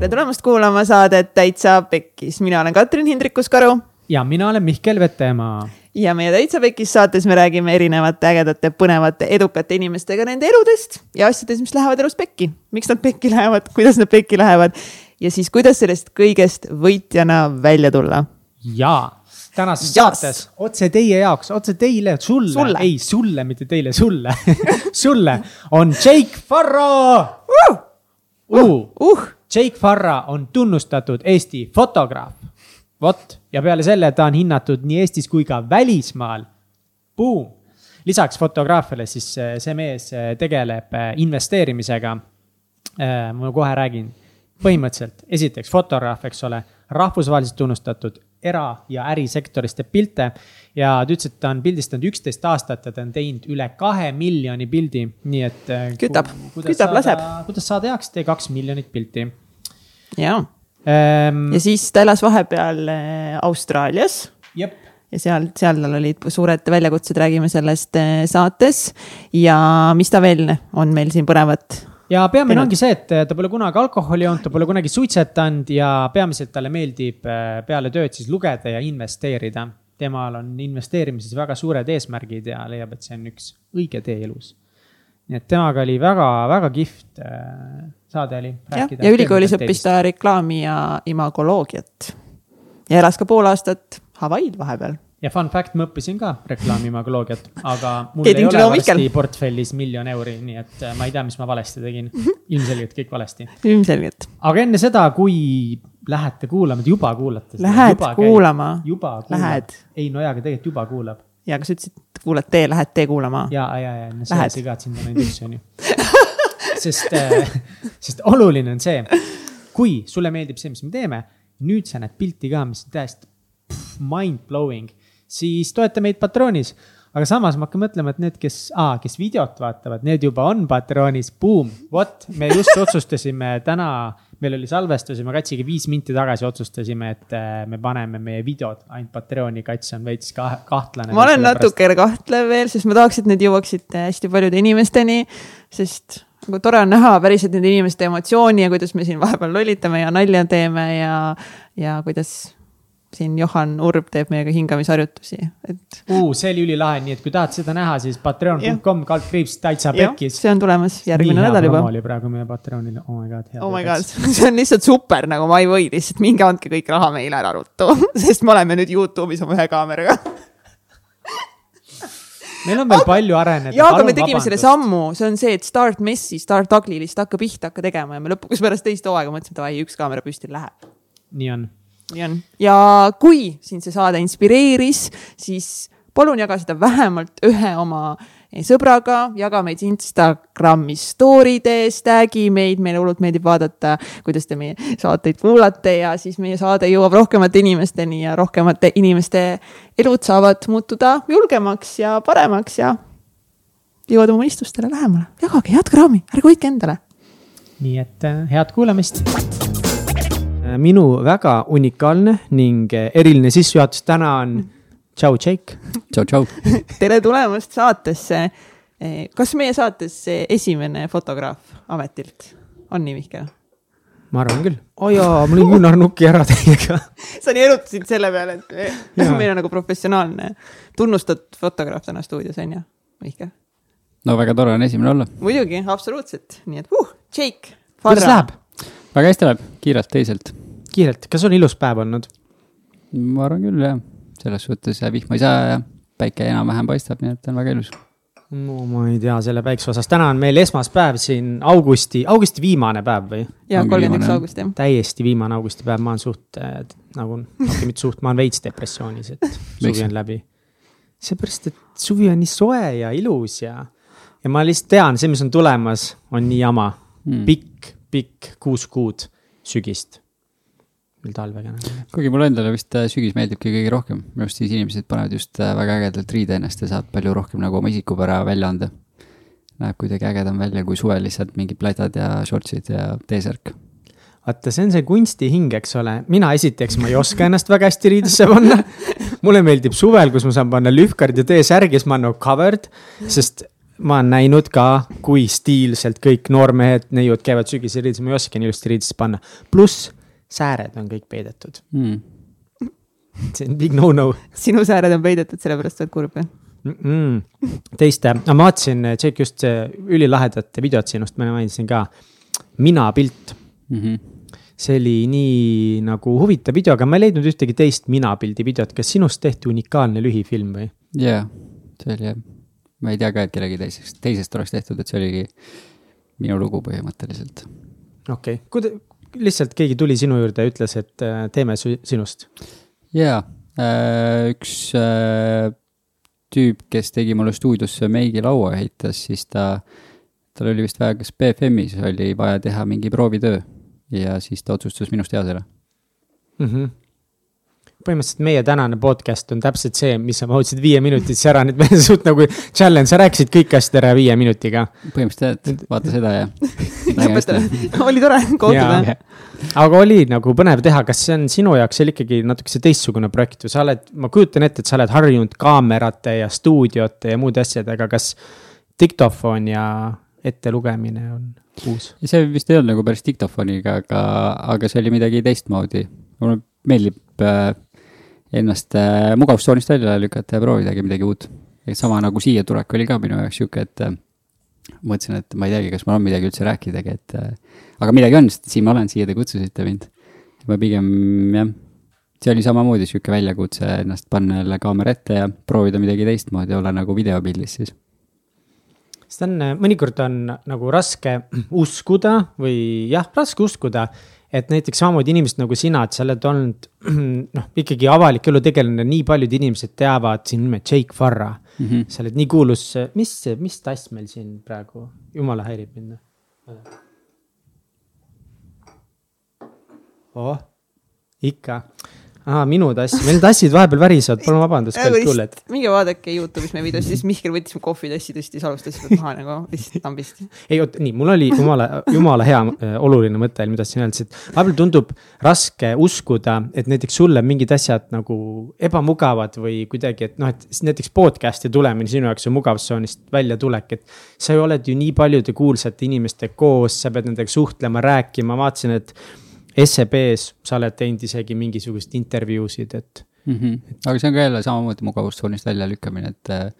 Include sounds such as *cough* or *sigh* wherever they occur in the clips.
tere tulemast kuulama saadet Täitsa Pekkis, mina olen Katrin Hindrikus-Karu. ja mina olen Mihkel Vetemaa. ja meie Täitsa Pekkis saates me räägime erinevate ägedate, põnevate, edukate inimestega nende eludest ja asjadest, mis lähevad elus pekki. miks nad pekki lähevad, kuidas nad pekki lähevad ja siis kuidas sellest kõigest võitjana välja tulla. jaa tänases yes. saates otse teie jaoks, otse teile, sulle, sulle., ei sulle, mitte teile, sulle *laughs* sulle on Jake Farro uh!. Uh. Uh. Jake Farra on tunnustatud Eesti fotograaf. vot, ja peale selle ta on hinnatud nii Eestis kui ka välismaal. Boom. lisaks fotograafiale siis äh, see mees äh, tegeleb äh, investeerimisega. ma kohe räägin, põhimõtteliselt esiteks fotograaf, eks ole, rahvusvaheliselt tunnustatud era- ja ärisektorist teeb pilte. Ja ta ütles, et ta on pildistanud üksteist aastat ja ta on teinud üle kahe miljoni pildi, nii et. Äh, kütab, kütab, laseb. kuidas saada heaks, tee kaks miljonit pilti. jaa ähm,, ja siis ta elas vahepeal äh, Austraalias. jep ja seal, seal tal olid suured väljakutsed, räägime sellest äh, saates. ja mis ta veel on meil siin põnevat ja peamine ongi see, et ta pole kunagi alkoholi joonud, ta pole kunagi suitsetanud ja peamiselt talle meeldib peale tööd siis lugeda ja investeerida. Temal on investeerimises väga suured eesmärgid ja leiab, et see on üks õige tee elus. nii et temaga oli väga-väga kihvt äh, saade oli. ja, ülikoolis õppis ta reklaami ja imagoloogiat. ja elas ka pool aastat Hawaii'l vahepeal ja fun fact, ma õppisin ka reklaamimagoloogiat, aga mul ei ole varsti portfellis miljon euri, nii et äh, ma ei tea, mis ma valesti tegin. ilmselgelt kõik valesti. ilmselgelt. aga enne seda, kui lähete kuulama, juba kuulate. Lähed juba kuulama. juba kuulab. ei no jaa, aga tegelikult juba kuulab. ja, aga sa ütlesid, kuulad tee, lähed tee kuulama. ja, ja, ja, no see sind on ainult üks, on ju. sest äh,, sest oluline on see, kui sulle meeldib see, mis me teeme, nüüd sa näed pilti ka, mis on täiesti mind blowing siis toeta meid Patronis. Aga samas ma hakkan mõtlema, et need, kes kes videot vaatavad, need juba on Patronis, boom, vot, me just otsustasime täna, meil oli salvestus ja me Katsiga viis minti tagasi otsustasime, et äh, me paneme meie videod. Ainult Patroni, Kats on veits kah, kahtlane. ma olen natuke kahtlev veel, sest ma tahaks, et need jõuaksid hästi paljude inimesteni, sest nagu tore on näha päriselt nende inimeste emotsiooni ja kuidas me siin vahepeal lollitame ja nalja teeme ja, ja kuidas siin Johan Urb teeb meiega hingamisharjutusi, et uh,. see oli ülilahe, nii et kui tahad seda näha, siis patreon.com kaldkriips täitsa pekkis. see on tulemas järgmine nädal juba. oli praegu meie Patreonil, oh my god. oh my god, *laughs* see on lihtsalt super, nagu ma ei või lihtsalt, minge andke kõik raha meile ära ruttu *laughs* sest me oleme nüüd Youtube'is oma ühe kaameraga meil on veel aga, palju areneda. jaa, aga me tegime vabandust. selle sammu, see on see, et start messi, start ugly, lihtsalt hakka pihta, hakka tegema ja me lõpuks pärast teist hooaega mõtlesime, davai, üks kaamera püsti läheb. nii on nii on. ja kui sind see saade inspireeris, siis palun jaga seda vähemalt ühe oma sõbraga, jaga meid Instagrami story des, tag'i meid, meile hullult meeldib vaadata, kuidas te meie saateid kuulate ja siis meie saade jõuab rohkemate inimesteni ja rohkemate inimeste elud saavad muutuda julgemaks ja paremaks ja jõuavad oma unistustele lähemale. jagage head kraami, ärge hoidke endale. nii et äh, head kuulamist minu väga unikaalne ning äh, eriline sissejuhatus täna on tšau, Jake. tšau, *laughs* tšau. tere tulemast saatesse. Äh, kas meie saates esimene fotograaf ametilt on nii, Mihkel? ma arvan küll. aa oh jaa, ma olin üünarnukki ära teiega *laughs* sa nii erutasid selle peale, et *laughs* meil on nagu professionaalne tunnustatud fotograaf täna stuudios, on ju, Mihkel? no väga tore on esimene olla. muidugi, absoluutselt, nii et uh, Jake. kuidas läheb? Väga hästi läheb, kiirelt teiselt. kiirelt, kas on ilus päev olnud? ma arvan küll jah, selles suhtes vihma ei saa ja päike enam-vähem paistab, nii et on väga ilus. no ma ei tea selle päikse osas, täna on meil esmaspäev siin augusti, augusti viimane päev või? jaa, kolmkümmend üks august jah. täiesti viimane augustipäev, ma olen suht äh, nagu, okei mitte suht, ma olen veits depressioonis, et *laughs* suvi on läbi. seepärast, et suvi on nii soe ja ilus ja, ja ma lihtsalt tean, see, mis on tulemas, on nii jama mm., pikk pikk kuus kuud sügist. veel talvega kuigi mulle endale vist äh, sügis meeldibki kõige rohkem, minu arust siis inimesed panevad just äh, väga ägedalt riide ennast ja saab palju rohkem nagu oma isikupära välja anda. Näeb kuidagi ägedam välja kui suvel lihtsalt mingid plädad ja shortsid ja T-särk vaata, see on see kunstihing, eks ole, mina esiteks, ma ei oska ennast väga hästi riidesse panna. mulle meeldib suvel, kus ma saan panna lühkard ja T-särgi, siis ma olen nagu covered, sest ma olen näinud ka, kui stiilselt kõik noormehed, neiud käivad sügiseriides, ma ei oska nii ilusti riidesse panna. pluss sääred on kõik peidetud mm.. see on big no-no. sinu sääred on peidetud, sellepärast oled kurb, jah? mm -mm. teiste, ma vaatasin, Jake, just ülilahedat videot sinust, ma mainisin ka. mina pilt Mm -hmm. see oli nii nagu huvitav video, aga ma ei leidnud ühtegi teist mina pildi videot, kas sinust tehti unikaalne lühifilm või? jaa, see oli jah, ma ei tea ka, et kellegi teisest, teisest oleks tehtud, et see oligi minu lugu põhimõtteliselt. okei okay., kuida-, lihtsalt keegi tuli sinu juurde ja ütles, et äh, teeme sinust? jaa, äh, üks äh, tüüp, kes tegi mulle stuudiosse meigilaua ehitas, siis ta, tal oli vist vaja, kas BFM-is oli vaja teha mingi proovitöö ja siis ta otsustas minust hea selle mm. -hmm põhimõtteliselt meie tänane podcast on täpselt see, mis sa mahutasid viie minutisse ära, nüüd meil on suht nagu challenge, sa rääkisid kõik asjad ära viie minutiga. põhimõtteliselt, vaata seda ja. *laughs* oli tore kohtuda. aga oli nagu põnev teha, kas see on sinu jaoks oli ikkagi natukese teistsugune projekt või sa oled, ma kujutan ette, et sa oled harjunud kaamerate ja stuudiote ja muude asjadega, kas diktofon ja ettelugemine on uus? see vist ei olnud nagu päris diktofoniga, aga, aga see oli midagi teistmoodi. mulle meeldib äh, ennast äh, mugavustsoonist välja lükata ja proovidagi midagi uut. sama nagu siia tulek oli ka minu jaoks sihuke, et äh, mõtlesin, et ma ei teagi, kas mul on midagi üldse rääkidagi, et äh, aga midagi on, sest siin ma olen, siia te kutsusite mind. ma pigem jah, see oli samamoodi sihuke väljakutse ennast panna jälle kaamera ette ja proovida midagi teistmoodi, olla nagu videopildis siis sest on, mõnikord on nagu raske uskuda või jah, raske uskuda, et näiteks samamoodi inimesed nagu sina, et sa oled olnud *clears throat* noh, ikkagi avalik elu tegelane, nii paljud inimesed teavad sinu nime, Jake Farra mm. -hmm. sa oled nii kuulus, mis, mis tass meil siin praegu, jumala häirib mind. oh, ikka aa, minu tass, meil tassid vahepeal värisevad, palun vabandust, kallid kuulajad. minge vaadake Youtube'is meie videost, siis Mihkel võttis mu kohvitassi, tõstis, alustas seda maha nagu lihtsalt lambist. ei oot, nii, mul oli jumala, jumala hea äh, oluline mõte, mida tahtsin öelda, et vahepeal tundub raske uskuda, et näiteks sulle mingid asjad nagu ebamugavad või kuidagi, et noh, et näiteks podcast'i tulemine sinu jaoks on mugavustsoonist väljatulek, et. sa ju oled ju nii paljude kuulsate inimestega koos, sa pead nendega suhtlema, rääkima, vaatasin, et SEB-s sa oled teinud isegi mingisuguseid intervjuusid, et mm. -hmm. aga see on ka jälle samamoodi mugavustsoonist väljalükkamine, et äh,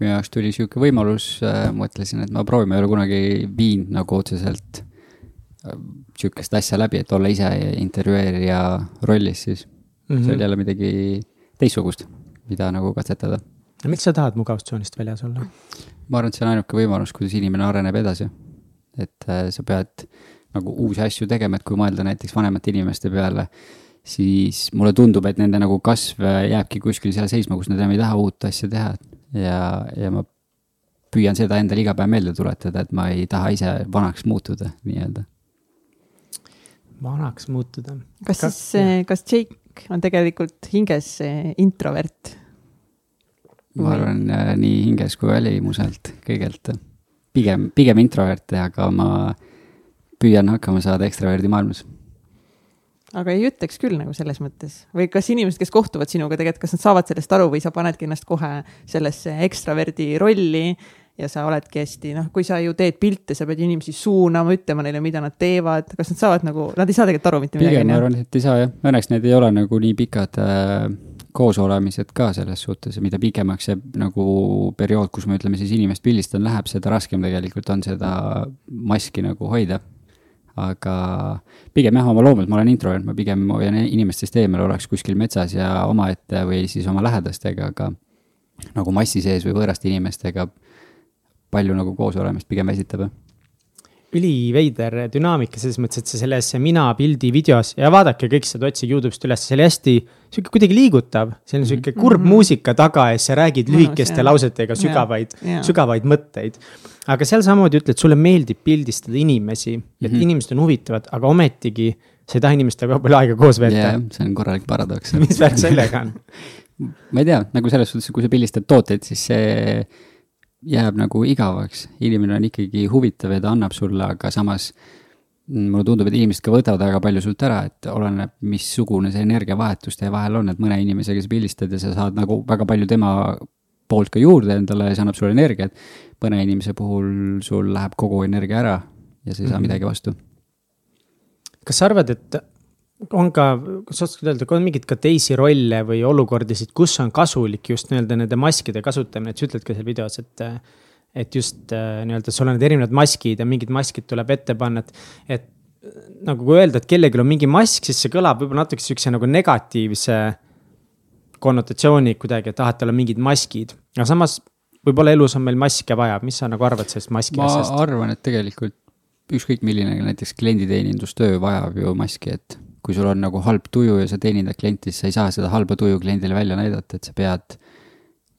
minu jaoks tuli sihuke võimalus äh,, mõtlesin, et ma proovin, ma ei ole kunagi viinud nagu otseselt äh, sihukest asja läbi, et olla ise intervjueerija rollis, siis mm -hmm. see oli jälle midagi teistsugust, mida nagu katsetada. miks sa tahad mugavustsoonist väljas olla? ma arvan, et see on ainuke võimalus, kuidas inimene areneb edasi. et äh, sa pead nagu uusi asju tegema, et kui mõelda näiteks vanemate inimeste peale, siis mulle tundub, et nende nagu kasv jääbki kuskil seal seisma, kus nad enam ei taha uut asja teha. ja, ja ma püüan seda endale iga päev meelde tuletada, et ma ei taha ise vanaks muutuda nii-öelda. vanaks muutuda. kas ka, siis, kas Jake on tegelikult hinges introvert? ma arvan äh, nii hinges kui välimuselt kõigelt. pigem, pigem introvert, aga ma püüan hakkama saada ekstraverdi maailmas. aga ei ütleks küll nagu selles mõttes. Või kas inimesed, kes kohtuvad sinuga tegelikult, kas nad saavad sellest aru või sa panedki ennast kohe sellesse ekstraverdi rolli ja sa oledki hästi, noh, kui sa ju teed pilte, sa pead inimesi suunama, ütlema neile, mida nad teevad, kas nad saavad nagu, nad ei saa tegelikult aru mitte midagi? pigem ma arvan, et ei saa jah, õnneks need ei ole nagu nii pikad äh, koosolemised ka selles suhtes. Mida pikemaks see nagu periood, kus ma ütleme siis inimest pildistan, läheb, seda raskem tegelikult on seda maski nagu hoida aga pigem jah, oma loomult ma olen introvert, ma pigem hoian inimestest eemal, oleks kuskil metsas ja omaette või siis oma lähedastega, aga nagu massi sees või võõraste inimestega palju nagu koos olemist pigem väsitab üliveider dünaamika selles mõttes, et sa selles mina pildi videos ja vaadake kõik seda, otsige Youtube'ist üles, see oli hästi sihuke kuidagi liigutav. see on sihuke kurb mm -hmm. muusika taga ja sa räägid lühikeste no, lausetega sügavaid, sügavaid mõtteid. aga seal samamoodi ütled, sulle meeldib pildistada inimesi, et mm -hmm. inimesed on huvitavad, aga ometigi sa ei taha inimestega palju aega koos veeta yeah,. see on korralik paradoks *laughs* mis värk sellega on *laughs* ma ei tea, nagu selles suhtes, kui sa pildistad tooteid, siis see jääb nagu igavaks, inimene on ikkagi huvitav ja ta annab sulle, aga samas mulle tundub, et inimesed ka võtavad väga palju sult ära, et oleneb, missugune see energiavahetus teie vahel on, et mõne inimesega sa pildistad ja sa saad nagu väga palju tema poolt ka juurde endale ja see annab sulle energiat. mõne inimese puhul sul läheb kogu energia ära ja sa ei saa mm -hmm. midagi vastu. kas sa arvad, et on ka, kas oskad öelda, on mingeid ka teisi rolle või olukordasid, kus on kasulik just nii-öelda nende maskide kasutamine, et sa ütled ka seal videos, et et just äh, nii-öelda sul on need erinevad maskid ja mingid maskid tuleb ette panna, et, et nagu kui öelda, et kellelgi on mingi mask, siis see kõlab võib-olla natuke sihukese nagu negatiivse konnotatsiooni kuidagi, et ah, et tal on mingid maskid, aga samas võib-olla elus on meil maske vaja, mis sa nagu arvad sellest maski ma asjast? ma arvan, et tegelikult ükskõik milline näiteks klienditeenindustöö vajab ju maski, et kui sul on nagu halb tuju ja sa teenindad klienti, siis sa ei saa seda halba tuju kliendile välja näidata, et sa pead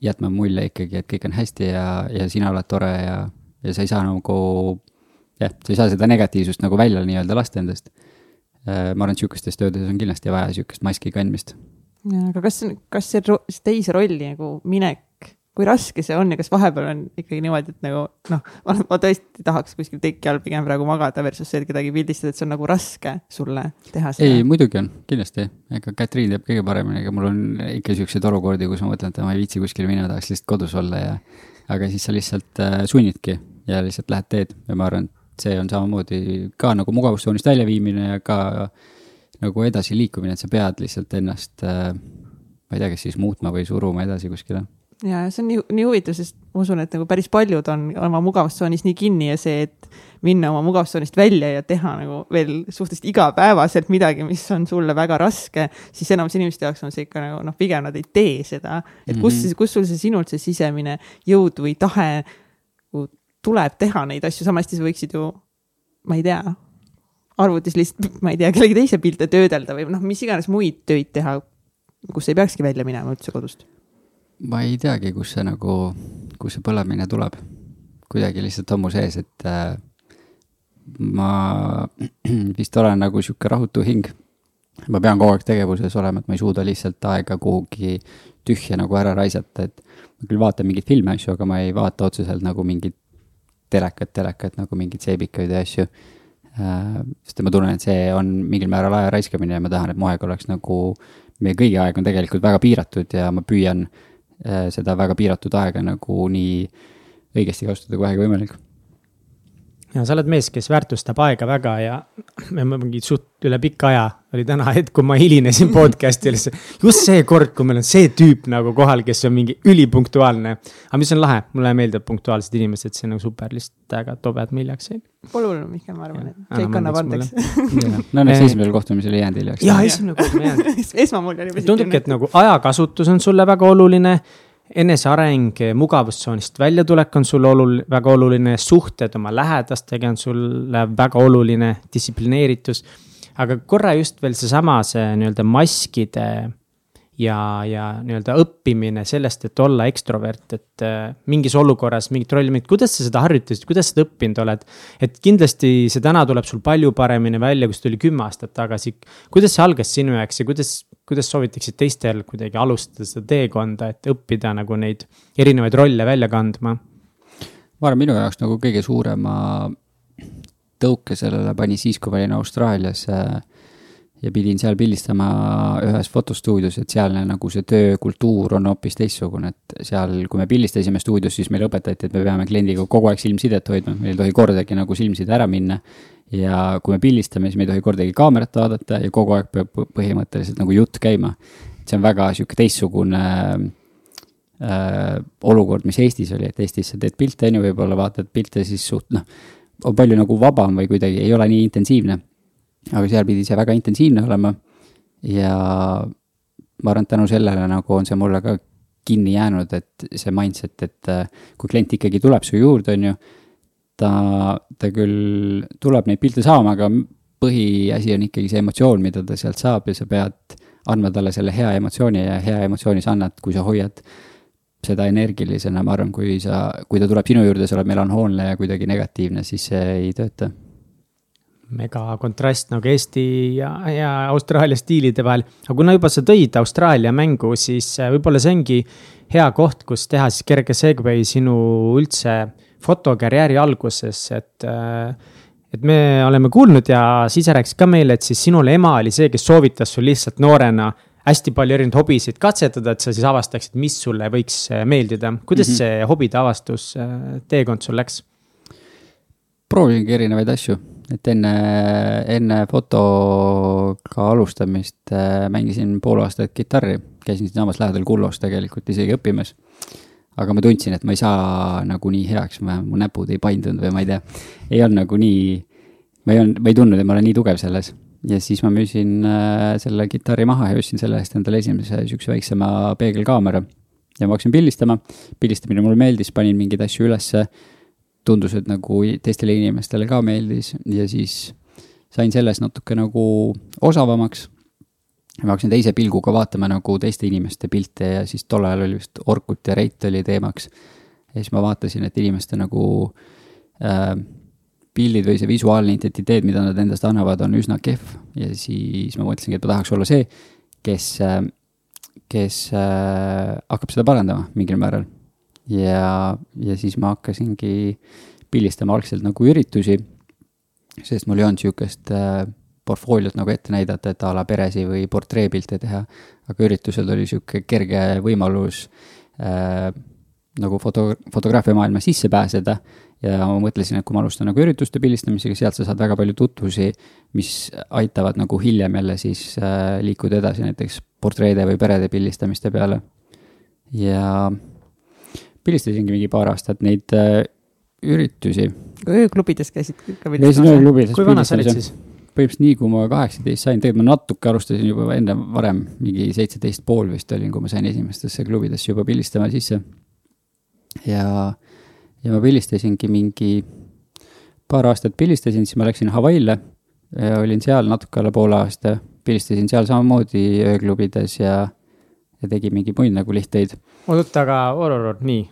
jätma mulje ikkagi, et kõik on hästi ja, ja sina oled tore ja, ja sa ei saa nagu jah, sa ei saa seda negatiivsust nagu välja nii-öelda lasta endast. Äh, ma arvan, et sihukestes töödes on kindlasti vaja sihukest maski kandmist. aga kas, kas see teise rolli nagu minek kui raske see on ja kas vahepeal on ikkagi niimoodi, et nagu noh, ma tõesti tahaks kuskil teki all pigem praegu magada versus see, et kedagi pildistada, et see on nagu raske sulle teha seda? ei, muidugi on, kindlasti, ega Katriin teab kõige paremini, ega mul on ikka siukseid olukordi, kus ma mõtlen, et ma ei viitsi kuskile minna, tahaks lihtsalt kodus olla ja. aga siis sa lihtsalt äh, sunnidki ja lihtsalt lähed teed ja ma arvan, et see on samamoodi ka nagu mugavustsoonist väljaviimine ja ka nagu edasiliikumine, et sa pead lihtsalt ennast äh,, ma ei tea, kas siis muutma või suruma edasi kuskile ja see on nii, nii huvitav, sest ma usun, et nagu päris paljud on oma mugavustsoonis nii kinni ja see, et minna oma mugavustsoonist välja ja teha nagu veel suhteliselt igapäevaselt midagi, mis on sulle väga raske, siis enamus inimeste jaoks on see ikka nagu noh, pigem nad ei tee seda. et kus -hmm. kus sul see sinult see sisemine jõud või tahe nagu tuleb teha neid asju, sama hästi sa võiksid ju, ma ei tea, arvutis lihtsalt, *laughs* ma ei tea, kellegi teise pilte töödelda või noh, mis iganes muid töid teha, kus ei peakski välja minema üldse kodust ma ei teagi, kus see nagu, kus see põlemine tuleb. kuidagi lihtsalt on mu sees, et äh, ma *clears throat* vist olen nagu sihuke rahutu hing. ma pean kogu aeg tegevuses olema, et ma ei suuda lihtsalt aega kuhugi tühja nagu ära raisata, et ma küll vaatan mingeid filme, asju, aga ma ei vaata otseselt nagu mingit telekat, telekat nagu mingeid seebikaid ja asju äh,. sest ma tunnen, et see on mingil määral aja raiskamine ja ma tahan, et mu aeg oleks nagu, meie kõigi aeg on tegelikult väga piiratud ja ma püüan Äh, seda väga piiratud aega nagu nii õigesti kasutada kui vähegi võimalik. Ja sa oled mees, kes väärtustab aega väga ja me mingi suht üle pika aja oli täna hetk, kui ma hilinesin podcast'ile, just see kord, kui meil on see tüüp nagu kohal, kes on mingi ülipunktuaalne. aga mis on lahe, mulle meeldivad punktuaalsed inimesed, see on nagu super, lihtsalt väga tobe, et ma hiljaks jäin. Pole hullu, Mihkel, ma arvan, et kõik annab andeks. no õnneks esimesel kohtumisel ei jäänud hiljaks. jaa, esimene kohtumine ei jäänud. *laughs* esmamulje oli. tundubki, et nagu ajakasutus on sulle väga oluline eneseareng, mugavustsoonist väljatulek on sulle olul-, väga oluline, suhted oma lähedastega on sulle väga oluline, distsiplineeritus. aga korra just veel seesama, see, see nii-öelda maskide ja, ja nii-öelda õppimine sellest, et olla ekstrovert, et äh, mingis olukorras mingit rolli mängida, kuidas sa seda harjutasid, kuidas seda õppinud oled? et kindlasti see täna tuleb sul palju paremini välja, kui see tuli kümme aastat tagasi. kuidas see algas sinu jaoks ja kuidas, kuidas soovitaksid teistel kuidagi alustada seda teekonda, et õppida nagu neid erinevaid rolle välja kandma? ma arvan, minu jaoks nagu kõige suurema tõuke sellele pani siis, kui ma olin Austraalias äh, ja pidin seal pildistama ühes fotostuudios, et sealne nagu see töökultuur on hoopis teistsugune, et seal, kui me pildistasime stuudios, siis meile õpetati, et me peame kliendiga kogu aeg silmsidet hoidma, meil ei tohi kordagi nagu silmside ära minna. ja kui me pildistame, siis me ei tohi kordagi kaamerat vaadata ja kogu aeg peab põhimõtteliselt nagu jutt käima. see on väga sihuke teistsugune äh, olukord, mis Eestis oli, et Eestis sa teed pilte, on ju, võib-olla vaatad pilte, siis suht noh, on palju nagu vabam või kuidagi ei ole nii intensiivne aga seal pidi see väga intensiivne olema. ja ma arvan, et tänu sellele nagu on see mulle ka kinni jäänud, et see mindset, et äh, kui klient ikkagi tuleb su juurde, on ju. ta, ta küll tuleb neid pilte saama, aga põhiasi on ikkagi see emotsioon, mida ta sealt saab ja sa pead andma talle selle hea emotsiooni ja hea emotsiooni sa annad, kui sa hoiad seda energilisena, ma arvan, kui sa, kui ta tuleb sinu juurde, sa oled melanhoolne ja kuidagi negatiivne, siis see ei tööta mega kontrast nagu Eesti ja, ja Austraalia stiilide vahel. aga kuna juba sa tõid Austraalia mängu, siis äh, võib-olla see ongi hea koht, kus teha siis kerge segway sinu üldse fotokarjääri alguses, et. Äh, et me oleme kuulnud ja sa ise rääkisid ka meile, et siis sinul ema oli see, kes soovitas sul lihtsalt noorena hästi palju erinevaid hobisid katsetada, et sa siis avastaksid, mis sulle võiks meeldida. kuidas mm -hmm. see hobide avastus teekond sul läks? proovisingi erinevaid asju, et enne, enne fotoga alustamist äh, mängisin pool aastat kitarri, käisin siinsamas lähedal Kullos tegelikult isegi õppimas. aga ma tundsin, et ma ei saa nagu nii heaks, mu näpud ei paindunud või ma ei tea, ei olnud nagu nii, ma ei olnud, ma ei tundnud, et ma olen nii tugev selles. ja siis ma müüsin äh, selle kitarri maha ja ostsin selle eest endale esimese sihukese väiksema peegelkaamera. ja ma hakkasin pildistama, pildistamine mulle meeldis, panin mingeid asju ülesse tundus, et nagu teistele inimestele ka meeldis ja siis sain selles natuke nagu osavamaks. ma hakkasin teise pilguga vaatama nagu teiste inimeste pilte ja siis tol ajal oli vist Orkut ja Reit oli teemaks. ja siis ma vaatasin, et inimeste nagu äh, pildid või see visuaalne identiteet, mida nad endast annavad, on üsna kehv ja siis ma mõtlesingi, et ma tahaks olla see, kes äh,, kes äh, hakkab seda parandama mingil määral ja, ja siis ma hakkasingi pildistama algselt nagu üritusi, sest mul ei olnud sihukest äh, portfooliot nagu ette näidata, et a la peresi või portreepilte teha. aga üritusel oli sihuke kerge võimalus äh, nagu foto, fotograafia maailma sisse pääseda. ja ma mõtlesin, et kui ma alustan nagu ürituste pildistamisega, sealt sa saad väga palju tutvusi, mis aitavad nagu hiljem jälle siis äh, liikuda edasi näiteks portreede või perede pildistamiste peale. ja pildistasingi mingi paar aastat neid äh, üritusi. ööklubides käisid ka pildistamas? käisin ööklubides. kui vana sa olid siis? põhimõtteliselt nii, kui ma kaheksateist sain, tegelikult ma natuke alustasin juba enne varem, mingi seitseteist pool vist olin, kui ma sain esimestesse klubidesse juba pildistama sisse. ja, ja ma pildistasingi mingi paar aastat pildistasin, siis ma läksin Hawaii'le. olin seal natuke alla poole aasta, pildistasin seal samamoodi ööklubides ja, ja tegin mingeid muid nagu lihteid. oot, aga oot-oot, nii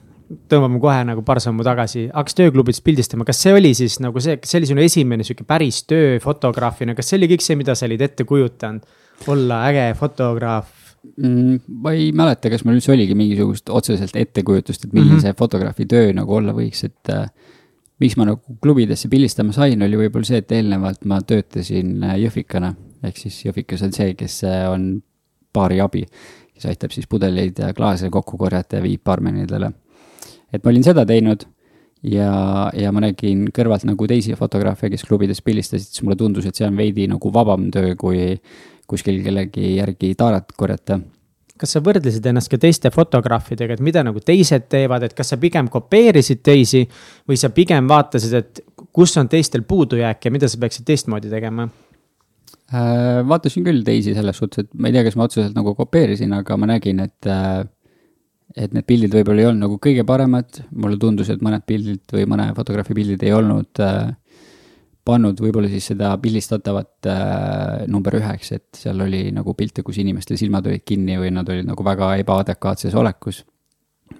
tõmbame kohe nagu paar sammu tagasi, hakkasid ööklubis pildistama, kas see oli siis nagu see, kas see oli sinu esimene sihuke päris töö fotograafina, kas see oli kõik see, mida sa olid ette kujutanud? olla äge fotograaf mm,? ma ei mäleta, kas mul üldse oligi mingisugust otseselt ettekujutust, et milline mm -hmm. see fotograafi töö nagu olla võiks, et äh, miks ma nagu klubidesse pildistama sain, oli võib-olla see, et eelnevalt ma töötasin äh, jõhvikana. ehk siis jõhvikas on see, kes äh, on baari abi, kes aitab siis pudeleid ja klaase kokku korjata ja viib barmenidele et ma olin seda teinud ja, ja ma nägin kõrvalt nagu teisi fotograafe, kes klubides pildistasid, siis mulle tundus, et see on veidi nagu vabam töö, kui kuskil kellegi järgi taarat korjata kas sa võrdlesid ennast ka teiste fotograafidega, et mida nagu teised teevad, et kas sa pigem kopeerisid teisi või sa pigem vaatasid, et kus on teistel puudujääk ja mida sa peaksid teistmoodi tegema? Äh, vaatasin küll teisi selles suhtes, et ma ei tea, kas ma otseselt nagu kopeerisin, aga ma nägin, et äh, et need pildid võib-olla ei olnud nagu kõige paremad, mulle tundus, et mõned pildid või mõne fotograafi pildid ei olnud äh, pannud võib-olla siis seda pildistatavat äh, number üheks, et seal oli nagu pilte, kus inimeste silmad olid kinni või nad olid nagu väga ebaadekvaatses olekus.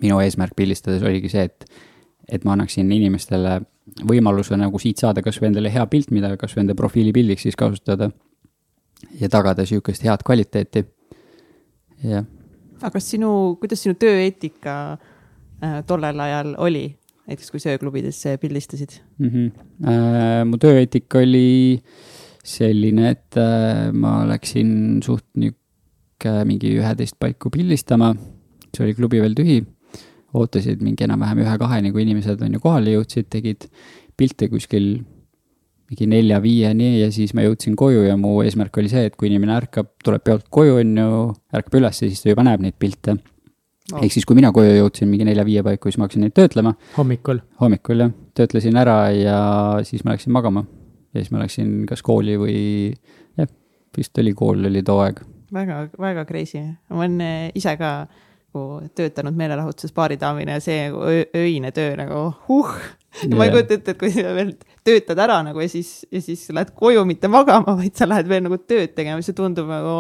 minu eesmärk pildistades oligi see, et, et ma annaksin inimestele võimaluse nagu siit saada kasvõi endale hea pilt, mida kasvõi enda profiilipildiks siis kasutada. ja tagada sihukest head kvaliteeti. jah aga kas sinu, kuidas sinu tööeetika äh, tollel ajal oli, näiteks kui sööklubides pildistasid mm? -hmm. Äh, mu tööeetika oli selline, et äh, ma läksin suht nihuke mingi üheteist paiku pildistama, see oli klubi veel tühi, ootasid mingi enam-vähem ühe-kaheni, kui inimesed on ju kohale jõudsid, tegid pilte kuskil mingi nelja-viieni ja siis ma jõudsin koju ja mu eesmärk oli see, et kui inimene ärkab, tuleb peolt koju, on ju, ärkab üles ja siis ta juba näeb neid pilte oh.. ehk siis, kui mina koju jõudsin mingi nelja-viie paiku, siis ma hakkasin neid töötlema. hommikul? hommikul jah, töötlesin ära ja siis ma läksin magama. ja siis ma läksin kas kooli või jah, vist oli kool, oli too aeg. väga, väga crazy, ma olen eh, ise ka nagu töötanud meelelahutuses baaridaamina ja see nagu öine töö nagu huh. ma ei kujuta ette, et kui sa veel töötad ära nagu ja siis, ja siis lähed koju mitte magama, vaid sa lähed veel nagu tööd tegema, see tundub nagu,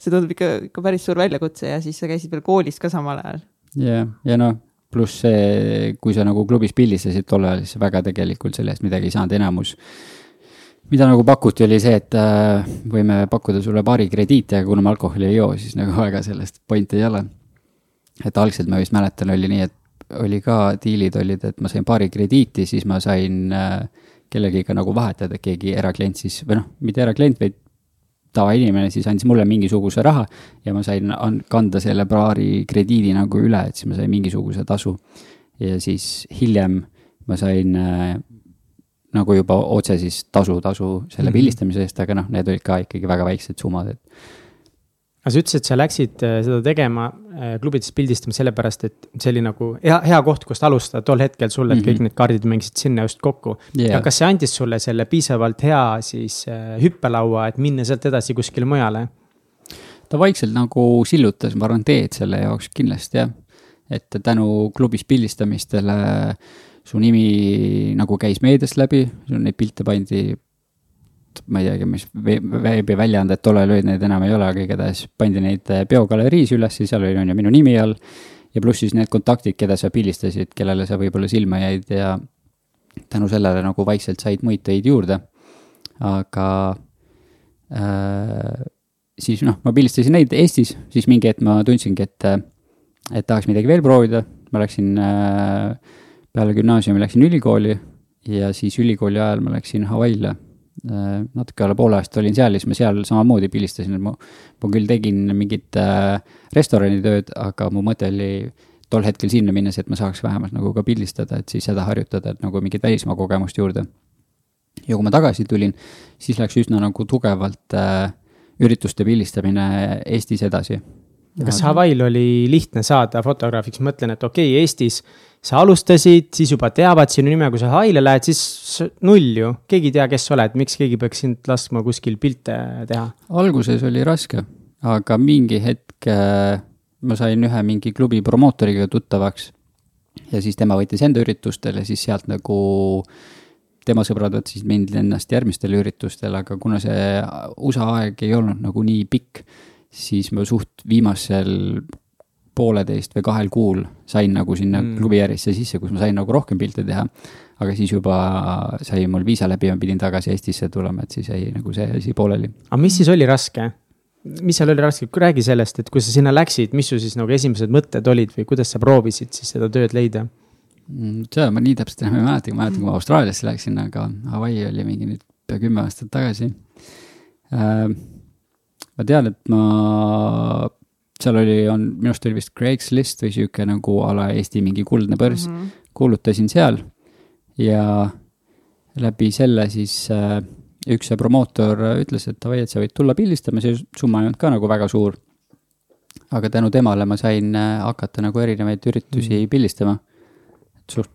see tundub ikka, ikka päris suur väljakutse ja siis sa käisid veel koolis ka samal ajal. jah yeah., ja noh, pluss see, kui sa nagu klubis pildistasid tol ajal, siis väga tegelikult selle eest midagi ei saanud, enamus mida nagu pakuti, oli see, et äh, võime pakkuda sulle paari krediiti, aga kuna me alkoholi ei joo, siis nagu *laughs* väga sellest pointi ei ole et algselt ma vist mäletan, oli nii, et oli ka diilid olid, et ma sain paari krediiti, siis ma sain äh, kellegiga nagu vahetada, keegi eraklient siis, või noh, mitte eraklient, vaid tavainimene siis andis mulle mingisuguse raha ja ma sain kanda selle baari krediidi nagu üle, et siis ma sain mingisuguse tasu. ja siis hiljem ma sain äh, nagu juba otse siis tasu, tasu selle -hmm. pildistamise eest, aga noh, need olid ka ikkagi väga väiksed summad, et aga sa ütlesid, et sa läksid äh, seda tegema äh, klubides pildistama sellepärast, et see oli nagu hea, hea koht, kust alustada tol hetkel sulle, et mm -hmm. kõik need kaardid mängisid sinna just kokku yeah.. ja kas see andis sulle selle piisavalt hea siis hüppelaua, et minna sealt edasi kuskile mujale? ta vaikselt nagu sillutas, ma arvan, teed selle jaoks kindlasti jah. et tänu klubis pildistamistele su nimi nagu käis meediast läbi, neid pilte pandi, ma ei teagi, mis veebiväljaanded tollal olid, neid enam ei ole, aga igatahes pandi neid peogaleriis üles, seal oli, on ju, minu nimi all. ja pluss siis need kontaktid, keda sa pildistasid, kellele sa võib-olla silma jäid ja tänu sellele nagu vaikselt said muid töid juurde. aga äh, siis noh, ma pildistasin neid Eestis, siis mingi hetk ma tundsingi, et, et tahaks midagi veel proovida, ma läksin äh, peale gümnaasiumi läksin ülikooli ja siis ülikooli ajal ma läksin Hawaii'le. Äh, natuke alla poole aasta olin seal ja siis ma seal samamoodi pildistasin, et ma, ma küll tegin mingit äh, restoranitööd, aga mu mõte oli tol hetkel sinna minnes, et ma saaks vähemalt nagu ka pildistada, et siis seda harjutada, et nagu mingit välismaa kogemust juurde. ja kui ma tagasi tulin, siis läks üsna nagu tugevalt äh, ürituste pildistamine Eestis edasi. kas Hawaii'l oli lihtne saada fotograafiks, mõtlen, et okei okay,, Eestis sa alustasid, siis juba teavad sinu nime, kui sa haile lähed, siis null ju, keegi ei tea, kes sa oled, miks keegi peaks sind laskma kuskil pilte teha? alguses oli raske, aga mingi hetk äh, ma sain ühe mingi klubi promootoriga tuttavaks. ja siis tema võttis enda üritustele, siis sealt nagu tema sõbrad võtsid mind ennast järgmistele üritustele, aga kuna see USA aeg ei olnud nagu nii pikk, siis ma suht viimasel pooleteist või kahel kuul sain nagu sinna mm. klubi järjesse sisse, kus ma sain nagu rohkem pilte teha. aga siis juba sai mul viisa läbi, ma pidin tagasi Eestisse tulema, et siis jäi nagu see asi pooleli. aga mis siis oli raske? mis seal oli raske, räägi sellest, et kui sa sinna läksid, mis su siis nagu esimesed mõtted olid või kuidas sa proovisid siis seda tööd leida? Mm, seda ma nii täpselt enam ei mäleta, ma mäletan, kui ma Austraaliasse läksin, aga Hawaii oli mingi nüüd pea kümme aastat tagasi äh,. ma tean, et ma seal oli, on, minu arust oli vist Craigslist või sihuke nagu a la Eesti mingi kuldne börs mm, -hmm. kuulutasin seal ja läbi selle siis äh, üks promootor ütles, et davai, et sa võid tulla pildistama, see summa ei olnud ka nagu väga suur. aga tänu temale ma sain äh, hakata nagu erinevaid üritusi mm pildistama. suht,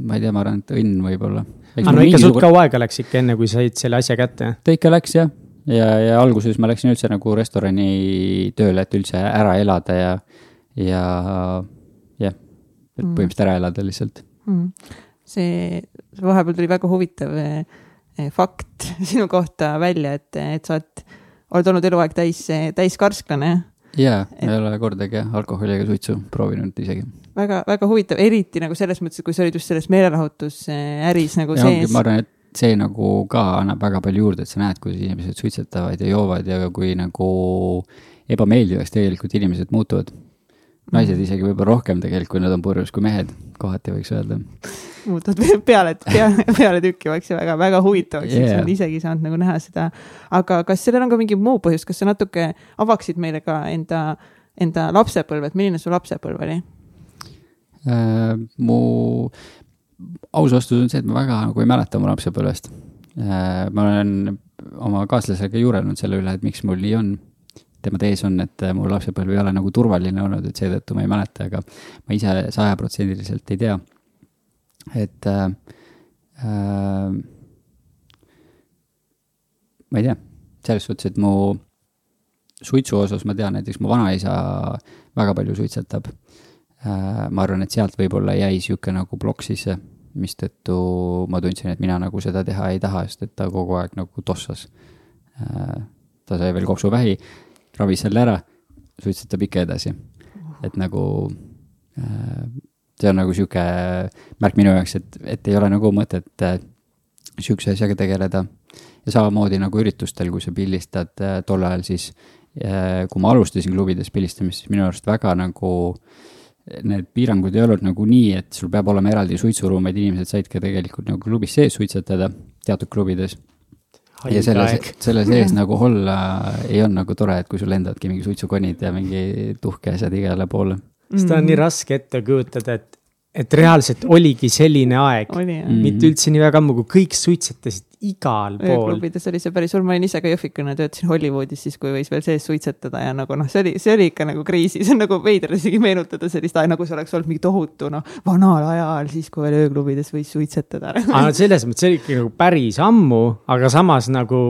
ma ei tea, ma arvan, et õnn võib-olla. aga no ikka suht kaua aega läks ikka, enne kui said selle asja kätte? ta ikka läks jah ja, ja alguses ma läksin üldse nagu restorani tööle, et üldse ära elada ja, ja jah, et mm. põhimõtteliselt ära elada lihtsalt mm.. see, vahepeal tuli väga huvitav eh, eh, fakt *laughs* sinu kohta välja, et, et sa oled, oled olnud eluaeg täis, täiskarsklane jaa, ei ole kordagi alkoholi ega suitsu proovinud isegi. väga, väga huvitav, eriti nagu selles mõttes, et kui sa olid just selles meelelahutusäris nagu ja sees. ma arvan, et see nagu ka annab väga palju juurde, et sa näed, kuidas inimesed suitsetavad ja joovad ja kui nagu ebameeldivaks tegelikult inimesed muutuvad. naised isegi võib-olla rohkem tegelikult, kui nad on purjus kui mehed, kohati võiks öelda. muutuvad peale, peale, peale tükkivaks ja väga, väga huvitavaks yeah., olen isegi saanud nagu näha seda. aga kas sellel on ka mingi muu põhjus, kas sa natuke avaksid meile ka enda, enda lapsepõlve, et milline su lapsepõlv oli? Uh, mu, aus vastus on see, et ma väga nagu ei mäleta oma lapsepõlvest. Äh, ma olen oma kaaslasega juurelnud selle üle, et miks mul nii on. tema tees on, et mu lapsepõlv ei ole nagu turvaline olnud, et seetõttu ma ei mäleta, aga ma ise sajaprotsendiliselt ei tea. et äh, äh, ma ei tea, selles suhtes, et mu suitsu osas ma tean, näiteks mu vanaisa väga palju suitsetab äh,. Ma arvan, et sealt võib-olla jäi sihuke nagu plokk sisse mistõttu ma tundsin, et mina nagu seda teha ei taha, sest et ta kogu aeg nagu tossas. Äh, ta sai veel kopsuvähi, ravis selle ära, suitsetab ikka edasi. et nagu äh, see on nagu sihuke märk minu jaoks, et, et ei ole nagu mõtet äh, sihukese asjaga tegeleda. ja samamoodi nagu üritustel, kui sa pildistad tol ajal siis, kui ma alustasin klubides pildistamist, siis minu arust väga nagu äh, need piirangud ei olnud nagu nii, et sul peab olema eraldi suitsuruum, vaid inimesed said ka tegelikult nagu klubis sees suitsetada teatud klubides. ja selle, selle *laughs* sees nagu olla ei olnud nagu tore, et kui sul endadki mingi suitsukonid ja mingi tuhke asjad igale poole. seda on nii raske ette kujutada, et et reaalselt oligi selline aeg, mitte üldse nii väga ammu, kui kõik suitsetasid igal pool. ööklubides oli see päris hull, ma olin ise ka jõhvikuna, töötasin Hollywoodis siis, kui võis veel sees suitsetada ja nagu noh, see oli, see oli ikka nagu kriisi, see on nagu veider isegi meenutada sellist aega, nagu see oleks olnud mingi tohutu noh, vanal ajal, siis kui veel ööklubides võis suitsetada. aga selles mõttes, see oli ikka nagu päris ammu, aga samas nagu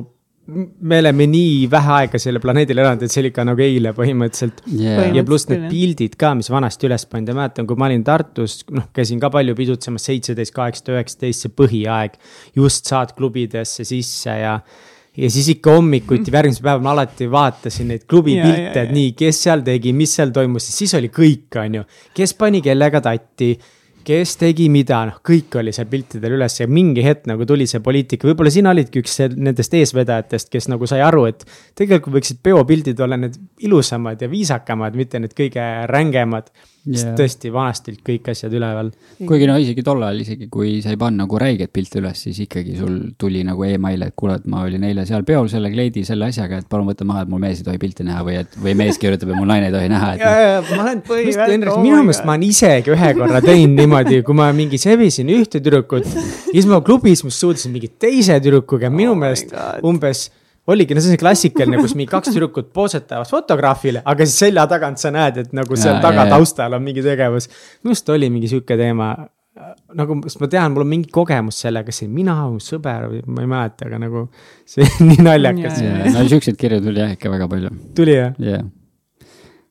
me oleme nii vähe aega sellel planeedil elanud, et see oli ikka nagu eile põhimõtteliselt yeah.. ja pluss need pildid ka, mis vanasti üles pandi, ma mäletan, kui ma olin Tartus, noh, käisin ka palju pidutsemas, seitseteist, kaheksateist, üheksateist, see põhiaeg. just saad klubidesse sisse ja, ja siis ikka hommikuti mm., järgmisel päeval ma alati vaatasin neid klubipilte, et nii, kes seal tegi, mis seal toimus, siis oli kõik, on ju. kes pani kellega tatti kes tegi mida, noh, kõik oli seal piltidel üles ja mingi hetk nagu tuli see poliitika, võib-olla sina olidki üks nendest eesvedajatest, kes nagu sai aru, et. tegelikult võiksid peopildid olla need ilusamad ja viisakamad, mitte need kõige rängemad yeah.. sest tõesti, vanasti olid kõik asjad üleval. kuigi no isegi tol ajal, isegi kui sa ei pannud nagu räiget pilti üles, siis ikkagi sul tuli nagu email, et kuule, et ma olin eile seal peol selle kleidi selle asjaga, et palun võta maha, et mul mees ei tohi pilti näha või et, või mees kirjutab ja mul naine ei tohi näha et.... ja, ja, ma olen põhimõtteliselt, minu meelest ma olen isegi ühe korra teinud niimoodi, kui ma mingi sebisin ühte tüdrukut. siis ma klubis, ma suudlesin mingi teise tüdrukuga, minu oh meelest umbes oligi, no see on see klassikaline, kus mingi kaks tüdrukut poosetavad fotograafile, aga siis selja tagant sa näed, et nagu seal ja, taga ja, taustal on mingi tegevus. minu arust oli mingi sihuke teema, nagu, sest ma tean, mul on mingi kogemus sellega, see mina, mu sõber või ma ei mäleta, aga nagu see on nii naljakas. no siukseid kirju tuli jah ikka väga palju. tuli jah? yeah..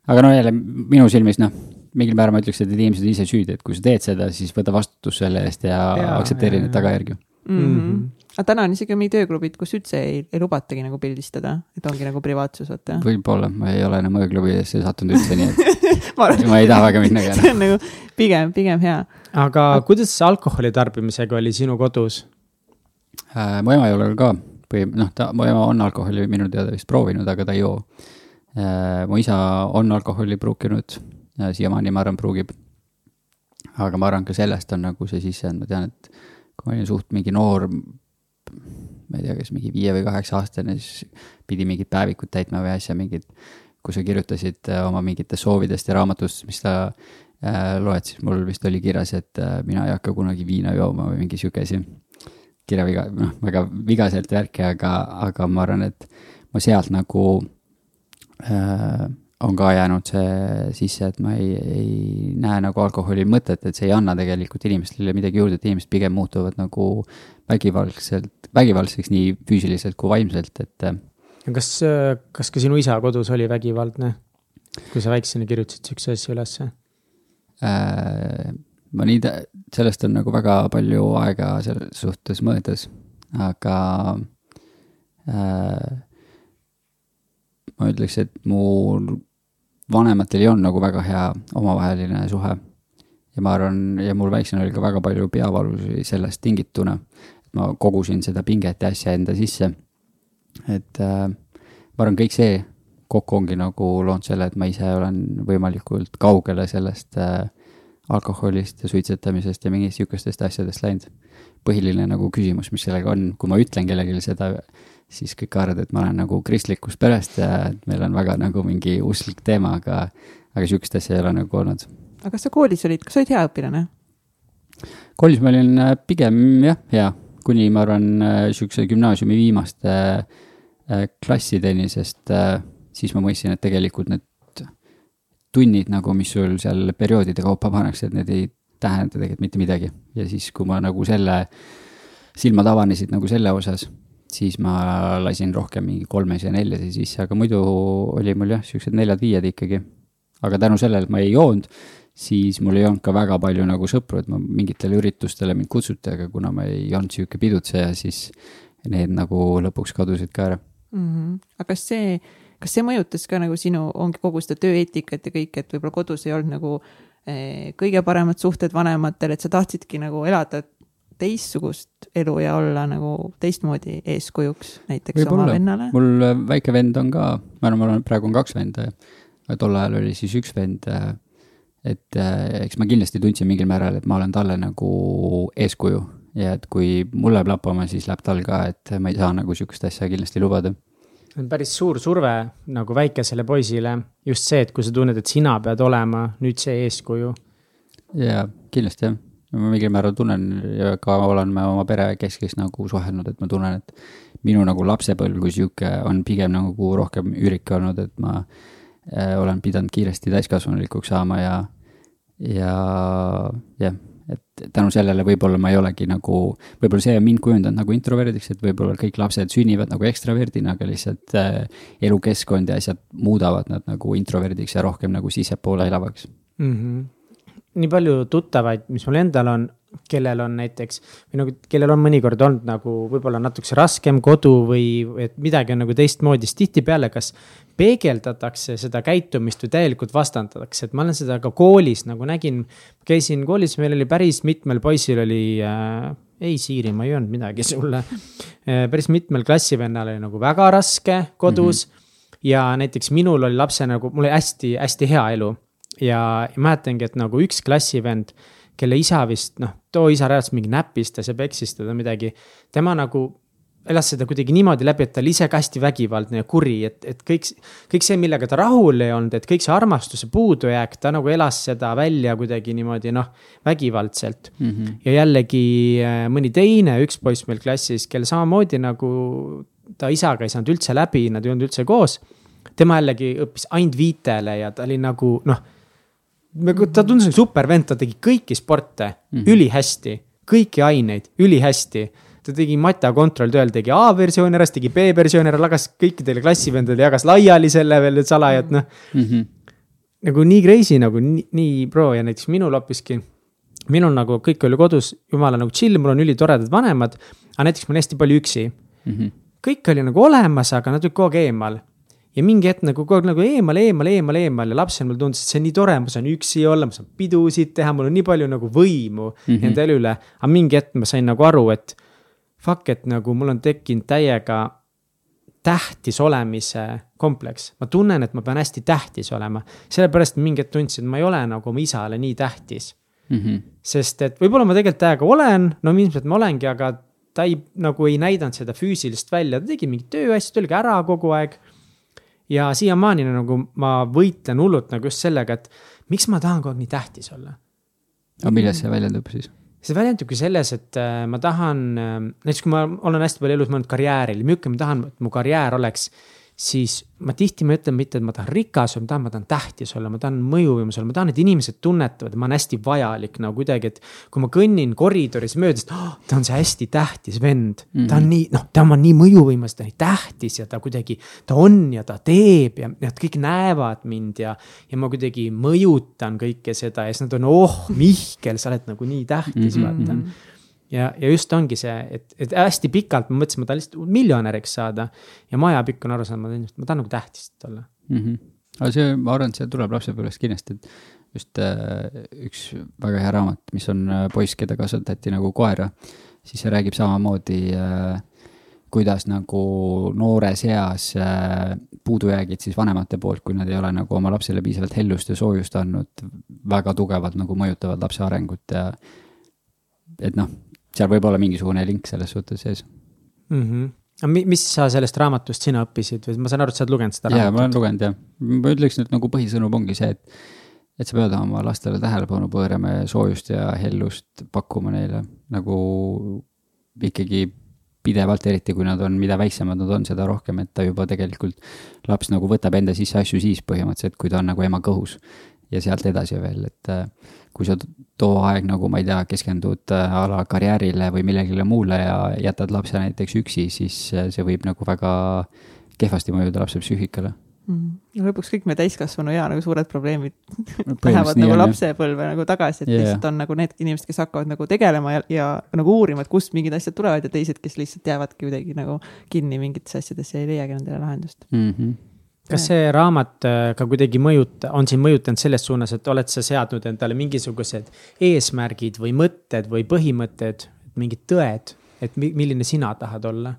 aga no jälle minu silmis noh, mingil määral ma ütleks, et need inimesed ise süüdi, et kui sa teed seda, siis võta vastutus selle eest ja, ja aktsepteeri neid tagajärgi mm. -hmm aga täna on isegi mingid ööklubid, kus üldse ei, ei lubatagi nagu pildistada, et ongi nagu privaatsus, vaata. võib-olla, ma ei ole enam ööklubidesse sattunud üldse, nii et *laughs* ma, *laughs* ma ei taha väga minna ka. *laughs* see on nagu pigem, pigem hea. aga kuidas alkoholi tarbimisega oli sinu kodus äh,? mu ema ei ole ka või noh, ta, mu ema on alkoholi minu teada vist proovinud, aga ta ei joo äh,. mu isa on alkoholi pruukinud äh,, siiamaani ma arvan, pruugib. aga ma arvan, ka sellest on nagu see sisse, et ma tean, et kui ma olin suht mingi noor ma ei tea, kas mingi viie või kaheksa aastane, siis pidi mingit päevikut täitma või asja, mingid, kus sa kirjutasid äh, oma mingitest soovidest ja raamatust, mis sa äh, loed, siis mul vist oli kirjas, et äh, mina ei hakka kunagi viina jooma või mingi sihuke asi. kirjaviga, noh, väga vigaselt värki, aga, aga ma arvan, et ma sealt nagu äh, on ka jäänud see sisse, et ma ei, ei näe nagu alkoholi mõtet, et see ei anna tegelikult inimestele midagi juurde, et inimesed pigem muutuvad nagu vägivaldselt, vägivaldseks nii füüsiliselt kui vaimselt, et. kas, kas ka sinu isa kodus oli vägivaldne, kui sa väiksena kirjutasid sihukese asja ülesse äh,? ma nii, sellest on nagu väga palju aega selles suhtes mõeldes, aga äh, ma ütleks, et mu vanematel ei olnud nagu väga hea omavaheline suhe. ja ma arvan, ja mul väiksena oli ka väga palju peavalusi sellest tingituna. ma kogusin seda pinget ja asja enda sisse. et äh, ma arvan, kõik see kokku ongi nagu loonud selle, et ma ise olen võimalikult kaugele sellest äh, alkoholist ja suitsetamisest ja mingist sihukestest asjadest läinud. põhiline nagu küsimus, mis sellega on, kui ma ütlen kellelegi seda, siis kõik arvavad, et ma olen nagu kristlikust perest ja et meil on väga nagu mingi usklik teema, aga, aga sihukest asja ei ole nagu olnud. aga kas sa koolis olid, kas sa olid hea õpilane? koolis ma olin äh, pigem jah, hea, kuni ma arvan äh, sihukese gümnaasiumi viimaste äh, klassideni, sest siis ma mõistsin, et tegelikult need tunnid nagu, mis sul seal perioodide kaupa pannakse, et need ei tähenda tegelikult mitte midagi. ja siis, kui ma nagu selle, silmad avanesid nagu selle osas siis ma lasin rohkem mingi kolmesi ja neljasi sisse, aga muidu oli mul jah, siuksed neljad-viied ikkagi. aga tänu sellele, et ma ei joonud, siis mul ei olnud ka väga palju nagu sõpru, et ma mingitele üritustele mind kutsuti, aga kuna ma ei olnud sihuke pidutseja, siis need nagu lõpuks kadusid ka ära mm. -hmm. aga kas see, kas see mõjutas ka nagu sinu, ongi kogu seda tööeetikat ja kõik, et võib-olla kodus ei olnud nagu eh, kõige paremad suhted vanematel, et sa tahtsidki nagu elada teistsugust elu ja olla nagu teistmoodi eeskujuks näiteks Võib-olla. oma vennale? mul äh, väike vend on ka, ma arvan, mul on praegu on kaks venda tol ajal oli siis üks vend. Äh, et äh, eks ma kindlasti tundsin mingil määral, et ma olen talle nagu eeskuju, ja et kui mul läheb lappama, siis läheb tal ka, et ma ei saa nagu sihukest asja kindlasti lubada. on päris suur surve nagu väikesele poisile, just see, et kui sa tunned, et sina pead olema nüüd see eeskuju. jaa, kindlasti jah ma mingil määral tunnen ja ka olen me oma pere keskis nagu suhelnud, et ma tunnen, et minu nagu lapsepõlv kui sihuke on pigem nagu rohkem ürik olnud, et ma äh, olen pidanud kiiresti täiskasvanulikuks saama ja, ja jah, et tänu sellele võib-olla ma ei olegi nagu, võib-olla see on mind kujundanud nagu introverdiks, et võib-olla kõik lapsed sünnivad nagu ekstraverdina, aga lihtsalt äh, elukeskkond ja asjad muudavad nad nagu introverdiks ja rohkem nagu sissepoole elavaks mm. -hmm nii palju tuttavaid, mis mul endal on, kellel on näiteks või nagu, kellel on mõnikord olnud nagu võib-olla natukese raskem kodu või et midagi on nagu teistmoodi, siis tihtipeale kas peegeldatakse seda käitumist või täielikult vastandatakse, et ma olen seda ka koolis nagu nägin. käisin koolis, meil oli päris mitmel poisil oli äh,, ei Siiri, ma ei öelnud midagi sulle äh,. päris mitmel klassivennal oli nagu väga raske kodus mm. -hmm. ja näiteks minul oli lapsena nagu, mul oli hästi-hästi hea elu ja mäletangi, et nagu üks klassivend, kelle isa vist noh, too isa reaalselt mingi näpistas ja peksis teda midagi. tema nagu elas seda kuidagi niimoodi läbi, et ta oli ise ka hästi vägivaldne ja kuri, et, et kõik, kõik see, millega ta rahul ei olnud, et kõik see armastuse puudujääk, ta nagu elas seda välja kuidagi niimoodi noh, vägivaldselt mm. -hmm. ja jällegi äh, mõni teine, üks poiss meil klassis, kel samamoodi nagu ta isaga ei saanud üldse läbi, nad ei olnud üldse koos. tema jällegi õppis ainult viitele ja ta oli nagu noh ta tundus nagu super vend, ta tegi kõiki sporte mm -hmm. ülihästi, kõiki aineid ülihästi. ta tegi Mata kontrolltööl, tegi A-versiooni ära, siis tegi B-versiooni ära, lagas kõikidele klassivendadele, jagas laiali selle veel salajalt, noh mm -hmm.. nagu nii crazy nagu nii, nii pro ja näiteks minul hoopiski. minul nagu kõik oli kodus, jumala nagu chill, mul on ülitoredad vanemad, aga näiteks ma olen hästi palju üksi mm. -hmm. kõik oli nagu olemas, aga nad olid kogu aeg eemal ja mingi hetk nagu kogu aeg nagu eemal, eemal, eemal, eemal ja lapsena mulle tundus, et see on nii tore, ma saan üksi olla, ma saan pidusid teha, mul on nii palju nagu võimu mm -hmm. enda elu üle. aga mingi hetk ma sain nagu aru, et fuck, et nagu mul on tekkinud täiega tähtis olemise kompleks. ma tunnen, et ma pean hästi tähtis olema, sellepärast mingi hetk tundsin, et ma ei ole nagu oma isale nii tähtis mm. -hmm. sest et võib-olla ma tegelikult täiega olen, no ilmselt ma olengi, aga ta ei, nagu ei näidanud seda füüsilist välja, ta tegi mingeid tööasju, ta oli ka ära kogu aeg ja siiamaani nagu ma võitlen hullult nagu just sellega, et miks ma tahan kogu aeg nii tähtis olla. aga milles see väljendub siis? see väljendubki selles, et äh, ma tahan, äh, näiteks kui ma olen hästi palju elus mõelnud karjääril, milline ma tahan, et mu karjäär oleks siis ma tihti ma ütlen mitte, et ma tahan rikas olla, ma tahan, ma tahan tähtis olla, ma tahan mõjuvõimus olla, ma tahan, et inimesed tunnetavad, et ma olen hästi vajalik nagu kuidagi, et. kui ma kõnnin koridoris mööda, siis oh, ta on see hästi tähtis vend mm, -hmm. ta on nii, noh, ta on nii mõjuvõimas, ta on nii tähtis ja ta kuidagi. ta on ja ta teeb ja nad kõik näevad mind ja, ja ma kuidagi mõjutan kõike seda ja siis nad on, oh Mihkel, sa oled nagu nii tähtis mm, -hmm. vaata ja, ja just ongi see, et, et hästi pikalt ma mõtlesin, ma tahan lihtsalt miljonäriks saada. ja ma ajapikku olen aru saanud, ma tahan, ma tahan nagu tähtis olla mm. -hmm. aga see, ma arvan, et see tuleb lapsepõlvest kindlasti, et just äh, üks väga hea raamat, mis on äh, Poiss, keda kasvatati nagu koera, siis see räägib samamoodi äh, kuidas nagu noores eas äh, puudujäägid siis vanemate poolt, kui nad ei ole nagu oma lapsele piisavalt hellust ja soojust andnud, väga tugevalt nagu mõjutavad lapse arengut ja et noh, seal võib olla mingisugune link selles suhtes sees mm. -hmm aga mis sa sellest raamatust sina õppisid või ma saan aru, et sa oled lugenud seda raamatut? jaa, ma olen lugenud jah, ma ütleks nüüd nagu põhisõnum ongi see, et, et sa pead oma lastele tähelepanu pöörama ja soojust ja hellust pakkuma neile nagu ikkagi pidevalt, eriti kui nad on, mida väiksemad nad on, seda rohkem, et ta juba tegelikult, laps nagu võtab enda sisse asju siis põhimõtteliselt, kui ta on nagu ema kõhus ja sealt edasi veel, et äh, kui sa too aeg nagu ma ei tea, keskendud äh, a la karjäärile või millegile muule ja jätad lapse näiteks üksi, siis äh, see võib nagu väga kehvasti mõjuda lapse psüühikale mm.. no lõpuks kõik me täiskasvanu ja nagu suured probleemid *laughs* lähevad nagu lapsepõlve nagu tagasi, et yeah. lihtsalt on nagu need inimesed, kes hakkavad nagu tegelema ja, ja nagu uurima, et kust mingid asjad tulevad ja teised, kes lihtsalt jäävadki kuidagi nagu kinni mingitesse asjadesse ja ei leiagi nendele lahendust mm. -hmm kas see raamat äh, ka kuidagi mõjuta-, on sind mõjutanud selles suunas, et oled sa seadnud endale mingisugused eesmärgid või mõtted või põhimõtted, mingid tõed, et milline sina tahad olla?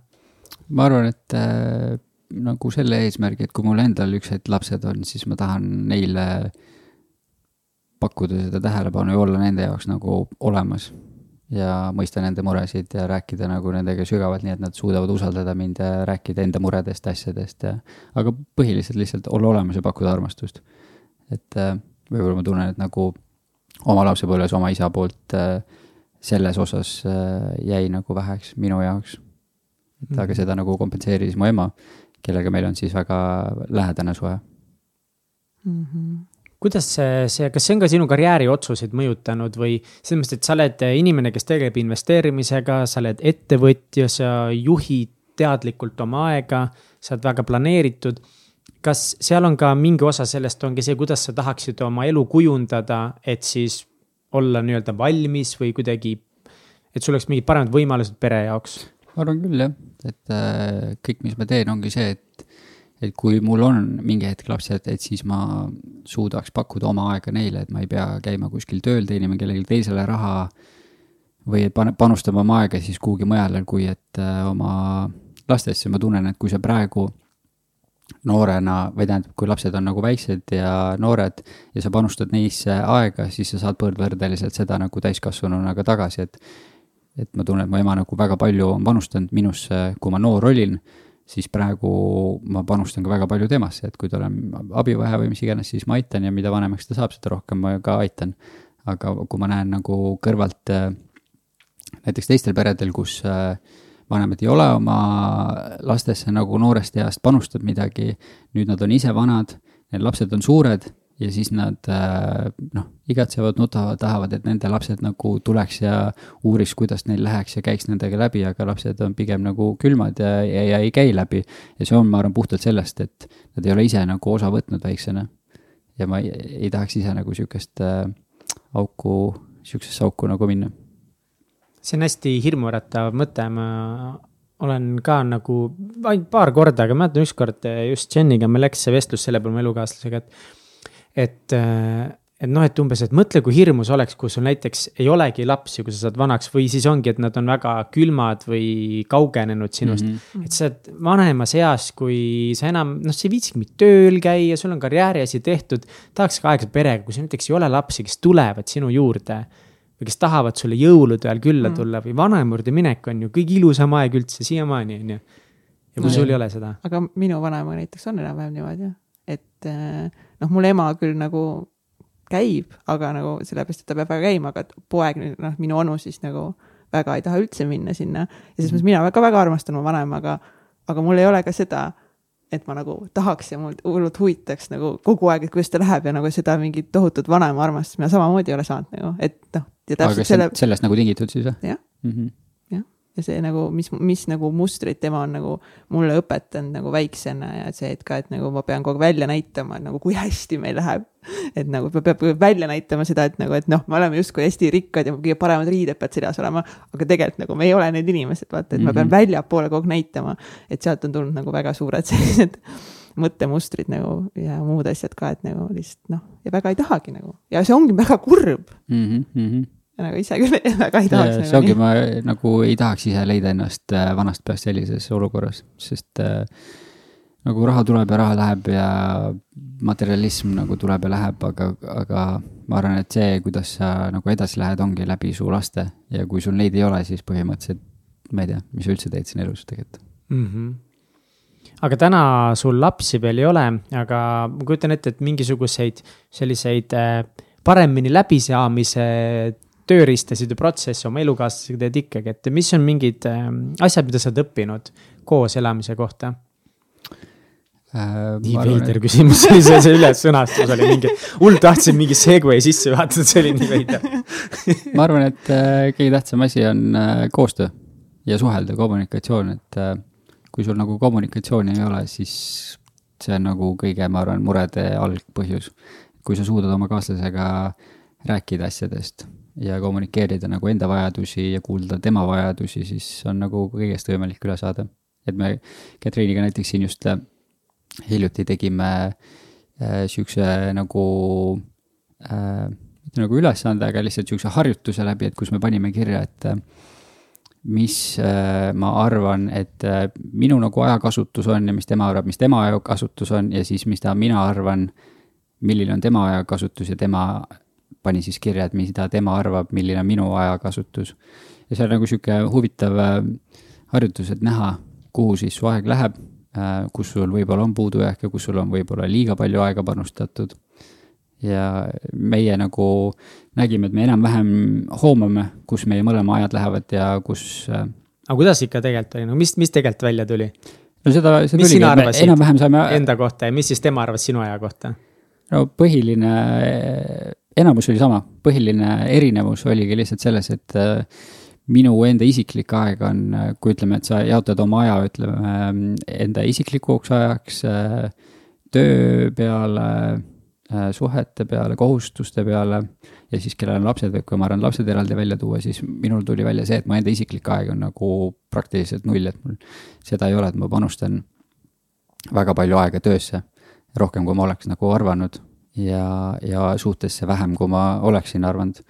ma arvan, et äh, nagu selle eesmärgi, et kui mul endal üks hetk lapsed on, siis ma tahan neile pakkuda seda tähelepanu ja olla nende jaoks nagu olemas. Ja mõista nende muresid ja rääkida nagu nendega sügavalt, nii et nad suudavad usaldada mind ja rääkida enda muredest, asjadest ja aga põhiliselt lihtsalt olla olemas ja pakkuda armastust. et äh, võib-olla ma tunnen, et nagu oma lapsepõlves oma isa poolt äh, selles osas äh, jäi nagu väheks minu jaoks. et aga mhm. seda nagu kompenseeris mu ema, kellega meil on siis väga lähedane suhe mm. -hmm kuidas see, see, kas see on ka sinu karjääriotsuseid mõjutanud või selles mõttes, et sa oled inimene, kes tegeleb investeerimisega, sa oled ettevõtja, sa juhid teadlikult oma aega, sa oled väga planeeritud. kas seal on ka mingi osa sellest ongi see, kuidas sa tahaksid oma elu kujundada, et siis olla nii-öelda valmis või kuidagi, et sul oleks mingid paremad võimalused pere jaoks? ma arvan küll jah, et äh, kõik, mis ma teen, ongi see, et et kui mul on mingi hetk lapsed, et siis ma suudaks pakkuda oma aega neile, et ma ei pea käima kuskil tööl, teenima kellelegi teisele raha. või panustama oma aega siis kuhugi mujale, kui et äh, oma lastesse, ma tunnen, et kui sa praegu noorena või tähendab, kui lapsed on nagu väiksed ja noored ja sa panustad neisse aega, siis sa saad võrdvõrdeliselt seda nagu täiskasvanuna ka tagasi, et. et ma tunnen, et mu ema nagu väga palju on panustanud minusse, kui ma noor olin siis praegu ma panustan ka väga palju temasse, et kui tal on abi vaja või mis iganes, siis ma aitan ja mida vanemaks ta saab, seda rohkem ma ka aitan. aga kui ma näen nagu kõrvalt äh, näiteks teistel peredel, kus äh, vanemad ei ole oma lastesse nagu noorest east panustanud midagi, nüüd nad on ise vanad, need lapsed on suured ja siis nad äh, noh, igatsevad, nutavad, tahavad, et nende lapsed nagu tuleks ja uuriks, kuidas neil läheks ja käiks nendega läbi, aga lapsed on pigem nagu külmad ja, ja, ja ei käi läbi. ja see on, ma arvan, puhtalt sellest, et nad ei ole ise nagu osa võtnud väiksena. ja ma ei, ei tahaks ise nagu sihukest äh, auku, sihukesesse auku nagu minna. see on hästi hirmuäratav mõte, ma olen ka nagu ainult paar korda, aga mäletan ükskord just Jeniga meil läks see vestlus selle peale mu elukaaslasega, et et, äh, et noh, et umbes, et mõtle, kui hirmus oleks, kui sul näiteks ei olegi lapsi, kui sa saad vanaks või siis ongi, et nad on väga külmad või kaugenenud sinust mm. -hmm. et sa oled vanemas eas, kui sa enam, noh, sa ei viitsigi mitte tööl käia, sul on karjääriasi tehtud. tahaks ka aega perega, kui sul näiteks ei ole lapsi, kes tulevad sinu juurde või kes tahavad sulle jõulude ajal külla mm. tulla või vanaema juurde minek on ju kõige ilusam aeg üldse siiamaani, on ju. ja kui no, sul ei ole seda. aga minu vanaema näiteks on enam-vähem niimoodi jah, et äh, noh, mul ema küll nagu käib, aga nagu sellepärast, et ta peab väga käima, aga poeg, noh, minu onu siis nagu väga ei taha üldse minna sinna. ja selles mõttes mina ka väga, väga armastan oma vanemaga, aga mul ei ole ka seda, et ma nagu tahaks ja mul hullult huvitaks nagu kogu aeg, et kuidas ta läheb ja nagu seda mingit tohutut vanema armastust mina samamoodi ei ole saanud nagu, et noh. aga selle... sellest nagu tingitud siis või? jah mm -hmm., ja see nagu, mis, mis nagu mustrit tema on nagu mulle õpetanud nagu väiksena ja see, et ka, et nagu ma pean kogu aeg välja näitama, et nagu kui hästi meil läheb. et nagu peab välja näitama seda, et nagu, et noh, me oleme justkui hästi rikkad ja kõige paremad riided peavad seljas olema. aga tegelikult nagu me ei ole need inimesed, vaata, et mm -hmm. ma pean mhm. väljapoole kogu aeg näitama. et sealt on tulnud nagu väga suured *laughs* sellised mõttemustrid nagu ja muud asjad ka, et nagu lihtsalt noh, ja väga ei tahagi nagu ja see ongi väga kurb mm. -hmm nagu ise küll väga ei tahaks. see ongi, ma nagu ei tahaks ise leida ennast äh, vanast peast sellises olukorras, sest äh, nagu raha tuleb ja raha läheb ja materialism nagu tuleb ja läheb, aga, aga ma arvan, et see, kuidas sa nagu edasi lähed, ongi läbi su laste ja kui sul neid ei ole, siis põhimõtteliselt ma ei tea, mis sa üldse teed siin elus tegelikult mm. -hmm aga täna sul lapsi veel ei ole, aga ma kujutan ette, et mingisuguseid selliseid äh, paremini läbisaamise tööriistasid ja protsesse oma elukaaslasega teed ikkagi, et mis on mingid äh, asjad, mida sa oled õppinud koos elamise kohta äh,? nii veider et... küsimus oli see, see ülessõnastus *laughs* oli mingi, hull tahtsin mingi segway sisse juhatada, see oli nii veider ma arvan, et äh, kõige tähtsam asi on äh, koostöö ja suhelda, kommunikatsioon, et äh, kui sul nagu kommunikatsiooni ei ole, siis see on nagu kõige, ma arvan, murede algpõhjus. kui sa suudad oma kaaslasega rääkida asjadest ja kommunikeerida nagu enda vajadusi ja kuulda tema vajadusi, siis on nagu kõigest võimalik üle saada. et me Katriiniga näiteks siin just äh, hiljuti tegime äh, sihukese nagu äh,, mitte nagu ülesande, aga lihtsalt sihukese harjutuse läbi, et kus me panime kirja, et äh, mis äh, ma arvan, et äh, minu nagu ajakasutus on ja mis tema arvab, mis tema ajakasutus on ja siis, mis ta, mina arvan, milline on tema ajakasutus ja tema panin siis kirja, et mida tema arvab, milline on minu ajakasutus. ja see on nagu sihuke huvitav äh, harjutus, et näha, kuhu siis su aeg läheb, äh, kus sul võib-olla on puudujääk ja kus sul on võib-olla liiga palju aega panustatud. ja meie nagu nägime, et me enam-vähem hoomame, kus meie mõlema ajad lähevad ja kus. Äh, aga kuidas ikka tegelikult oli, no mis, mis tegelikult välja tuli? no seda, see mis tuligi, enam-vähem saime. Enda kohta ja mis siis tema arvas sinu aja kohta? no põhiline, enamus oli sama, põhiline erinevus oligi lihtsalt selles, et äh, minu enda isiklik aeg on, kui ütleme, et sa jaotad oma aja, ütleme enda isiklikuks ajaks, töö peale, suhete peale, kohustuste peale ja siis kellel on lapsed, kui ma arvan, lapsed eraldi välja tuua, siis minul tuli välja see, et mu enda isiklik aeg on nagu praktiliselt null, et mul seda ei ole, et ma panustan väga palju aega töösse, rohkem kui ma oleks nagu arvanud ja, ja suhtesse vähem, kui ma oleksin arvanud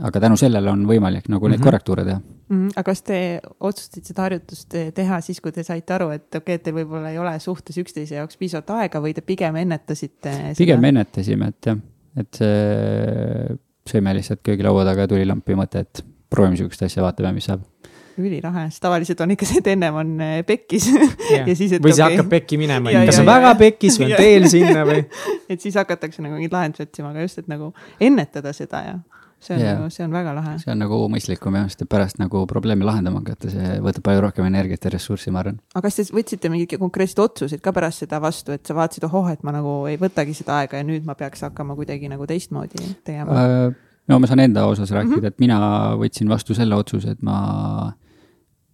aga tänu sellele on võimalik nagu neid mm -hmm. korrektuure teha mm. -hmm. aga kas te otsustasite seda harjutust teha siis, kui te saite aru, et okei okay,, et teil võib-olla ei ole suhtes üksteise jaoks piisavalt aega või te pigem ennetasite? pigem ennetasime, et jah, et see, sõime lihtsalt köögilaua taga tuli lampi mõte, et proovime sihukest asja, vaatame, mis saab ülilahe, sest tavaliselt on ikka see, et ennem on eh, pekkis yeah. ja siis, et. või see okay. hakkab pekki minema, kas on väga pekkis või on teel sinna või *laughs* et siis hakatakse nagu mingeid lahendusi otsima, aga just, et nagu ennetada seda ja see on yeah. nagu, see on väga lahe. see on nagu mõistlikum jah, sest et pärast nagu probleemi lahendama hakata, see võtab palju rohkem energiat ja ressurssi, ma arvan. aga kas te võtsite mingeid konkreetseid otsuseid ka pärast seda vastu, et sa vaatasid, ohoh, et ma nagu ei võtagi seda aega ja nüüd ma peaks hakkama kuidagi nagu teistmoodi tegema uh,? no ma saan enda osas rääkida mm, -hmm. et mina võtsin vastu selle otsuse, et ma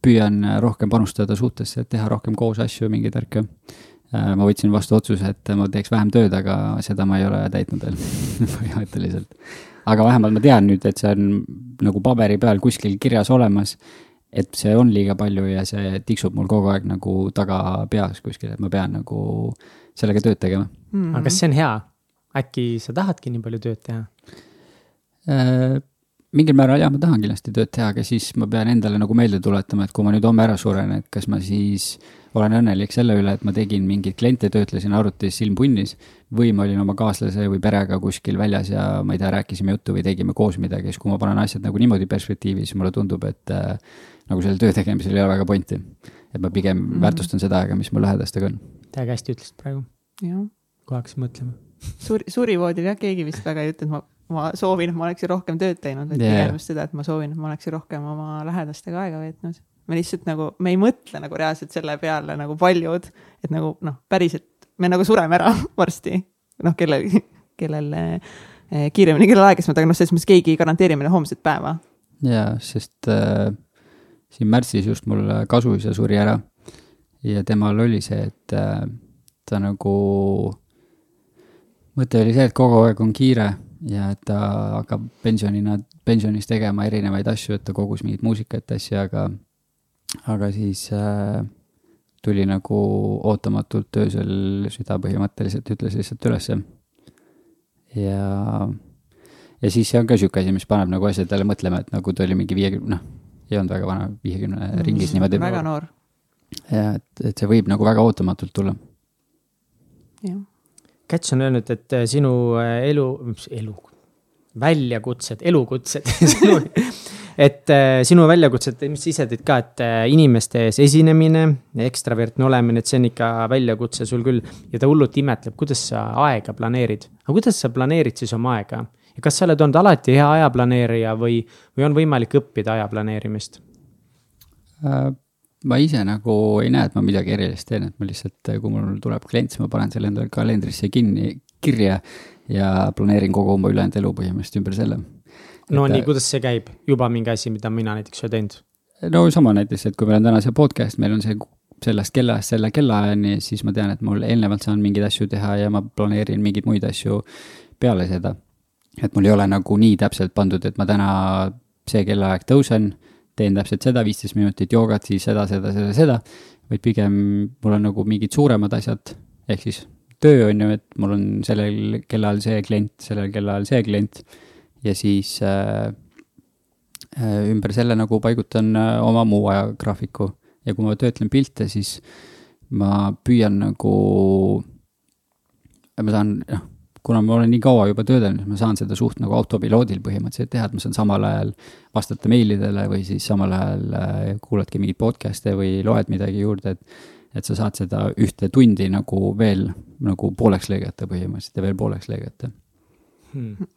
püüan rohkem panustada suhtesse, et teha rohkem koos asju, mingeid värke uh,. ma võtsin vastu otsuse, et ma teeks vähem tööd, aga seda ma ei ole täitnud veel *laughs* põhimõtteliselt aga vähemalt ma tean nüüd, et see on nagu paberi peal kuskil kirjas olemas. et see on liiga palju ja see tiksub mul kogu aeg nagu taga peas kuskil, et ma pean nagu sellega tööd tegema mm. -hmm. aga kas see on hea? äkki sa tahadki nii palju tööd teha äh,? Mingil määral jah, ma tahan kindlasti tööd teha, aga siis ma pean endale nagu meelde tuletama, et kui ma nüüd homme ära suren, et kas ma siis olen õnnelik selle üle, et ma tegin mingeid kliente, töötlesin arvutis silm punnis. või ma olin oma kaaslase või perega kuskil väljas ja ma ei tea, rääkisime juttu või tegime koos midagi, siis kui ma panen asjad nagu niimoodi perspektiivi, siis mulle tundub, et äh, nagu sellel töö tegemisel ei ole väga pointi. et ma pigem mm -hmm. väärtustan seda aega, mis mul lähedastega on. täiega hästi ütlesid praegu. kui hakkasin mõtlema. Suur, surivoodil jah, keegi vist väga ei et ma ma soovin, et ma oleksin rohkem tööd teinud, vaid yeah. pigem just seda, et ma soovin, et ma oleksin rohkem oma lähedastega aega veetnud me lihtsalt nagu, me ei mõtle nagu reaalselt selle peale nagu paljud, et nagu noh, päriselt me nagu sureme ära *laughs* varsti. noh, kellel, kellel eh, kiiremini, kellel aeglasemalt, aga noh, selles mõttes keegi ei garanteeri meile homset päeva. jaa, sest äh, siin märtsis just mul kasuisa suri ära ja temal oli see, et äh, ta nagu, mõte oli see, et kogu aeg on kiire ja et ta hakkab pensionina, pensionis tegema erinevaid asju, et ta kogus mingit muusikat, asja, aga aga siis äh, tuli nagu ootamatult öösel süda põhimõtteliselt ütles lihtsalt ülesse. ja, ja siis see on ka sihuke asi, mis paneb nagu asjadele mõtlema, et nagu ta oli mingi viiekümne, noh, ei olnud väga vana, viiekümne mm, ringis niimoodi. väga noor. ja et, et see võib nagu väga ootamatult tulla. jah. Käts on öelnud, et äh, sinu äh, elu, elu, väljakutsed, elukutsed *laughs* et äh, sinu väljakutsed, mis sa ise tõid ka, et inimeste ees esinemine, ekstravertne olemine, et see on ikka väljakutse sul küll. ja ta hullult imetleb, kuidas sa aega planeerid. aga kuidas sa planeerid siis oma aega? ja kas sa oled olnud alati hea ajaplaneerija või, või on võimalik õppida aja planeerimist äh,? Ma ise nagu ei näe, et ma midagi erilist teen, et ma lihtsalt, kui mul tuleb klient, siis ma panen selle endale kalendrisse kinni, kirja ja planeerin kogu oma ülejäänud elu põhimõtteliselt ümber selle no et, nii, kuidas see käib, juba mingi asi, mida mina näiteks ei teinud? no sama näiteks, et kui meil on täna see podcast, meil on see sellest kellaajast selle kellaajani, siis ma tean, et mul eelnevalt saan mingeid asju teha ja ma planeerin mingeid muid asju peale seda. et mul ei ole nagu nii täpselt pandud, et ma täna see kellaaeg tõusen, teen täpselt seda, viisteist minutit joogat, siis seda, seda, seda, seda, vaid pigem mul on nagu mingid suuremad asjad, ehk siis töö on ju, et mul on sellel kellaajal see klient, sellel kellaajal see klient. Ja siis äh, äh, ümber selle nagu paigutan äh, oma muu ajagraafiku. Ja kui ma töötlen pilte, siis ma püüan nagu, ma saan, noh, kuna ma olen nii kaua juba töödelnud, ma saan seda suht nagu autopiloodil põhimõtteliselt teha, et ma saan samal ajal vastata meilidele või siis samal ajal äh, kuuladki mingeid podcast'e või loed midagi juurde, et et sa saad seda ühte tundi nagu veel nagu pooleks lõigata põhimõtteliselt ja veel pooleks lõigata. Hmm..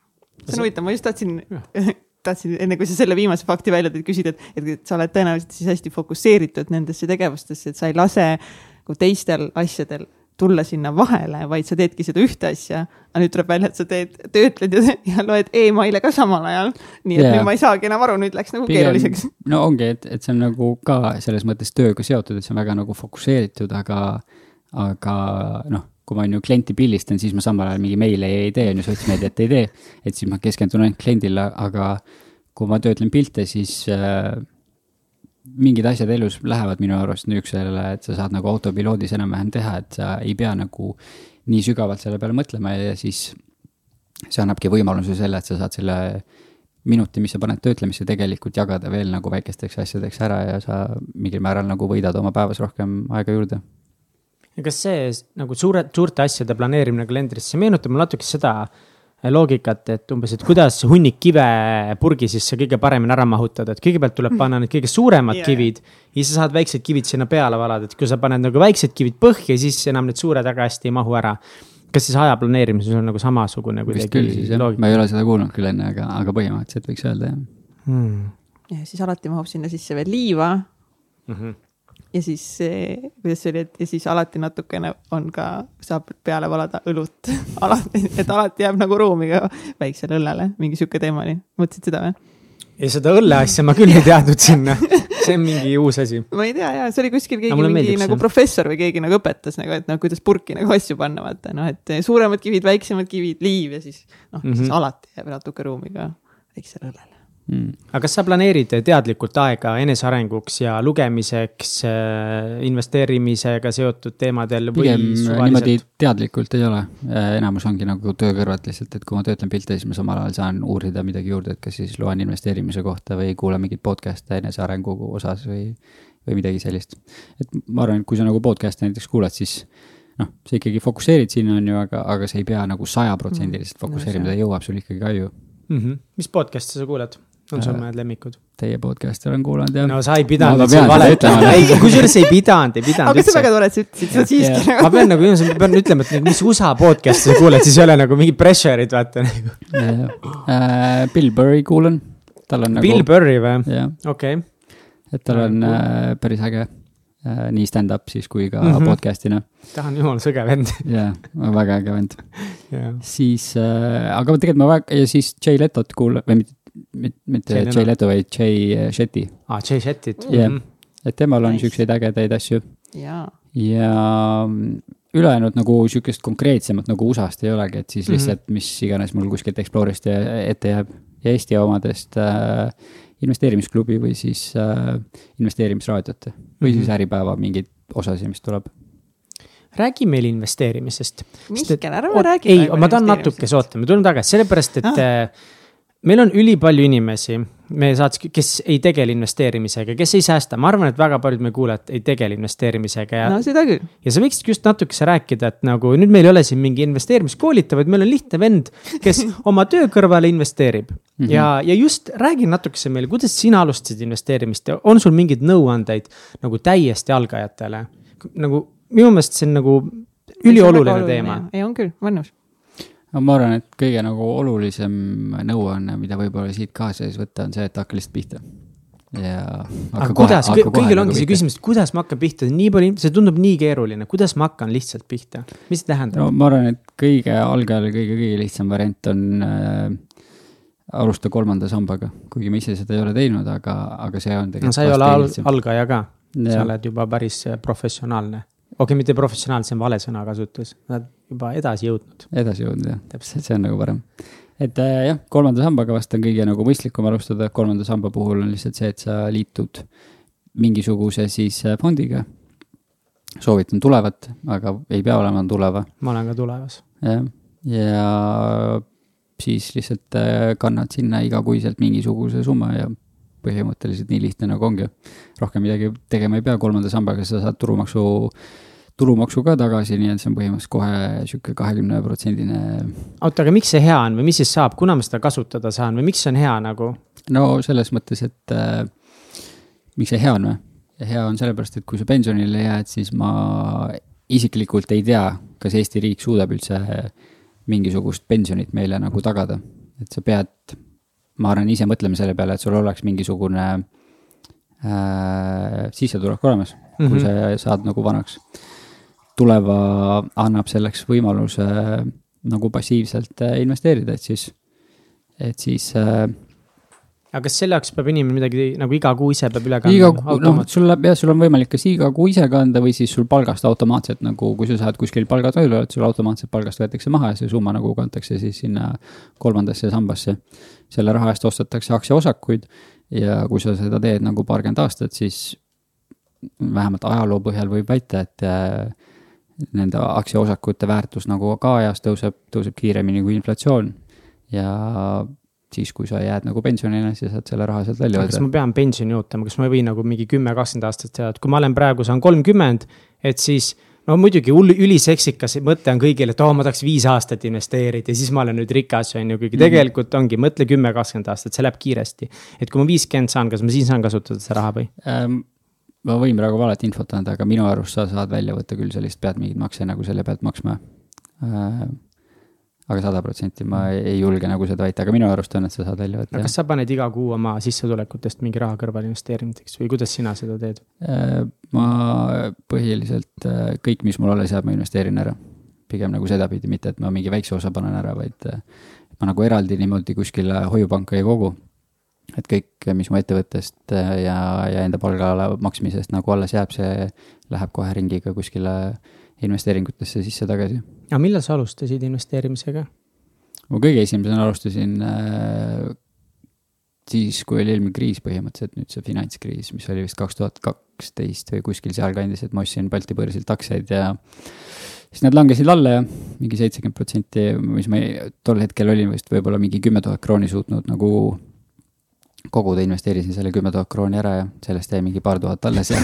see on huvitav, ma just tahtsin *laughs* tahtsin, enne kui sa selle viimase fakti välja tõid, küsida, et, et sa oled tõenäoliselt siis hästi fokusseeritud nendesse tegevustesse, et sa ei lase nagu teistel asjadel tulla sinna vahele, vaid sa teedki seda ühte asja. aga nüüd tuleb välja, et sa teed, töötled ja, *laughs* ja loed email'e ka samal ajal. nii et yeah. nüüd ma ei saagi enam aru, nüüd läks nagu Pigem, keeruliseks. *laughs* no ongi, et, et see on nagu ka selles mõttes tööga seotud, et see on väga nagu fokusseeritud, aga, aga noh kui ma on ju klienti pildistan, siis ma samal ajal mingi meile ei tee, on ju, sotsmeediat ei tee. et siis ma keskendun ainult kliendile, aga kui ma töötlen pilte, siis äh, mingid asjad elus lähevad minu arust niisugusele, et sa saad nagu autopiloodis enam-vähem teha, et sa ei pea nagu nii sügavalt selle peale mõtlema ja siis see annabki võimaluse selle, et sa saad selle minuti, mis sa paned töötlemisse, tegelikult jagada veel nagu väikesteks asjadeks ära ja sa mingil määral nagu võidad oma päevas rohkem aega juurde. ja kas see nagu suure, suurte asjade planeerimine kalendrisse meenutab mulle natuke seda äh, loogikat, et umbes, et kuidas hunnik kive purgi sisse kõige paremini ära mahutada, et kõigepealt tuleb panna need kõige suuremad yeah. kivid. ja siis sa saad väiksed kivid sinna peale valada, et kui sa paned nagu väiksed kivid põhja, siis enam need suured väga hästi ei mahu ära. kas siis aja planeerimises on nagu samasugune kuidagi loogika? ma ei ole seda kuulnud küll enne, aga, aga põhimõtteliselt võiks öelda jah hmm.. ja siis alati mahub sinna sisse veel liiva mm. -hmm ja siis, kuidas see oli, et ja siis alati natukene on ka, saab peale valada õlut *laughs* alati, et alati jääb nagu ruumi ka väiksele õllele, mingi sihuke teema oli, mõtlesid seda või? ei, seda õlle asja ma küll ei *laughs* teadnud sinna, see on mingi uus asi. ma ei tea ja see oli kuskil keegi mingi meeldib, nagu professor või keegi nagu õpetas nagu, et noh, kuidas purki nagu asju panna, vaata noh, et suuremad kivid, väiksemad kivid, liiv ja siis noh mm, -hmm. siis mhm. alati jääb natuke ruumi ka väiksele õllele mm.. aga kas sa planeerid teadlikult aega enesearenguks ja lugemiseks, äh, investeerimisega seotud teemadel või Pigem suvaliselt? niimoodi teadlikult ei ole, äh, enamus ongi nagu töö kõrvalt lihtsalt, et kui ma töötlen pilte, siis ma samal ajal saan uurida midagi juurde, et kas siis loen investeerimise kohta või kuulan mingeid podcast'e enesearengu osas või, või midagi sellist. et ma arvan, et kui sa nagu podcast'e näiteks kuulad, siis noh, sa ikkagi fokusseerid sinna, on ju, aga, aga sa ei pea nagu sajaprotsendiliselt mm. fokusseerima, ta jõuab sul ikkagi aju mm. -hmm. mis podcast'e sa kuulad? On sul mõned lemmikud? Teie podcast'i olen kuulanud jah. no sa ei pidanud siin valetama, ei kusjuures ei pidanud, ei pidanud aga see on väga tore, et sa ütlesid seda siiski nagu. ma pean nagu, ma pean ütlema, et nagu, mis USA podcast'i sa kuuled, siis ei ole nagu mingit pressure'it vaata nagu. Uh, Bill Burry kuulan, tal on nagu. Bill Burry või? okei. et tal on uh, päris äge uh, nii stand-up siis kui ka mm -hmm. podcast'ina. ta on jumala sõge vend. jah, väga äge vend yeah.. siis uh,, aga tegelikult ma väga, ja siis Jay Letot kuulan, või mitte mitte Jay Leto, vaid Jay Shetty. aa, Jay Shettit. jah, mhm. et temal on nice. siukseid ägedaid asju. ja ülejäänud nagu sihukest konkreetsemat nagu USA-st ei olegi, et siis mhm. lihtsalt mm -hmm. mis iganes mul kuskilt Explorist ette jääb ja Eesti omadest äh, investeerimisklubi või siis äh, investeerimisraadiot või mm -hmm. siis Äripäeva mingeid osasid, mis tuleb räägi meil investeerimisest. Mihkel, ärme räägi. ei, ma tahan natuke, oota, ma tulen tagasi, sellepärast et ah meil on ülipalju inimesi meie saates, kes ei tegele investeerimisega, kes ei säästa, ma arvan, et väga paljud meie kuulajad ei tegele investeerimisega ja. no seda küll. ja sa võiksid just natukese rääkida, et nagu nüüd meil ei ole siin mingi investeerimiskoolitaja, vaid meil on lihtne vend, kes *laughs* oma töö kõrvale investeerib mm. -hmm. ja, ja just räägi natukese meile, kuidas sina alustasid investeerimist ja on sul mingeid nõuandeid nagu täiesti algajatele? nagu minu meelest see on nagu ülioluline teema. ei, on küll, olen nõus no ma arvan, et kõige nagu olulisem nõuanne, mida võib-olla siit kaasa siis võtta, on see, et hakka lihtsalt pihta. ja. aga kuidas, kõigil nagu ongi see küsimus, et kuidas ma hakkan pihta, nii palju, see tundub nii keeruline, kuidas ma hakkan lihtsalt pihta, mis see tähendab? no ma arvan, et kõige algajal kõige, kõige lihtsam variant on äh, alusta kolmanda sambaga, kuigi ma ise seda ei ole teinud, aga, aga see on tegelikult no,. sa ei ole al algaja ka, sa oled juba päris professionaalne okei okay,, mitte professionaal, see on vale sõnakasutus, nad juba edasi jõudnud. edasi jõudnud jah, täpselt, see on nagu parem. et äh, jah, kolmanda sambaga vast on kõige nagu mõistlikum alustada, kolmanda samba puhul on lihtsalt see, et sa liitud mingisuguse siis äh, fondiga. soovitan tulevat, aga ei pea olema tuleva. ma olen ka tulevas. jah, ja siis lihtsalt äh, kannad sinna igakuiselt mingisuguse summa ja põhimõtteliselt nii lihtne nagu ongi. rohkem midagi tegema ei pea, kolmanda sambaga sa saad tulumaksu tulumaksu ka tagasi, nii et see on põhimõtteliselt kohe sihuke kahekümne protsendine. oota, aga miks see hea on või mis siis saab, kuna ma seda kasutada saan või miks see on hea nagu? no selles mõttes, et äh, miks see hea on või? hea on sellepärast, et kui sa pensionile jääd, siis ma isiklikult ei tea, kas Eesti riik suudab üldse mingisugust pensionit meile nagu tagada. et sa pead, ma arvan, ise mõtlema selle peale, et sul oleks mingisugune äh, sissetulek olemas mm, -hmm. kui mhm. sa saad nagu vanaks. Tuleva annab selleks võimaluse äh, nagu passiivselt äh, investeerida, et siis, et siis äh, aga kas selle jaoks peab inimene midagi nagu iga kuu ise peab üle kandma? iga kuu, noh, sul läheb jah, sul on võimalik kas iga kuu ise kanda või siis sul palgast automaatselt nagu, kui sa saad kuskil palgatööl oled, sul automaatselt palgast võetakse maha ja see summa nagu kantakse siis sinna kolmandasse sambasse. selle raha eest ostetakse aktsiaosakuid ja kui sa seda teed nagu paarkümmend aastat, siis vähemalt ajaloo põhjal võib väita, et äh, nende aktsiaosakute väärtus nagu ka ajas tõuseb, tõuseb kiiremini kui inflatsioon ja siis, kui sa jääd nagu pensionile, siis saad selle raha sealt välja võtta. kas ma pean pensioni ootama, kas ma võin nagu mingi kümme, kakskümmend aastat teha, et kui ma olen praegu, saan kolmkümmend, et siis no muidugi hull, üliseksikas mõte on kõigil, et oo oh,, ma tahaks viis aastat investeerida ja siis ma olen nüüd rikas, on ju, kuigi -hmm. tegelikult ongi, mõtle kümme, kakskümmend aastat, see läheb kiiresti. et kui ma viiskümmend saan, kas ma siis saan kasutada seda raha või ähm,? Ma võin praegu valet infot anda, aga minu arust sa saad välja võtta küll sellist, pead mingeid makse nagu selle pealt maksma äh, aga sada protsenti ma ei julge nagu seda väita, aga minu arust on, et sa saad välja võtta. kas sa paned iga kuu oma sissetulekutest mingi raha kõrvale investeerimiseks või kuidas sina seda teed? Äh, ma põhiliselt äh, kõik, mis mul alles jääb, ma investeerin ära. pigem nagu sedapidi, mitte et ma mingi väikse osa panen ära, vaid äh, ma nagu eraldi niimoodi kuskile hoiupanka ei kogu. Et kõik, mis mu ettevõttest ja, ja enda palga maksmisest nagu alles jääb, see läheb kohe ringiga kuskile investeeringutesse sisse tagasi aga millal sa alustasid investeerimisega? ma kõige esimesena alustasin äh, siis, kui oli eelmine kriis põhimõtteliselt, nüüd see finantskriis, mis oli vist kaks tuhat kaksteist või kuskil sealkandis, et ma ostsin Balti börsilt aktsiaid ja siis nad langesid alla ja mingi seitsekümmend protsenti, mis ma tol hetkel olin vist võib-olla mingi kümme tuhat krooni suutnud nagu koguda, investeerisin selle kümme tuhat krooni ära ja sellest jäi mingi paar tuhat alles ja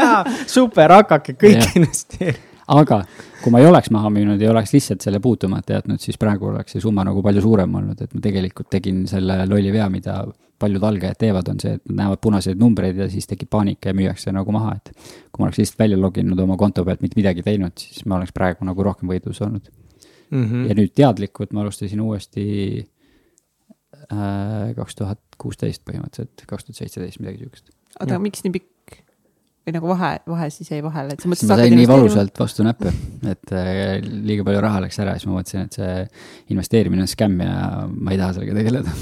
*laughs* super, hakake kõik investeerima aga kui ma ei oleks maha müünud ja oleks lihtsalt selle puutumata jätnud, siis praegu oleks see summa nagu palju suurem olnud, et ma tegelikult tegin selle lolli vea, mida paljud algajad teevad, on see, et nad näevad punaseid numbreid ja siis tekib paanika ja müüakse nagu maha, et kui ma oleks lihtsalt välja loginud oma konto pealt, mitte midagi teinud, siis ma oleks praegu nagu rohkem võidus olnud mm. -hmm. ja nüüd teadlikult ma alustasin uuesti kaks tuhat kuusteist põhimõtteliselt, kaks tuhat seitseteist, midagi sihukest. oota, miks nii pikk või nagu vahe, vahe siis jäi vahele, et sa mõtlesid. ma sain nii valusalt vastu näppe, et äh, liiga palju raha läks ära ja siis ma mõtlesin, et see investeerimine on skämm ja ma ei taha sellega tegeleda.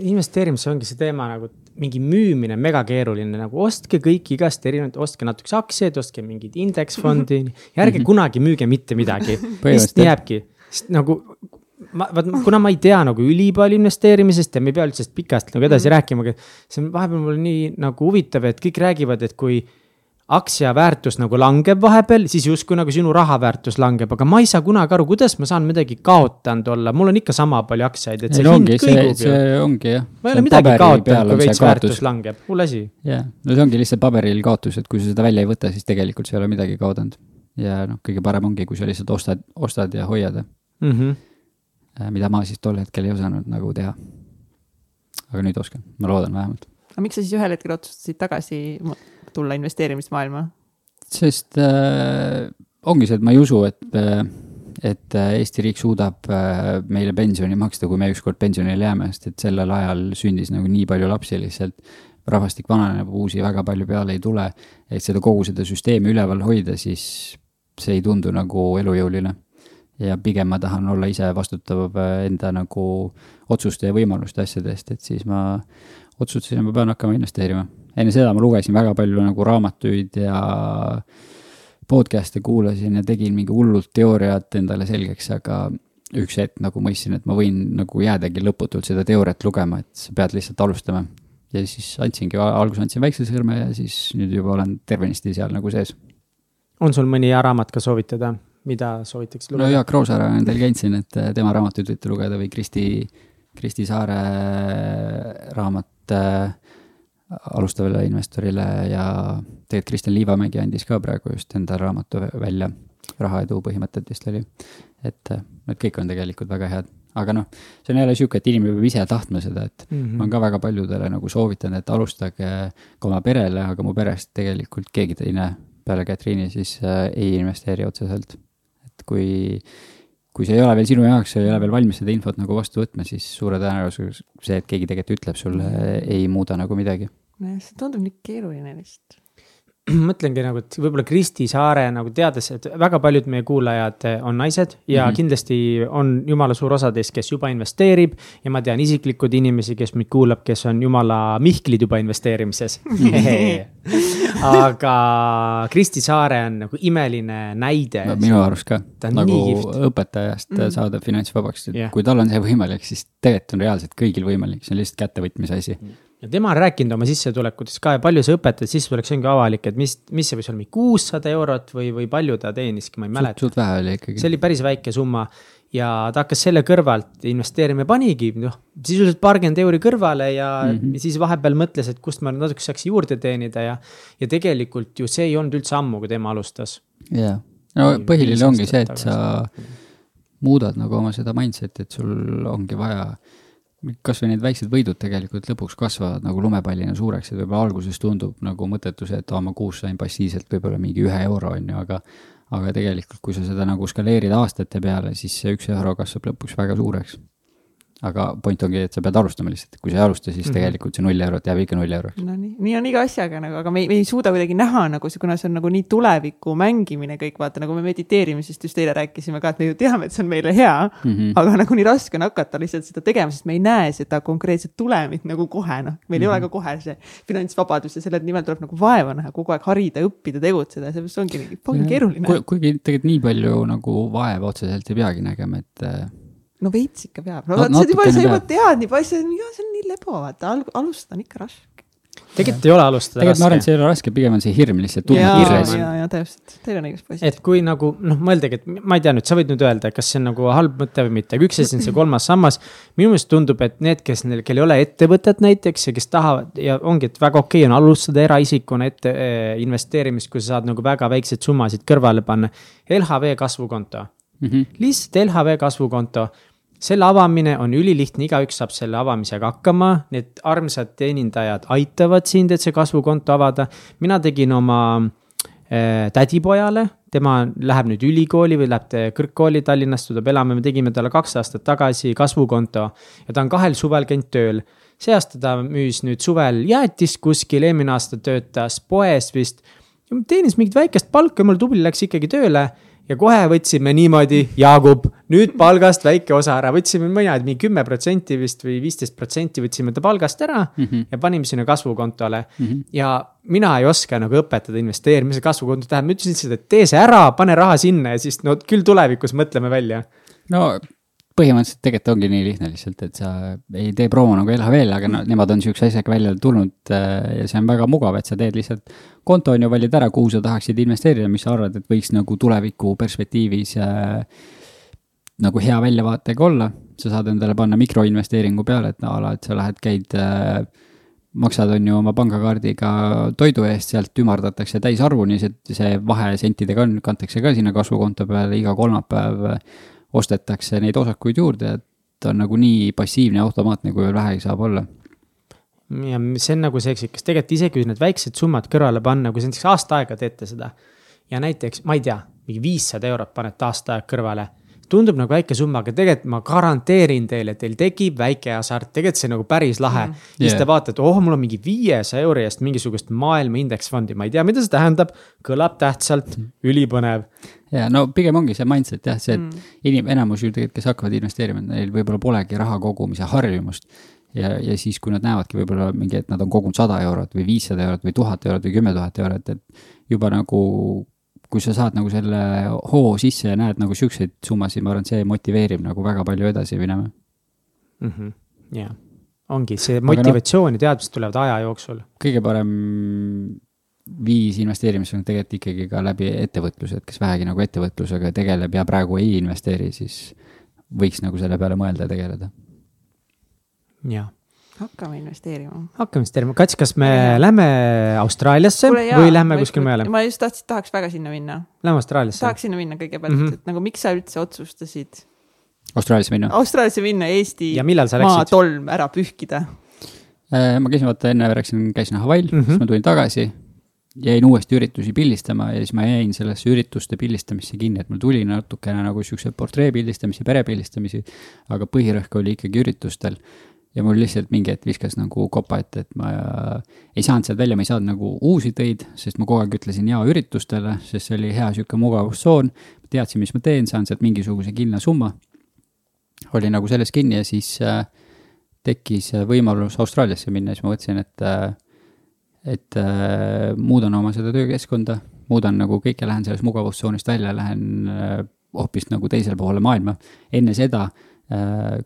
investeerimises ongi see teema nagu mingi müümine megakeeruline, nagu ostke kõik igast erinevat, ostke natukese aktsiaid, ostke mingit indeksfondi ja ärge -hmm. kunagi müüge mitte midagi. lihtsalt nii jääbki, sest nagu ma, vaat kuna ma ei tea nagu ülipalju investeerimisest ja me ei pea üldse pikast nagu edasi mm -hmm. rääkima, aga see on vahepeal mul nii nagu huvitav, et kõik räägivad, et kui aktsia väärtus nagu langeb vahepeal, siis justkui nagu sinu raha väärtus langeb, aga ma ei saa kunagi aru, kuidas ma saan midagi kaotanud olla, mul on ikka sama palju aktsiaid, et see ei, hind kõigub ju. see ongi jah. ma ei ole midagi kaotanud, kui veits väärtus langeb, hull asi. jah, no see ongi lihtsalt paberil kaotus, et kui sa seda välja ei võta, siis tegelikult sa ei ole midagi kaotanud. ja noh, kõige parem ongi, kui sa lihtsalt ostad, ostad ja hoiad mm. -hmm mida ma siis tol hetkel ei osanud nagu teha. aga nüüd oskan, ma loodan vähemalt. aga miks sa siis ühel hetkel otsustasid tagasi tulla investeerimismaailma? sest äh, ongi see, et ma ei usu, et äh, et äh, Eesti riik suudab äh, meile pensioni maksta, kui me ükskord pensionile jääme, sest et sellel ajal sündis nagu nii palju lapsi lihtsalt. rahvastik vananeb, uusi väga palju peale ei tule, et seda kogu seda süsteemi üleval hoida, siis see ei tundu nagu elujõuline ja pigem ma tahan olla ise vastutav äh, enda nagu otsuste ja võimaluste asjade eest, et siis ma otsustasin, et ma pean hakkama investeerima. enne seda ma lugesin väga palju nagu raamatuid ja podcast'e kuulasin ja tegin mingi hullult teooriat endale selgeks, aga üks hetk nagu mõistsin, et ma võin nagu jäädagi lõputult seda teooriat lugema, et sa pead lihtsalt alustama. ja siis andsingi, alguses andsin väikse sõrme ja siis nüüd juba olen tervenisti seal nagu sees. on sul mõni hea raamat ka soovitada? Mida soovitaks lugeda? no Jaak Roosaare on teil käinud siin, et äh, tema raamatuid võite lugeda või Kristi, Kristi Saare raamat äh, alustavale investorile ja tegelikult Kristjan Liivamägi andis ka praegu just enda raamatu välja, rahaedu põhimõtted vist oli. et need kõik on tegelikult väga head, aga noh, see on jälle sihuke, et inimene peab ise tahtma seda, et mm -hmm. ma olen ka väga paljudele nagu soovitanud, et alustage ka oma perele, aga mu perest tegelikult keegi teine peale Katriini siis äh, ei investeeri otseselt. Et kui kui see ei ole veel sinu jaoks, sa ei ole veel valmis seda infot nagu vastu võtma, siis suure tõenäosusega see, et keegi tegelikult ütleb sulle, ei muuda nagu midagi. see tundub nii keeruline lihtsalt *clears throat* mõtlengi nagu, et võib-olla Kristi Saare nagu teades, et väga paljud meie kuulajad on naised ja mm -hmm. kindlasti on jumala suur osa teist, kes juba investeerib. ja ma tean isiklikud inimesi, kes meid kuulab, kes on jumala Mihklid juba investeerimises *laughs* aga Kristi Saare on nagu imeline näide no,. minu arust ka, nagu õpetajast mm -hmm. saada finantsvabaks, et yeah. kui tal on see võimalik, siis tegelikult on reaalselt kõigil võimalik, see on lihtsalt kättevõtmise asi mm. -hmm ja tema on rääkinud oma sissetulekutest ka ja palju see õpetaja sissetulek, see ongi avalik, et mis, mis see võis olla, mingi kuussada eurot või, või palju ta teeniski, ma ei mäleta. suht vähe oli ikkagi. see oli päris väike summa ja ta hakkas selle kõrvalt investeerima ja panigi noh, sisuliselt paarkümmend euri kõrvale ja mm -hmm. siis vahepeal mõtles, et kust ma natuke saaks juurde teenida ja. ja tegelikult ju see ei olnud üldse ammu, kui tema alustas. jaa, no põhiline ongi see, et sa muudad nagu oma seda mindset'i, et sul ongi vaja kasvõi need väiksed võidud tegelikult lõpuks kasvavad nagu lumepallina suureks, et võib-olla alguses tundub nagu mõttetus, et aa, ma kuus sain passiivselt võib-olla mingi ühe euro, on ju, aga aga tegelikult, kui sa seda nagu skaleerid aastate peale, siis see üks euro kasvab lõpuks väga suureks aga point ongi, et sa pead alustama lihtsalt, kui sa ei alusta, siis mm -hmm. tegelikult see null eurot jääb ikka null euroks. no nii, nii on iga asjaga nagu, aga me ei, me ei suuda kuidagi näha nagu kuna see on nagu nii tuleviku mängimine kõik, vaata nagu me mediteerimisest just eile rääkisime ka, et me ju teame, et see on meile hea mm. -hmm. aga nagu nii raske on hakata lihtsalt seda tegema, sest me ei näe seda konkreetset tulemit nagu kohe, noh. meil mm -hmm. ei ole mhm. ka kohe see finantsvabadus ja selle nimel tuleb nagu vaeva näha, kogu aeg harida, õppida, tegutseda, seepärast ongi nii keeruline. kuigi tegelikult nii palju nagu vaeva otseselt ei peagi nägema, et no veits ikka peab, no, no sa juba, sa juba tead nii palju, see on nii lebo, vaata, alustada on ikka raske tegelikult ei ole alustada tegelikult ma arvan, et see ei ole raske, pigem on see hirm lihtsalt. ja, ja, ja täpselt, teil on õigus poiss. et kui nagu noh, mõeldagi, et ma ei tea nüüd, sa võid nüüd öelda, kas see on nagu halb mõte või mitte, aga üks asi on see kolmas sammas. minu meelest tundub, et need, kes neil, kel ei ole ettevõtet näiteks ja kes tahavad ja ongi, et väga okei okay on alustada eraisikuna ette eh, investeerimist, kui sa saad nagu väga väikseid summasid kõrvale panna. LHV kasvukonto mm, -hmm. lihtsalt LHV kasvukonto. Selle avamine on ülilihtne, igaüks saab selle avamisega hakkama, need armsad teenindajad aitavad sind, et see kasvukonto avada. mina tegin oma äh, tädipojale, tema läheb nüüd ülikooli või läheb kõrgkooli Tallinnast, tuleb elama, me tegime talle kaks aastat tagasi kasvukonto. Ja ta on kahel suvel käinud tööl. See aasta ta müüs nüüd suvel jäätist kuskil, eelmine aasta töötas poes vist. teenis mingit väikest palka, jumala tubli, läks ikkagi tööle ja kohe võtsime niimoodi, Jaagup, nüüd palgast väike osa ära, võtsime mina, et mingi kümme protsenti vist või viisteist protsenti võtsime ta palgast ära mm -hmm. ja panime sinna kasvukontole mm. -hmm. ja mina ei oska nagu õpetada investeerimise kasvukonto tähendab, ma ütlesin lihtsalt, et tee see ära, pane raha sinna ja siis no küll tulevikus mõtleme välja. no põhimõtteliselt tegelikult ongi nii lihtne lihtsalt, et sa ei tee promo nagu LHV-l, aga no nemad on sihukese asjaga välja tulnud äh, ja see on väga mugav, et sa teed lihtsalt konto on ju, valid ära, kuhu sa tahaksid investeerida, mis sa arvad, et võiks nagu tuleviku perspektiivis äh, nagu hea väljavaatega olla. sa saad endale panna mikroinvesteeringu peale, et a la, et sa lähed, käid äh, maksad, on ju, oma pangakaardiga toidu eest, sealt ümardatakse täisarvuni, see, see vahe sentidega on, kantakse ka sinna kasvukonto peale iga kolmapäev ostetakse neid osakuid juurde, et on nagu nii passiivne ja automaatne, kui veel vähegi saab olla ja see on nagu see eksikas, tegelikult isegi kui need väiksed summad kõrvale panna, kui sa näiteks aasta aega teete seda. ja näiteks, ma ei tea, mingi viissada eurot panete aasta aega kõrvale tundub nagu väike summa, aga tegelikult ma garanteerin teile, teil tekib väike hasart, tegelikult see nagu päris lahe mm.. Yeah. siis te vaatate, oh, mul on mingi viiesaja euri eest mingisugust maailma indeksfondi, ma ei tea, mida see tähendab, kõlab tähtsalt mm., ülipõnev. ja no pigem ongi see mindset jah, see, et mm. inim-, enamus ju tegelikult, kes hakkavad investeerima, neil võib-olla polegi raha kogumise harjumust ja, ja siis, kui nad näevadki võib-olla mingi, et nad on kogunud sada eurot või viissada eurot või tuhat eurot või kümme tuhat eurot, et juba nagu kui sa saad nagu selle hoo sisse ja näed nagu siukseid summasid, ma arvan, et see motiveerib nagu väga palju edasi minema mm. -hmm. jah, ongi see motivatsioon no, ja teadmised tulevad aja jooksul. kõige parem viis investeerimist on tegelikult ikkagi ka läbi ettevõtluse, et kes vähegi nagu ettevõtlusega tegeleb ja praegu ei investeeri, siis võiks nagu selle peale mõelda ja tegeleda. jah hakkame investeerima. hakkame investeerima, Kats, kas me ja. lähme Austraaliasse Kule, jaa, või lähme kuskile mujale? ma just tahtsin, tahaks väga sinna minna. Lähme Austraaliasse. tahaks sinna minna kõigepealt mm, -hmm. et nagu miks sa üldse otsustasid? Austraaliasse minna? Austraaliasse minna, Eesti maatolm ära pühkida. Äh, ma käisin, vaata enne rääkisin, käisin Hawaii'l mm, -hmm. siis ma tulin tagasi jäin uuesti üritusi pildistama ja siis ma jäin sellesse ürituste pildistamisse kinni, et mul tuli natukene nagu siukse portree pildistamisi, pere pildistamisi, aga põhirõhk oli ikkagi üritustel. Ja mul lihtsalt mingi hetk viskas nagu kopa ette, et ma ei saanud sealt välja, ma ei saanud nagu uusi töid, sest ma kogu aeg ütlesin jaa üritustele, sest see oli hea sihuke mugavustsoon. teadsin, mis ma teen, saan sealt mingisuguse kindla summa. oli nagu selles kinni ja siis äh, tekkis võimalus Austraaliasse minna, siis ma mõtlesin, et äh, et äh, muudan oma seda töökeskkonda, muudan nagu kõike, lähen sellest mugavustsoonist välja, lähen äh, hoopis nagu teisele poole maailma. enne seda äh,,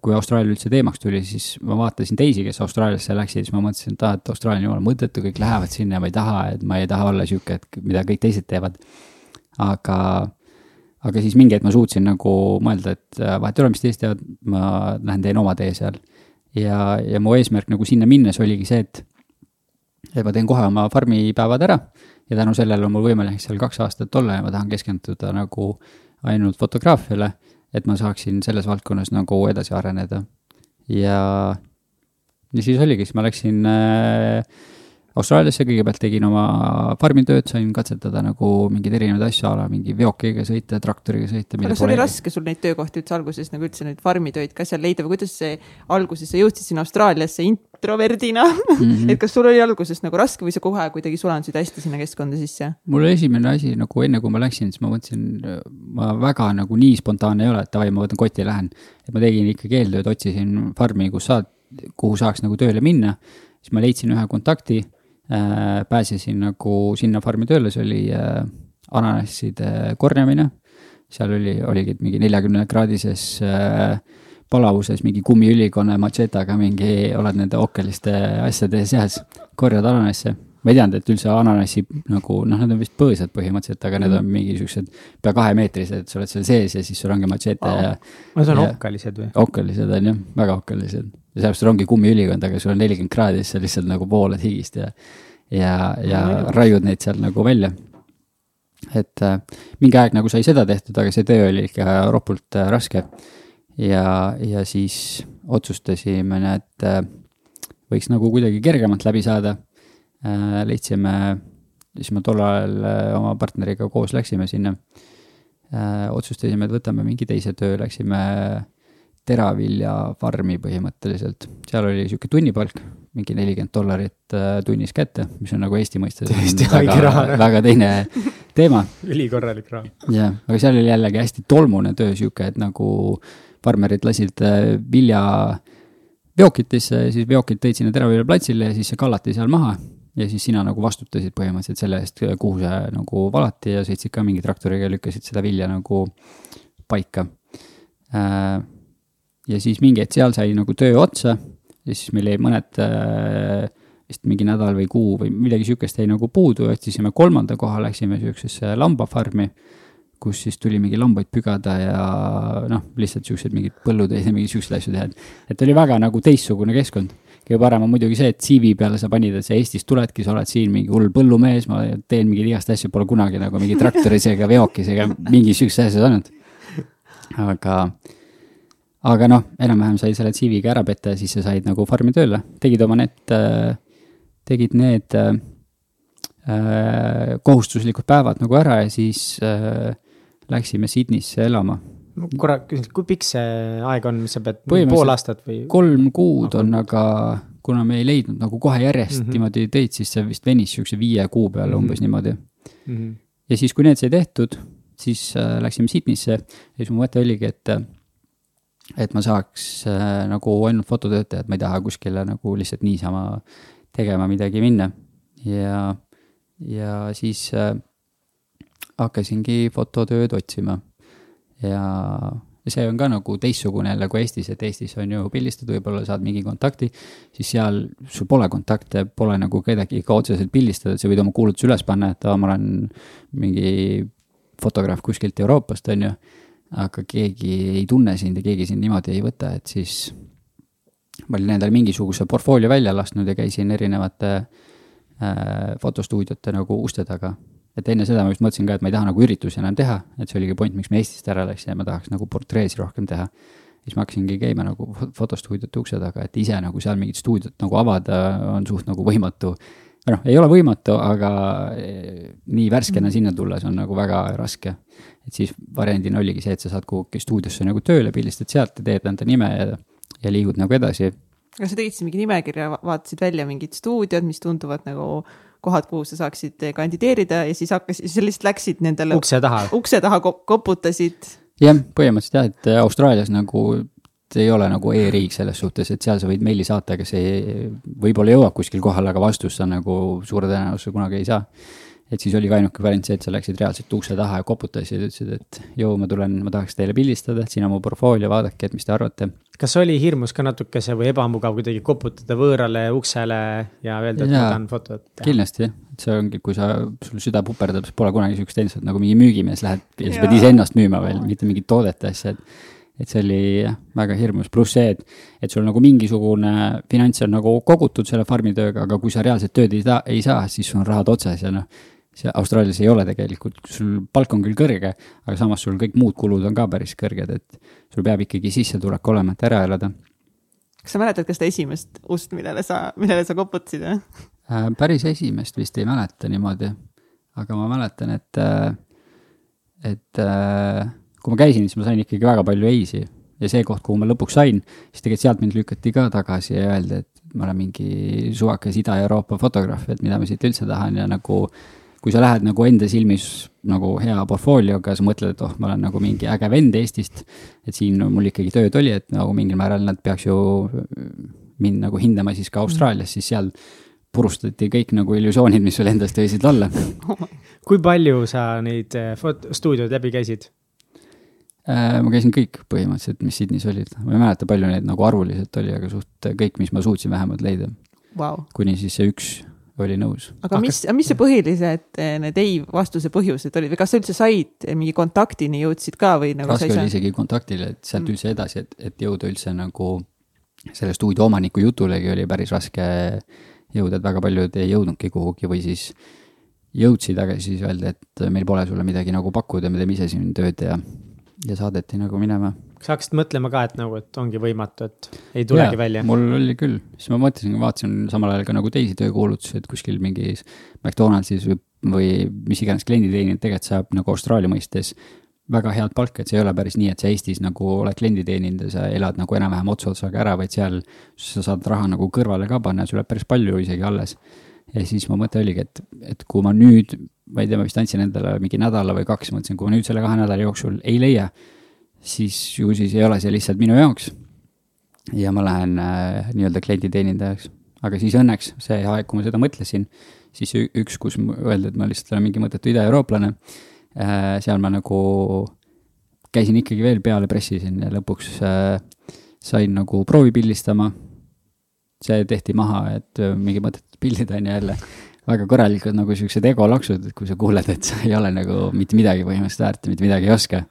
kui Austraalia üldse teemaks tuli, siis ma vaatasin teisi, kes Austraaliasse läksid, siis ma mõtlesin, et aa, et Austraalia on jumala mõttetu, kõik lähevad sinna ma ei taha, et ma ei taha olla sihuke, et mida kõik teised teevad. aga, aga siis mingi hetk ma suutsin nagu mõelda, et äh, vahet ei ole, mis teised teevad, ma lähen teen oma tee seal. ja, ja mu eesmärk nagu sinna minnes oligi see, et et ma teen kohe oma farmi päevad ära ja tänu sellele on mul võimalik seal kaks aastat olla ja ma tahan keskenduda nagu ainult fotograafiale, et ma saaksin selles valdkonnas nagu edasi areneda. ja, ja siis oligi, siis ma läksin äh, Austraaliasse kõigepealt tegin oma farmitööd, sain katsetada nagu mingeid erinevaid asju, a la mingi veokiga sõita, traktoriga sõita. aga kas oli raske sul neid töökohti üldse alguses nagu üldse neid farmitöid ka seal leida või kuidas see alguses sa jõudsid sinna Austraaliasse introverdina mm, -hmm. et kas sul oli alguses nagu raske või sa kohe kuidagi sulandusid hästi sinna keskkonda sisse? mul esimene asi nagu enne kui ma läksin, siis ma mõtlesin, ma väga nagu nii spontaanne ei ole, et davai, ma võtan koti ja lähen. et ma tegin ikkagi eeltööd, otsisin farmi, kus saad, kuhu saaks nagu tööle minna, siis ma leidsin ühe kontakti Äh, pääsesin nagu sinna farmi tööle, see oli äh, ananasside korjamine. seal oli, oligi mingi neljakümne kraadises äh, palavuses mingi kummiülikonna matšetaga mingi, oled nende okkeliste asjade seas, korjad ananasse. ma ei teadnud, et üldse ananassi nagu noh, need on vist põõsad põhimõtteliselt, aga need on mm. mingi siuksed pea kahemeetrised, sa oled seal sees ja siis sul ongi matšete oh. ja. Need on okkelised või? okkelised on jah, väga okkelised ja sellepärast sul ongi kummiülikond, aga sul on nelikümmend kraadi, siis sa lihtsalt nagu voolad higist ja, ja, ja no, raiud neid seal nagu välja. et äh, mingi aeg nagu sai seda tehtud, aga see töö oli ikka ropult äh, raske. Ja, ja siis otsustasime, et äh, võiks nagu kuidagi kergemalt läbi saada äh,. leidsime, siis me tol ajal äh, oma partneriga koos läksime sinna äh,. otsustasime, et võtame mingi teise töö, läksime äh, teraviljafarmi põhimõtteliselt, seal oli sihuke tunnipalk, mingi nelikümmend dollarit äh, tunnis kätte, mis on nagu Eesti mõistes. raha. väga teine teema. ülikorralik raha. jah, aga seal oli jällegi hästi tolmune töö, sihuke, et nagu farmerid lasid äh, vilja veokitesse ja siis veokid tõid sinna teraviljaplatsile ja siis see kallati seal maha. ja siis sina nagu vastutasid põhimõtteliselt selle eest, kuhu see nagu valati ja sõitsid ka mingi traktoriga, lükkasid seda vilja nagu paika äh, ja siis mingi hetk seal sai nagu töö otsa ja siis meil jäi mõned äh, vist mingi nädal või kuu või midagi sihukest jäi nagu puudu, otsisime kolmanda koha, läksime sihukesesse lambafarmi, kus siis tuli mingi lambaid pügada ja noh, lihtsalt siuksed mingid põllutöid ja mingeid siukseid asju teha, et, et oli väga nagu teistsugune keskkond. kõige parem on muidugi see, et CV peale sa panid, et sa Eestist tuledki, sa oled siin mingi hull põllumees, ma teen mingeid igast asju, pole kunagi nagu mingi traktoris ega veokis ega mingi siuksed asjad olnud. aga aga noh, enam-vähem sai selle CV-ga ära petta ja siis sa said nagu farmi tööle, tegid oma need, äh, tegid need äh, äh, kohustuslikud päevad nagu ära ja siis äh, läksime Sydneysse elama. korra küsin, kui pikk see aeg on, mis sa pead, pool aastat või? kolm kuud on, aga kuna me ei leidnud nagu kohe järjest mm -hmm. niimoodi töid, siis see vist venis sihukese viie kuu peale mm -hmm. umbes niimoodi mm. -hmm. ja siis, kui need sai tehtud, siis äh, läksime Sydneysse ja siis mu mõte oligi, et äh, et ma saaks äh, nagu ainult fototöötajat, ma ei taha kuskile nagu lihtsalt niisama tegema midagi minna. ja, ja siis äh, hakkasingi fototööd otsima. ja, ja see on ka nagu teistsugune jälle kui Eestis, et Eestis on ju pildistad, võib-olla saad mingi kontakti, siis seal sul pole kontakte, pole nagu kedagi ka otseselt pildistada, et sa võid oma kuulutuse üles panna, et aa, ma olen mingi fotograaf kuskilt Euroopast, on ju aga keegi ei tunne sind ja keegi sind niimoodi ei võta, et siis ma olin endale mingisuguse portfoolio välja lasknud ja käisin erinevate äh, fotostuudiote nagu uste taga. Et enne seda ma just mõtlesin ka, et ma ei taha nagu üritusi enam teha, et see oligi point, miks ma Eestist ära läksin ja ma tahaks nagu portreesi rohkem teha. siis ma hakkasingi käima nagu fotostuudiote ukse taga, et ise nagu seal mingit stuudiot nagu avada on suht nagu võimatu või noh, ei ole võimatu, aga eh, nii värskena sinna tulles on nagu väga raske. et siis variandina oligi see, et sa saad kuhugi stuudiosse nagu tööle, pildistad sealt ja teed enda nime ja, ja liigud nagu edasi. kas sa tegid siis mingi nimekirja, vaatasid välja mingid stuudiod, mis tunduvad nagu kohad, kuhu sa saaksid kandideerida ja siis hakkasid, sa lihtsalt läksid nendele ukse taha, ukse taha koputasid? jah, põhimõtteliselt jah, et Austraalias nagu ei ole nagu e-riik selles suhtes, et seal sa võid meili saata, kes ei, võib-olla jõuab kuskil kohale, aga vastust sa nagu suure tõenäosusega kunagi ei saa. et siis oligi ainuke variant see, et sa läksid reaalselt ukse taha ja koputasid ja ütlesid, et joo, ma tulen, ma tahaks teile pildistada, siin on mu portfoolio, vaadake, et mis te arvate. Kas oli hirmus ka natukese või ebamugav kuidagi koputada võõrale uksele ja öelda, et ja, ma tahan fotot teha? kindlasti jah, et see ongi, kui sa, sul süda puperdab, siis pole kunagi sihukest teenust, et nagu mingi müügimees lähed ja sa pead iseennast müüma veel, mitte mingit toodet ja asja, et et see oli jah, väga hirmus, pluss see, et, et sul nagu mingisugune finants on nagu kogutud selle farmi tööga, aga kui sa reaalselt tööd ei saa, ei saa, siis sul on rahad otsas ja noh, see Austraalias ei ole tegelikult, sul palk on küll kõrge, aga samas sul kõik muud kulud on ka päris kõrged, et sul peab ikkagi sissetulek olema, et ära elada. kas sa mäletad ka seda esimest ust, millele sa, millele sa koputasid või äh,? päris esimest vist ei mäleta niimoodi, aga ma mäletan, et, äh, et äh, kui ma käisin, siis ma sain ikkagi väga palju ei-si ja see koht, kuhu ma lõpuks sain, siis tegelikult sealt mind lükati ka tagasi ja öeldi, et ma olen mingi suvakas Ida-Euroopa fotograaf, et mida ma siit üldse tahan ja nagu kui sa lähed nagu enda silmis nagu hea portfoolioga, sa mõtled, et oh, ma olen nagu mingi äge vend Eestist, et siin mul ikkagi tööd oli, et nagu mingil määral nad peaks ju mind nagu hindama siis ka Austraalias, siis seal purustati kõik nagu illusioonid, mis sul endast võisid olla. *laughs* kui palju sa neid eh, fotostuudioid läbi käisid? Äh, ma käisin kõik põhimõtteliselt, mis Sydneys olid, ma ei mäleta, palju neid nagu arvuliselt oli, aga suht kõik, mis ma suutsin vähemalt leida wow.. kuni siis see üks oli nõus. aga mis, mis see põhilised eh, need ei vastuse põhjused olid või kas sa üldse said mingi kontaktini jõudsid ka või nagu? raske oli isegi kontaktile, et sealt mm. üldse edasi, et, et jõuda üldse nagu selle stuudio omaniku jutulegi oli päris raske jõuda, et väga paljud ei jõudnudki kuhugi või siis jõudsid, aga siis öeldi, et meil pole sulle midagi nagu pakkuda, me teeme ise siin tööd ja ja saadeti nagu minema. kas hakkasid mõtlema ka, et nagu, et ongi võimatu, et ei tulegi ja, välja? mul oli küll, siis ma mõtlesin, vaatasin samal ajal ka nagu teisi töökuulutusi, et kuskil mingis McDonaldsis või, või mis iganes klienditeenijad tegelikult saab nagu Austraalia mõistes väga head palka, et see ei ole päris nii, et sa Eestis nagu oled kliendi teeninud ja sa elad nagu enam-vähem ots otsaga ära, vaid seal sa saad raha nagu kõrvale ka panna ja sul jääb päris palju isegi alles. Ja siis mu mõte oligi, et, et kui ma nüüd ma ei tea, ma vist andsin endale mingi nädala või kaks, mõtlesin, kui ma nüüd selle kahe nädala jooksul ei leia, siis ju siis ei ole see lihtsalt minu jaoks. ja ma lähen äh, nii-öelda klienditeenindajaks. aga siis õnneks see aeg, kui ma seda mõtlesin, siis üks, kus öeldi, et ma lihtsalt olen mingi mõttetu idaeurooplane äh,, seal ma nagu käisin ikkagi veel peale, pressisin ja lõpuks äh, sain nagu proovi pildistama. See tehti maha, et äh, mingi mõttetut pildid on ju jälle väga korralikud nagu siuksed egolaksud, et kui sa kuuled, et sa ei ole nagu mitte midagi põhimõtteliselt väärt ja mitte midagi ei oska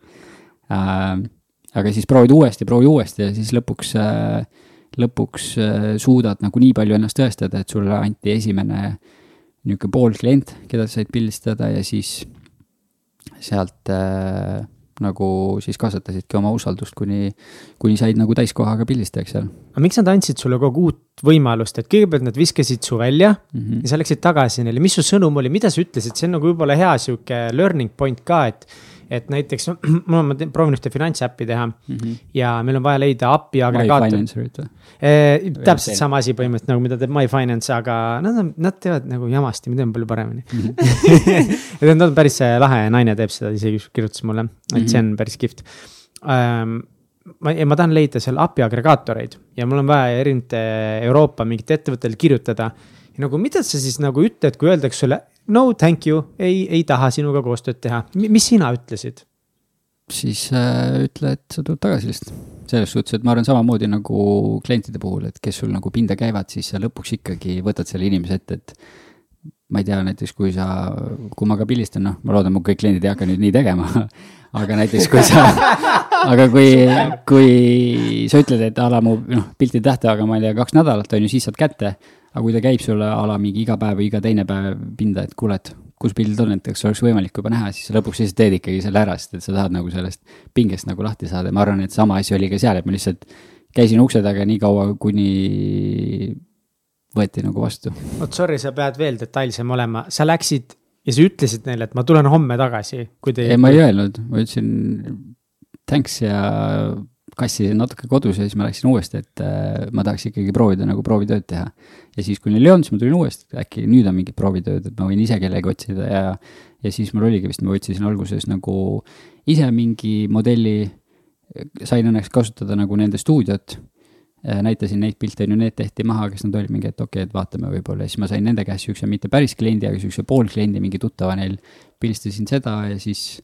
äh,. aga siis proovid uuesti, proovi uuesti ja siis lõpuks äh,, lõpuks äh, suudad nagu nii palju ennast tõestada, et sulle anti esimene niisugune pool klient, keda sa said pildistada ja siis sealt äh, nagu siis kasvatasidki oma usaldust, kuni, kuni said nagu täiskohaga pildistajaks seal. aga miks nad andsid sulle kogu uut võimalust, et kõigepealt nad viskasid su välja mm -hmm. ja sa läksid tagasi neile, mis su sõnum oli, mida sa ütlesid, see on nagu võib-olla hea sihuke learning point ka, et et näiteks *clears throat* mul on, ma proovin ühte finantsäppi teha mm -hmm. ja meil on vaja leida API agregaatorit eh,. täpselt sama asi põhimõtteliselt nagu, mida teeb MyFinance, aga nad on, nad teevad nagu jamasti, me teeme palju paremini mm. -hmm. ja nad on päris lahe naine teeb seda, isegi kirjutas mulle, et mm -hmm. see on päris kihvt um, ma, ma tahan leida seal API agregaatoreid ja mul on vaja erinevate Euroopa mingite ettevõttel kirjutada. ja nagu, mida sa siis nagu ütled, kui öeldakse sulle no thank you, ei, ei taha sinuga koostööd teha, mis sina ütlesid? siis äh, ütle, et sa tuled tagasi lihtsalt. selles suhtes, et ma arvan samamoodi nagu klientide puhul, et kes sul nagu pinda käivad, siis sa lõpuks ikkagi võtad selle inimese ette, et ma ei tea, näiteks kui sa, kui ma ka pildistan, noh, ma loodan, mu kõik kliendid ei hakka nüüd nii tegema *laughs* aga näiteks kui sa, *laughs* aga kui, kui sa ütled, et a la mu noh, pilti tähtaega, ma ei tea, kaks nädalat on ju, siis saad kätte. Aga kui ta käib sulle a la mingi iga päev või iga teine päev pinda, et kuule, et kus pilt on, et kas oleks võimalik juba näha, siis lõpuks lihtsalt teed ikkagi selle ära, sest et sa tahad nagu sellest pingest nagu lahti saada ja ma arvan, et sama asi oli ka seal, et ma lihtsalt käisin ukse taga nii kaua, kuni võeti nagu vastu. vot sorry, sa pead veel detailsem olema, sa läksid ja sa ütlesid neile, et ma tulen homme tagasi, kui te. ei, ma ei öelnud, ma ütlesin thanks ja kassisin natuke kodus ja siis ma läksin uuesti, et äh, ma tahaks ikkagi proovida nagu proovitööd teha. ja siis, kui neil ei olnud, siis ma tulin uuesti, äkki nüüd on mingid proovitööd, et ma võin ise kellegi otsida ja, ja siis mul oligi vist, ma otsisin alguses nagu ise mingi modelli sain õnneks kasutada nagu nende stuudiot. Äh, näitasin neid pilte, on ju, need tehti maha, kes nad olid, mingi, et okei okay,, et vaatame võib-olla ja siis ma sain nende käest siukse, mitte päris kliendi, aga siukse poolkliendi, mingi tuttava neil. pildistasin seda ja siis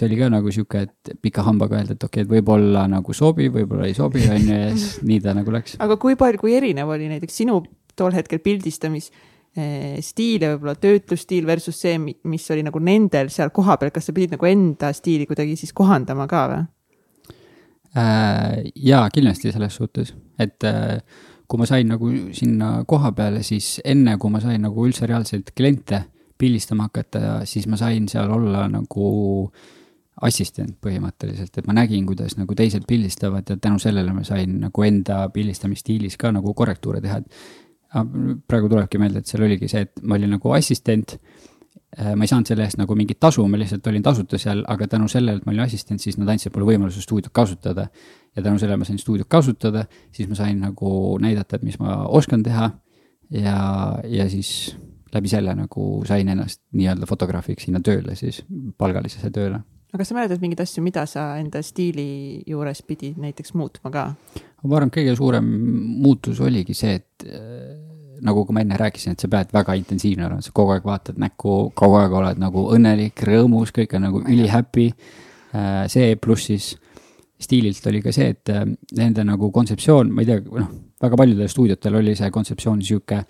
see oli ka nagu sihuke, et pika hambaga öelda, et okei okay,, et võib-olla nagu sobib, võib-olla ei sobi, on ju, ja siis *laughs* nii ta nagu läks. aga kui palju, kui erinev oli näiteks sinu tol hetkel pildistamis eh, stiil ja võib-olla töötlusstiil versus see, mis oli nagu nendel seal kohapeal, kas sa pidid nagu enda stiili kuidagi siis kohandama ka või? Äh, jaa, kindlasti selles suhtes, et äh, kui ma sain nagu sinna koha peale, siis enne, kui ma sain nagu üldse reaalselt kliente pildistama hakata, siis ma sain seal olla nagu assistent põhimõtteliselt, et ma nägin, kuidas nagu teised pildistavad ja tänu sellele ma sain nagu enda pildistamisstiilis ka nagu korrektuure teha, et praegu tulebki meelde, et seal oligi see, et ma olin nagu assistent Äh, ma ei saanud selle eest nagu mingit tasu, ma lihtsalt olin tasuta seal, aga tänu sellele, et ma olin assistent, siis nad andsid mulle võimaluse stuudiot kasutada. ja tänu sellele ma sain stuudiot kasutada, siis ma sain nagu näidata, et mis ma oskan teha. ja, ja siis läbi selle nagu sain ennast nii-öelda fotograafiks sinna tööle siis, palgalisesse tööle. Aga kas sa mäletad mingeid asju, mida sa enda stiili juures pidid näiteks muutma ka? ma arvan, et kõige suurem muutus oligi see, et nagu ka ma enne rääkisin, et sa pead väga intensiivne olema, sa kogu aeg vaatad näkku, kogu aeg oled nagu õnnelik, rõõmus, kõik on nagu ülihappy. Äh, see pluss siis stiililt oli ka see, et äh, nende nagu kontseptsioon, ma ei tea, noh, väga paljudel stuudiotel oli see kontseptsioon sihuke,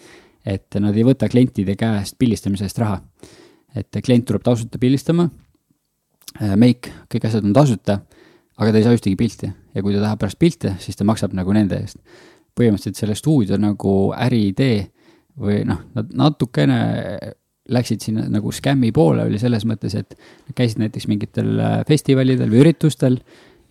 et nad ei võta klientide käest pildistamise eest raha. et klient tuleb tasuta pildistama, äh, make, kõik asjad on tasuta, aga ta ei saa ühtegi pilti ja kui ta tahab pärast pilte, siis ta maksab nagu nende eest põhimõtteliselt selle stuudio nagu äriidee või noh, nad natukene läksid sinna nagu skämmi poole, oli selles mõttes, et käisid näiteks mingitel äh, festivalidel või üritustel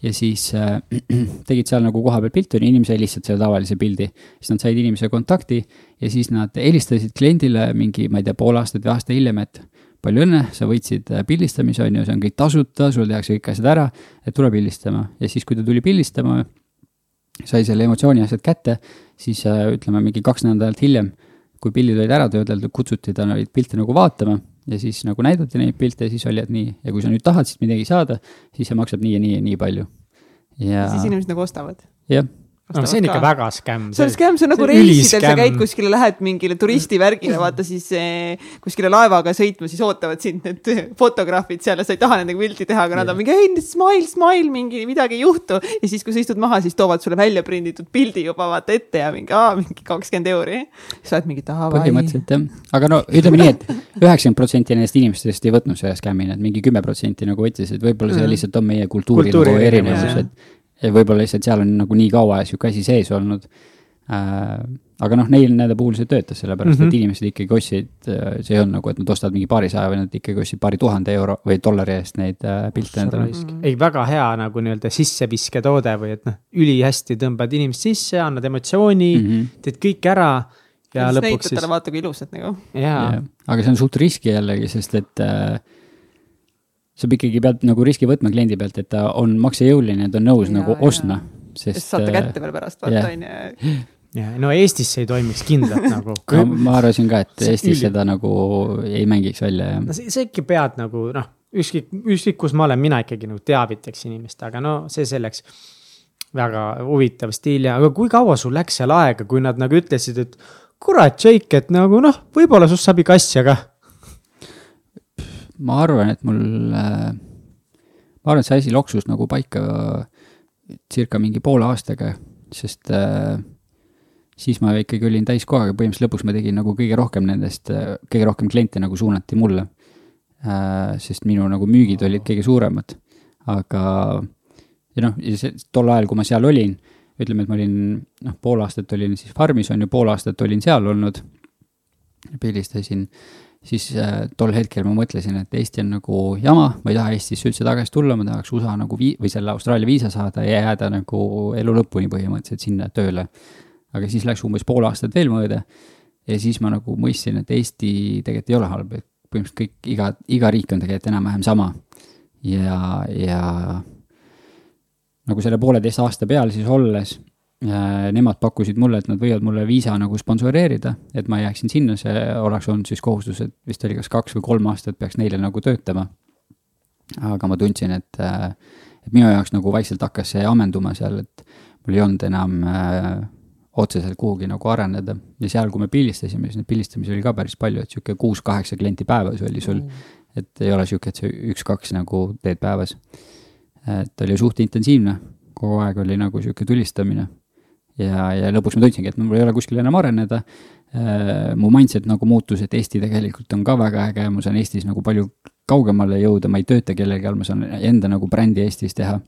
ja siis äh, *clears throat* tegid seal nagu kohapeal pilti, inimene sai lihtsalt selle tavalise pildi. siis nad said inimese kontakti ja siis nad helistasid kliendile mingi, ma ei tea, pool aastat või aasta hiljem, et palju õnne, sa võitsid äh, pildistamise, on ju, see on kõik tasuta, sul tehakse kõik asjad ära, et tule pildistama. ja siis, kui ta tuli pildistama, sai selle emotsiooni asjad kätte, siis äh, ütleme mingi kaks nädalat hiljem, kui pildid olid ära töödeldud, kutsuti ta neid pilte nagu vaatama ja siis nagu näidati neid pilte ja siis oli, et nii, ja kui sa nüüd tahad siit midagi saada, siis see maksab nii ja nii ja nii palju. ja siis inimesed nagu ostavad? jah no see on ikka väga skämm. see on skämm, see on nagu reisidel, sa käid kuskile, lähed mingile turistivärgile, vaata siis eh, kuskile laevaga sõitma, siis ootavad sind need fotograafid seal ja sa ei taha nendega pilti teha, aga nad on mingi ei, smile, smile, mingi midagi ei juhtu. ja siis, kui sa istud maha, siis toovad sulle välja prinditud pildi juba vaata ette ja mingi, aa, mingi kakskümmend euri. sa oled mingi davai. põhimõtteliselt jah, aga no ütleme nii, et üheksakümmend protsenti nendest inimestest ei võtnud selle skämmina, et mingi kümme protsenti nagu võttis, et võib-olla see mm. lihtsalt on meie kultuuri, kultuuri nagu erinevus, et ja võib-olla lihtsalt seal on nagu nii kaua sihuke asi sees olnud äh,. aga noh, neil nende puhul see töötas, sellepärast mm -hmm. et mhm. inimesed ikkagi ostsid, äh, see ei olnud nagu, et nad ostavad mingi paarisaja, vaid nad ikkagi ostsid paari tuhande euro või dollari eest neid äh, pilte endale. -hmm. ei, väga hea nagu nii-öelda sissevisketoode või et noh, ülihästi tõmbad inimest sisse, annad emotsiooni mm, -hmm. teed kõik ära ja, ja lõpuks siis. vaata kui ilusad nagu. jaa, aga see on suht riski jällegi, sest et äh, sa ikkagi pead nagu riski võtma kliendi pealt, et ta on maksejõuline, ta on nõus ja, nagu ostma, sest. saate kätte veel pärast, vaata on ju ja no Eestis see ei toimiks kindlalt *laughs* nagu no, ma arvasin ka, et Eestis üli... seda nagu ei mängiks välja ja. no sa ikka pead nagu noh, ükskõik, ükskõik kus ma olen, mina ikkagi nagu teavitaks inimest, aga no see selleks. väga huvitav stiil ja, aga kui kaua sul läks seal aega, kui nad nagu ütlesid, et kurat, Jake, et nagu noh, võib-olla sinust saab ikka asja ka ma arvan, et mul, äh, ma arvan, et see asi loksus nagu paika circa mingi poole aastaga, sest äh, siis ma ikkagi olin täiskohaga, põhimõtteliselt lõpuks ma tegin nagu kõige rohkem nendest, äh, kõige rohkem kliente nagu suunati mulle. sest minu nagu müügid olid kõige suuremad aga ja noh, tol ajal, kui ma seal olin, ütleme, et ma olin noh, pool aastat olin siis farmis on ju, pool aastat olin seal olnud, pildistasin, siis äh, tol hetkel ma mõtlesin, et Eesti on nagu jama, ma ei taha Eestisse üldse tagasi tulla, ma tahaks USA nagu vii- või selle Austraalia viisa saada ja jääda nagu elu lõpuni põhimõtteliselt sinna tööle. aga siis läks umbes pool aastat veel mööda ja siis ma nagu mõistsin, et Eesti tegelikult ei ole halb, et põhimõtteliselt kõik, iga, iga riik on tegelikult enam-vähem sama. ja, ja nagu selle pooleteist aasta peal siis olles nemad pakkusid mulle, et nad võivad mulle viisa nagu sponsoreerida, et ma jääksin sinna, see oleks olnud siis kohustus, et vist oli kas kaks või kolm aastat peaks neile nagu töötama. aga ma tundsin, et äh,, et minu jaoks nagu vaikselt hakkas see ammenduma seal, et mul ei olnud enam äh, otseselt kuhugi nagu areneda. Ja seal, kui me pildistasime, siis neid pildistamisi oli ka päris palju, et sihuke kuus-kaheksa klienti päevas oli sul. Mm.. et ei ole sihuke, et sa üks-kaks nagu teed päevas. Et oli suht intensiivne, kogu aeg oli nagu sihuke tulistamine. Ja, ja lõpuks ma tundsingi, et mul ei ole kuskil enam areneda. Äh, mu mindset nagu muutus, et Eesti tegelikult on ka väga äge, ma saan Eestis nagu palju kaugemale jõuda, ma ei tööta kellegi all, ma saan enda nagu brändi Eestis teha.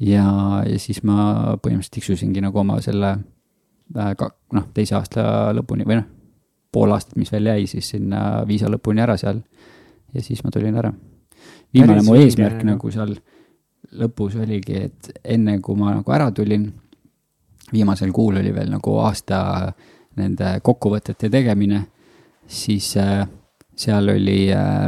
ja, ja siis ma põhimõtteliselt tiksusingi nagu oma selle äh, noh, teise aasta lõpuni või noh, pool aastat, mis veel jäi siis sinna viisa lõpuni ära seal. ja siis ma tulin ära. viimane mu eesmärk nagu seal lõpus oligi, et enne kui ma nagu ära tulin, viimasel kuul oli veel nagu aasta nende kokkuvõtete tegemine, siis äh, seal oli äh,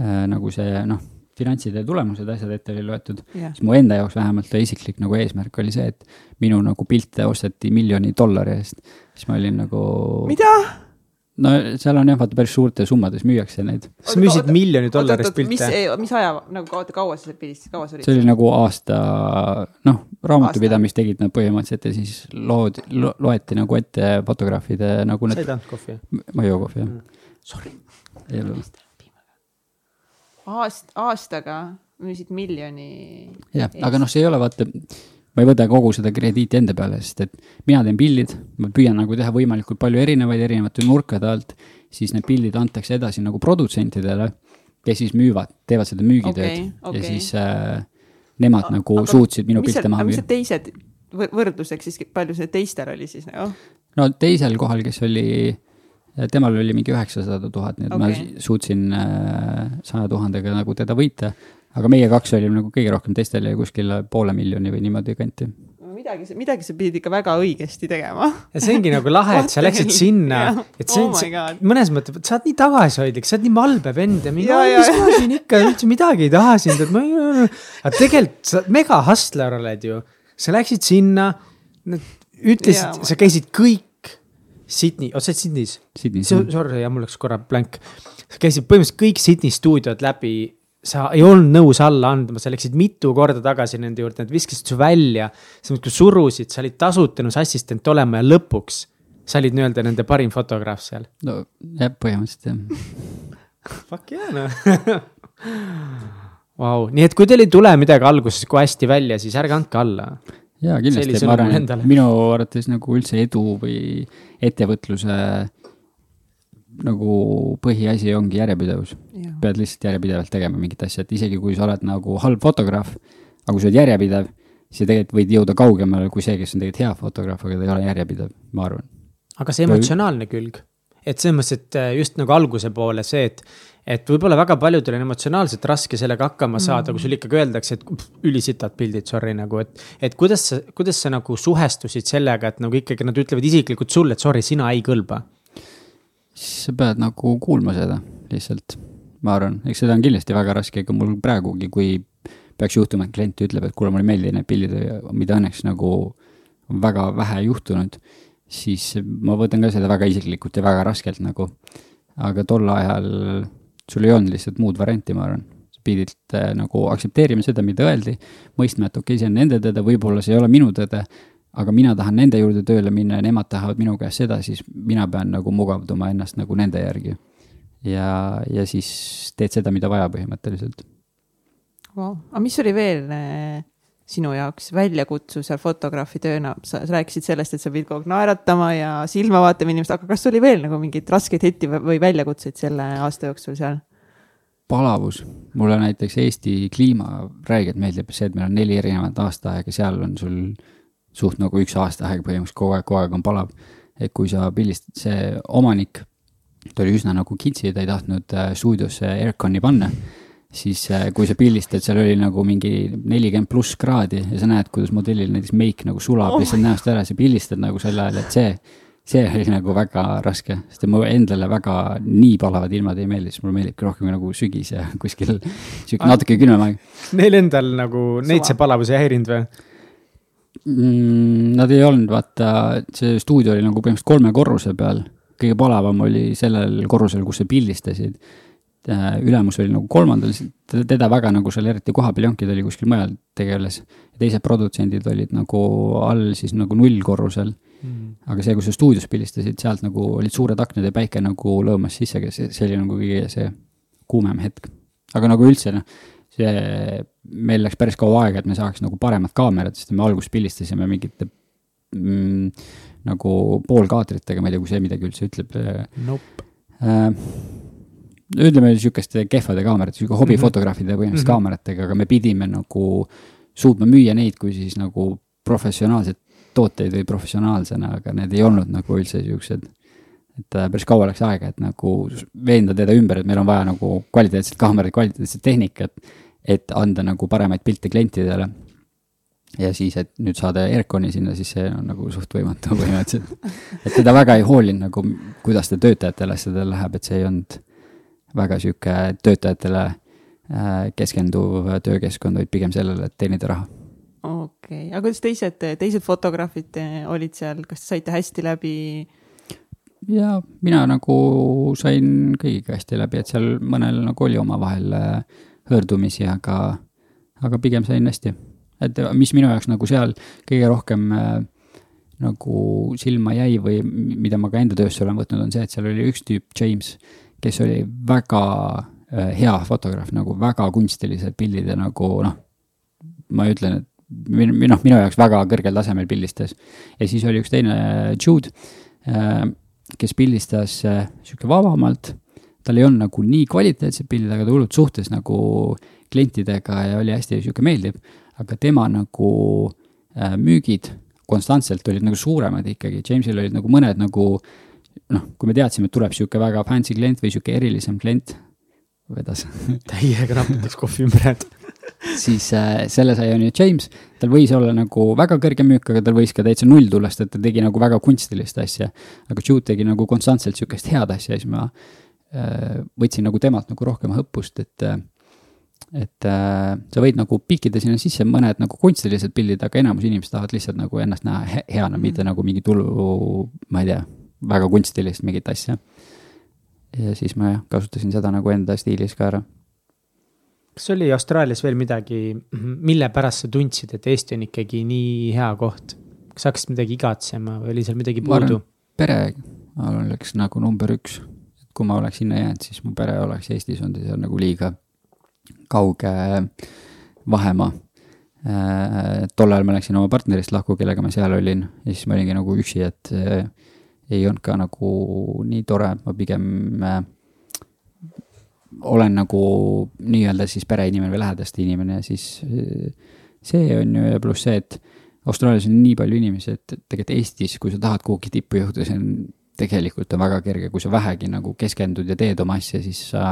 äh, nagu see noh, finantside tulemused, asjad ette oli loetud yeah., siis mu enda jaoks vähemalt isiklik nagu eesmärk oli see, et minu nagu pilte osteti miljoni dollari eest. siis ma olin nagu. mida? No seal on jah, vaata päris suurtes summades müüakse neid. sa müüsid miljoni dollarist pilte? mis, mis aja, nagu kaua, kaua sa seal pildistas, kaua sa olid? see oli nagu aasta, noh, raamatupidamist tegid nad põhimõtteliselt ja siis loodi lo,, loeti nagu ette fotograafide nagu need. sa ei tahtnud kohvi? ma ei joo kohvi, jah mm.. Sorry. ei ole. aast-, aastaga müüsid miljoni. jah, aga noh, see ei ole vaata ma ei võta kogu seda krediiti enda peale, sest et mina teen pildid, ma püüan nagu teha võimalikult palju erinevaid, erinevate nurkade alt, siis need pildid antakse edasi nagu produtsentidele, kes siis müüvad, teevad seda müügitööd okay, okay. ja siis äh, nemad A nagu aga suutsid minu pilte maha müüa. teised, võrdluseks siis, palju see teistel oli siis nagu? no teisel kohal, kes oli, temal oli mingi üheksasada tuhat, nii et okay. ma suutsin äh, saja tuhandega nagu teda võita aga meie kaks olime nagu kõige rohkem, teistel jäi kuskil poole miljoni või niimoodi kanti midagi, midagi sa pidid ikka väga õigesti tegema. ja see ongi nagu lahe, et sa läksid sinna, et see on oh mõnes mõttes, sa oled nii tagasihoidlik, sa oled nii malbe vend ja mingi, mis ma siin ikka üldse midagi ei taha sind, et ma ei. aga tegelikult sa mega hustler oled ju, sa läksid sinna, ütlesid, sa käisid kõik Sydney, oh sa oled Sydney's? Sydney's. Sorry, jah, mul läks korra blank. sa käisid põhimõtteliselt kõik Sydney stuudiod läbi sa ei olnud nõus alla andma, sa läksid mitu korda tagasi nende juurde, nad viskasid su välja. sa muudkui surusid, sa olid tasutanud su assistent olema ja lõpuks sa olid nii-öelda nende parim fotograaf seal. no jah, põhimõtteliselt jah. Fuck yeah noh Vau, nii et kui teil ei tule midagi alguses kui hästi välja, siis ärge andke alla. jaa, kindlasti, ma arvan, et minu arvates nagu üldse edu või ettevõtluse nagu põhiasi ongi järjepidevus. pead lihtsalt järjepidevalt tegema mingit asja, et isegi kui sa oled nagu halb fotograaf, aga kui sa oled järjepidev, siis sa tegelikult võid jõuda kaugemale kui see, kes on tegelikult hea fotograaf, aga ta ei ole järjepidev, ma arvan. aga see emotsionaalne külg, et selles mõttes, et äh, just nagu alguse poole see, et, et võib-olla väga paljudel on emotsionaalselt raske sellega hakkama saada mm., kui sulle ikkagi öeldakse, et ülisitad pildid, sorry nagu, et. et kuidas sa, kuidas sa nagu suhestusid sellega, et nagu ikkagi nad ütlevad isiklikult sulle, et sorry, sina ei kõlba siis sa pead nagu kuulma seda lihtsalt, ma arvan, eks seda on kindlasti väga raske, ega mul praegugi, kui peaks juhtuma, et klient ütleb, et kuule, mulle ei meeldi need pildid, mida õnneks nagu on väga vähe juhtunud, siis ma võtan ka seda väga isiklikult ja väga raskelt nagu. aga tol ajal sul ei olnud lihtsalt muud varianti, ma arvan. pidid äh, nagu aktsepteerima seda, mida öeldi, mõistma, et okei okay,, see on nende tõde, võib-olla see ei ole minu tõde, aga mina tahan nende juurde tööle minna ja nemad tahavad minu käest seda, siis mina pean nagu mugavduma ennast nagu nende järgi. ja, ja siis teed seda, mida vaja põhimõtteliselt wow.. aga mis oli veel äh, sinu jaoks väljakutsuv seal fotograafi tööna, sa rääkisid sellest, et sa pidid kogu aeg naeratama ja silma vaatama inimest, aga kas oli veel nagu mingeid raskeid hetki või väljakutseid selle aasta jooksul seal? palavus, mulle näiteks Eesti kliima räigelt meeldib see, et meil on neli erinevat aastaaega, seal on sul suht nagu üks aastaaeg põhimõtteliselt kogu aeg, kogu aeg on palav. et kui sa pildistad, see omanik, ta oli üsna nagu kitsi, ta ei tahtnud äh, stuudiosse aircon'i panna siis äh, kui sa pildistad, seal oli nagu mingi nelikümmend pluss kraadi ja sa näed, kuidas modellil näiteks meik nagu sulab oh. lihtsalt näost ära, sa pildistad nagu sel ajal, et see, see oli nagu väga raske, sest mulle endale väga nii palavad ilmad ei meeldi, sest mulle meeldibki rohkem nagu sügis ja *laughs* kuskil sihuke natuke külmem aeg. Neil endal nagu, neid see palavus ei häirinud või? Mm,? Nad ei olnud, vaata, see stuudio oli nagu põhimõtteliselt kolme korruse peal. kõige palavam oli sellel korrusel, kus sa pildistasid. Äh, ülemus oli nagu kolmandal, teda väga nagu seal eriti kohapeal ei olnudki, ta oli kuskil mujal tegeles. teised produtsendid olid nagu all siis nagu nullkorrusel mm.. aga see, kus sa stuudios pildistasid, sealt nagu olid suured aknad ja päike nagu lõõmas sisse, see, see oli nagu kõige see kuumem hetk. aga nagu üldse noh see, meil läks päris kaua aega, et me saaks nagu paremat kaamerat, sest me alguses pildistasime mingite mm, nagu poolkaatritega, ma ei tea, kui see midagi üldse ütleb nope. äh,. ütleme sihukeste kehvade kaamerate, sihuke hobifotograafide mhm. põhimõtteliselt mm -hmm. kaameratega, aga me pidime nagu suutma müüa neid kui siis nagu professionaalseid tooteid või professionaalsena, aga need ei olnud nagu üldse siuksed et äh, päris kaua läks aega, et nagu veenda teda ümber, et meil on vaja nagu kvaliteetset kaamerat, kvaliteetset tehnikat et anda nagu paremaid pilte klientidele. ja siis, et nüüd saada Airconi sinna, siis see on nagu suht võimatu *laughs* põhimõtteliselt. et teda väga ei hoolinud nagu, kuidas ta töötajatele asjadele läheb, et see ei olnud väga sihuke töötajatele äh, keskenduv töökeskkond, vaid pigem sellele, et teenida raha okei okay., aga kuidas teised, teised fotograafid olid seal, kas te saite hästi läbi? ja mina nagu sain kõigiga hästi läbi, et seal mõnel nagu oli omavahel äh, hõõrdumisi, aga, aga pigem sain hästi. et mis minu jaoks nagu seal kõige rohkem äh, nagu silma jäi või mida ma ka enda töösse olen võtnud, on see, et seal oli üks tüüp, James, kes oli väga äh, hea fotograaf, nagu väga kunstilised pildid ja nagu noh, ma ütlen, et min-, noh, minu jaoks väga kõrgel tasemel pildistas. ja siis oli üks teine, Jude äh,, kes pildistas sihuke vabamalt tal ei olnud nagu nii kvaliteetsed pildid, aga ta hullult suhtles nagu klientidega ja oli hästi sihuke meeldiv. aga tema nagu äh, müügid konstantselt olid nagu suuremad ikkagi, Jamesil olid nagu mõned nagu noh, kui me teadsime, et tuleb sihuke väga fancy klient või sihuke erilisem klient, vedas *laughs* täiega naputaks kohvi ümber *laughs* siis äh, selle sai on ju James, tal võis olla nagu väga kõrge müük, aga tal võis ka täitsa null tulla, sest et ta tegi nagu väga kunstilist asja. aga Jude tegi nagu konstantselt sihukest head asja ja siis ma võtsin nagu temalt nagu rohkem õppust, et äh, et äh, sa võid nagu pikkida sinna sisse mõned nagu kunstilised pildid, aga enamus inimesed tahavad lihtsalt nagu ennast näha he heana mm., mitte nagu mingi tulu, ma ei tea, väga kunstilist mingit asja. ja siis ma jah, kasutasin seda nagu enda stiilis ka ära. kas oli Austraalias veel midagi, mille pärast sa tundsid, et Eesti on ikkagi nii hea koht? kas hakkasid midagi igatsema või oli seal midagi puudu? pere oleks nagu number üks kui ma oleks sinna jäänud, siis mu pere oleks Eestis olnud ja see on nagu liiga kauge vahemaa äh,. tol ajal ma läksin oma partnerist lahku, kellega ma seal olin ja siis ma olingi nagu üksi, et äh, ei olnud ka nagu nii tore, ma pigem äh, olen nagu nii-öelda siis pereinimene või lähedaste inimene ja siis äh, see on ju ja pluss see, et Austraalias on nii palju inimesi, et tegelikult Eestis, kui sa tahad kuhugi tippu jõuda, see on tegelikult on väga kerge, kui sa vähegi nagu keskendud ja teed oma asja, siis sa,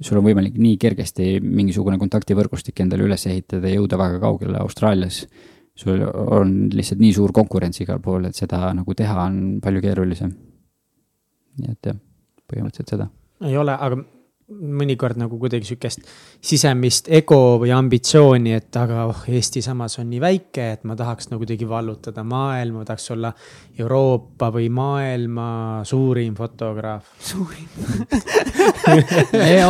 sul on võimalik nii kergesti mingisugune kontaktivõrgustik endale üles ehitada ja jõuda väga kaugele Austraalias. sul on lihtsalt nii suur konkurents igal pool, et seda nagu teha on palju keerulisem. nii et jah, põhimõtteliselt seda. ei ole, aga mõnikord nagu kuidagi sihukest sisemist ego või ambitsiooni, et aga oh, Eesti samas on nii väike, et ma tahaks nagu kuidagi vallutada maailma, tahaks olla Euroopa või maailma suurim fotograaf. suurim *laughs*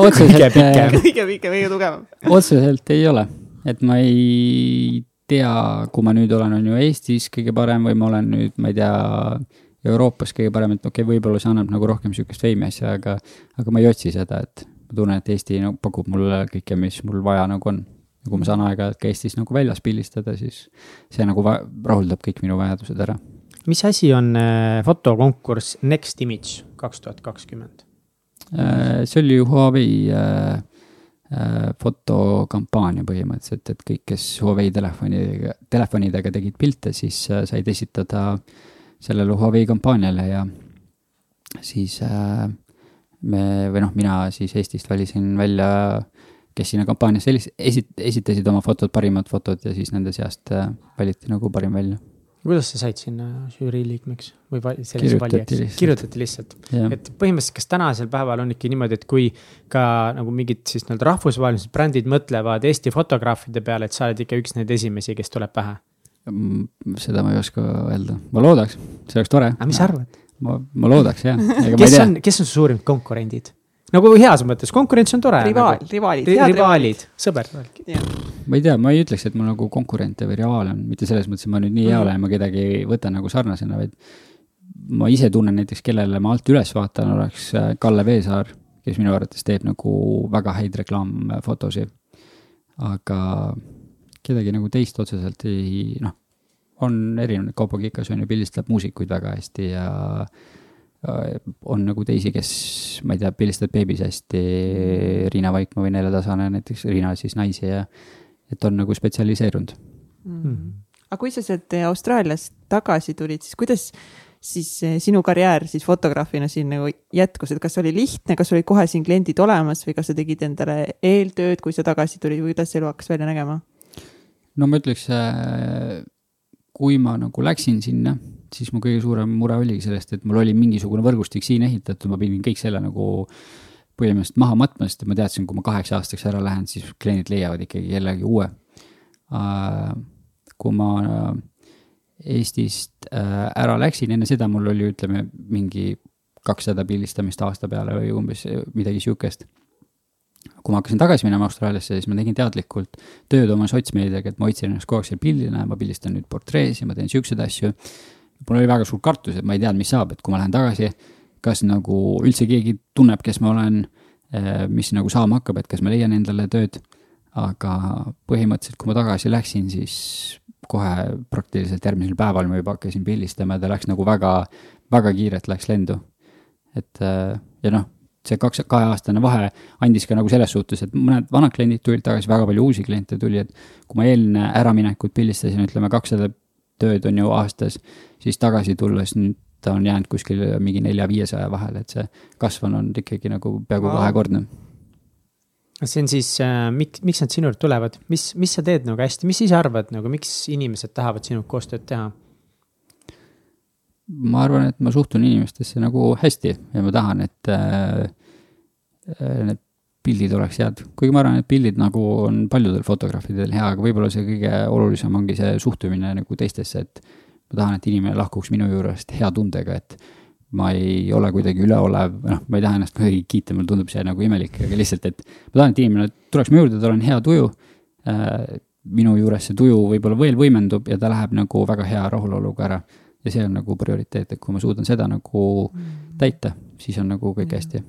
*laughs* kõige pikem, kõige pikem, kõige tugevam. otseselt ei ole, et ma ei tea, kui ma nüüd olen, on ju Eestis kõige parem või ma olen nüüd, ma ei tea Euroopas kõige parem, et okei okay,, võib-olla see annab nagu rohkem sihukest veimi asja, aga, aga ma ei otsi seda, et ma tunnen, et Eesti no, pakub mulle kõike, mis mul vaja nagu on. ja kui ma saan aeg-ajalt ka Eestis nagu väljas pildistada, siis see nagu rahuldab kõik minu vajadused ära. mis asi on äh, fotokonkurss Next Image kaks tuhat kakskümmend? Äh, see oli Huawei äh, äh, fotokampaania põhimõtteliselt, et kõik, kes Huawei telefonidega, telefonidega tegid pilte, siis äh, said esitada sellele Huawei kampaaniale ja siis äh, me, või noh, mina siis Eestist valisin välja, kes sinna kampaaniasse esit-, esitasid oma fotod, parimad fotod ja siis nende seast äh, valiti nagu parim välja kuidas sa said sinna žürii liikmeks või sellise valijaks? kirjutati lihtsalt, et põhimõtteliselt, kas tänasel päeval on ikka niimoodi, et kui ka nagu mingid siis nii-öelda rahvusvahelised brändid mõtlevad Eesti fotograafide peale, et sa oled ikka üks neid esimesi, kes tuleb pähe? Mm, seda ma ei oska öelda, ma loodaks, see oleks tore. aga mis sa arvad? ma, ma loodaks jah. kes on, kes on su suurimad konkurendid? nagu heas mõttes, konkurents on tore. rivaal nagu,, rivaalid. rivaalid, sõber. ma ei tea, ma ei ütleks, et mul nagu konkurente või rivaale on, mitte selles mõttes, et ma nüüd nii hea mm. olen, ma kedagi ei võta nagu sarnasena, vaid ma ise tunnen näiteks, kellele ma alt üles vaatan, oleks äh, Kalle Veesaar, kes minu arvates teeb nagu väga häid reklaamfotosid. aga kedagi nagu teist otseselt ei, noh, on erinev, Kaupo Kikas on ju, pildistab muusikuid väga hästi ja on nagu teisi, kes, ma ei tea, pildistavad beebis hästi, Riina Vaikmaa või Nele Tasane näiteks, Riina siis naisi ja et on nagu spetsialiseerunud mm. -hmm. aga kui sa sealt Austraaliast tagasi tulid, siis kuidas siis sinu karjäär siis fotograafina siin nagu jätkus, et kas oli lihtne, kas olid kohe siin kliendid olemas või kas sa tegid endale eeltööd, kui sa tagasi tulid või kuidas elu hakkas välja nägema? No ma ütleks, äh, kui ma nagu läksin sinna siis mu kõige suurem mure oligi sellest, et mul oli mingisugune võrgustik siin ehitatud, ma pidin kõik selle nagu põhimõtteliselt maha matma, sest ma teadsin, kui ma kaheksa aastaks ära lähen, siis kliendid leiavad ikkagi kellegi uue. Äh, kui ma Eestist äh, ära läksin, enne seda mul oli, ütleme, mingi kakssada pildistamist aasta peale või umbes midagi sihukest. Kui ma hakkasin tagasi minema Austraaliasse, siis ma tegin teadlikult tööd oma sotsmeediaga, et ma hoidsin ennast kogu aeg seal pildina ja ma pildistan nüüd portrees ja ma teen siukseid asju mul oli väga suur kartus, et ma ei teadnud, mis saab, et kui ma lähen tagasi, kas nagu üldse keegi tunneb, kes ma olen, eh, mis nagu saama hakkab, et kas ma leian endale tööd. aga põhimõtteliselt, kui ma tagasi läksin, siis kohe praktiliselt järgmisel päeval ma juba hakkasin pildistama ja ta läks nagu väga, väga kiirelt läks lendu. et eh, ja noh, see kaks, kaheaastane vahe andis ka nagu selles suhtes, et mõned vanad kliendid tulid tagasi, väga palju uusi kliente tuli, et kui ma eelmine äraminekut pildistasin, ütleme kakssada tööd on ju aastas, siis tagasi tulles nüüd ta on jäänud kuskil mingi nelja-viiesaja vahele, et see kasv on olnud ikkagi nagu peaaegu kahekordne. see on siis äh,, miks, miks nad sinu juurde tulevad, mis, mis sa teed nagu hästi, mis sa ise arvad nagu, miks inimesed tahavad sinuga koostööd teha? Ma arvan, et ma suhtun inimestesse nagu hästi ja ma tahan, et äh, need pildid oleks head, kuigi ma arvan, et pildid nagu on paljudel fotograafidel hea, aga võib-olla see kõige olulisem ongi see suhtumine nagu teistesse, et ma tahan, et inimene lahkuks minu juurest hea tundega, et ma ei ole kuidagi üleolev, noh, ma ei taha ennast kuidagi kiita, mulle tundub see nagu imelik, aga lihtsalt, et ma tahan, et inimene tuleks mu juurde, tal on hea tuju äh,. minu juures see tuju võib-olla veel võimendub ja ta läheb nagu väga hea rahuloluga ära. Ja see on nagu prioriteet, et kui ma suudan seda nagu mm. täita, siis on nagu kõik mm. hästi.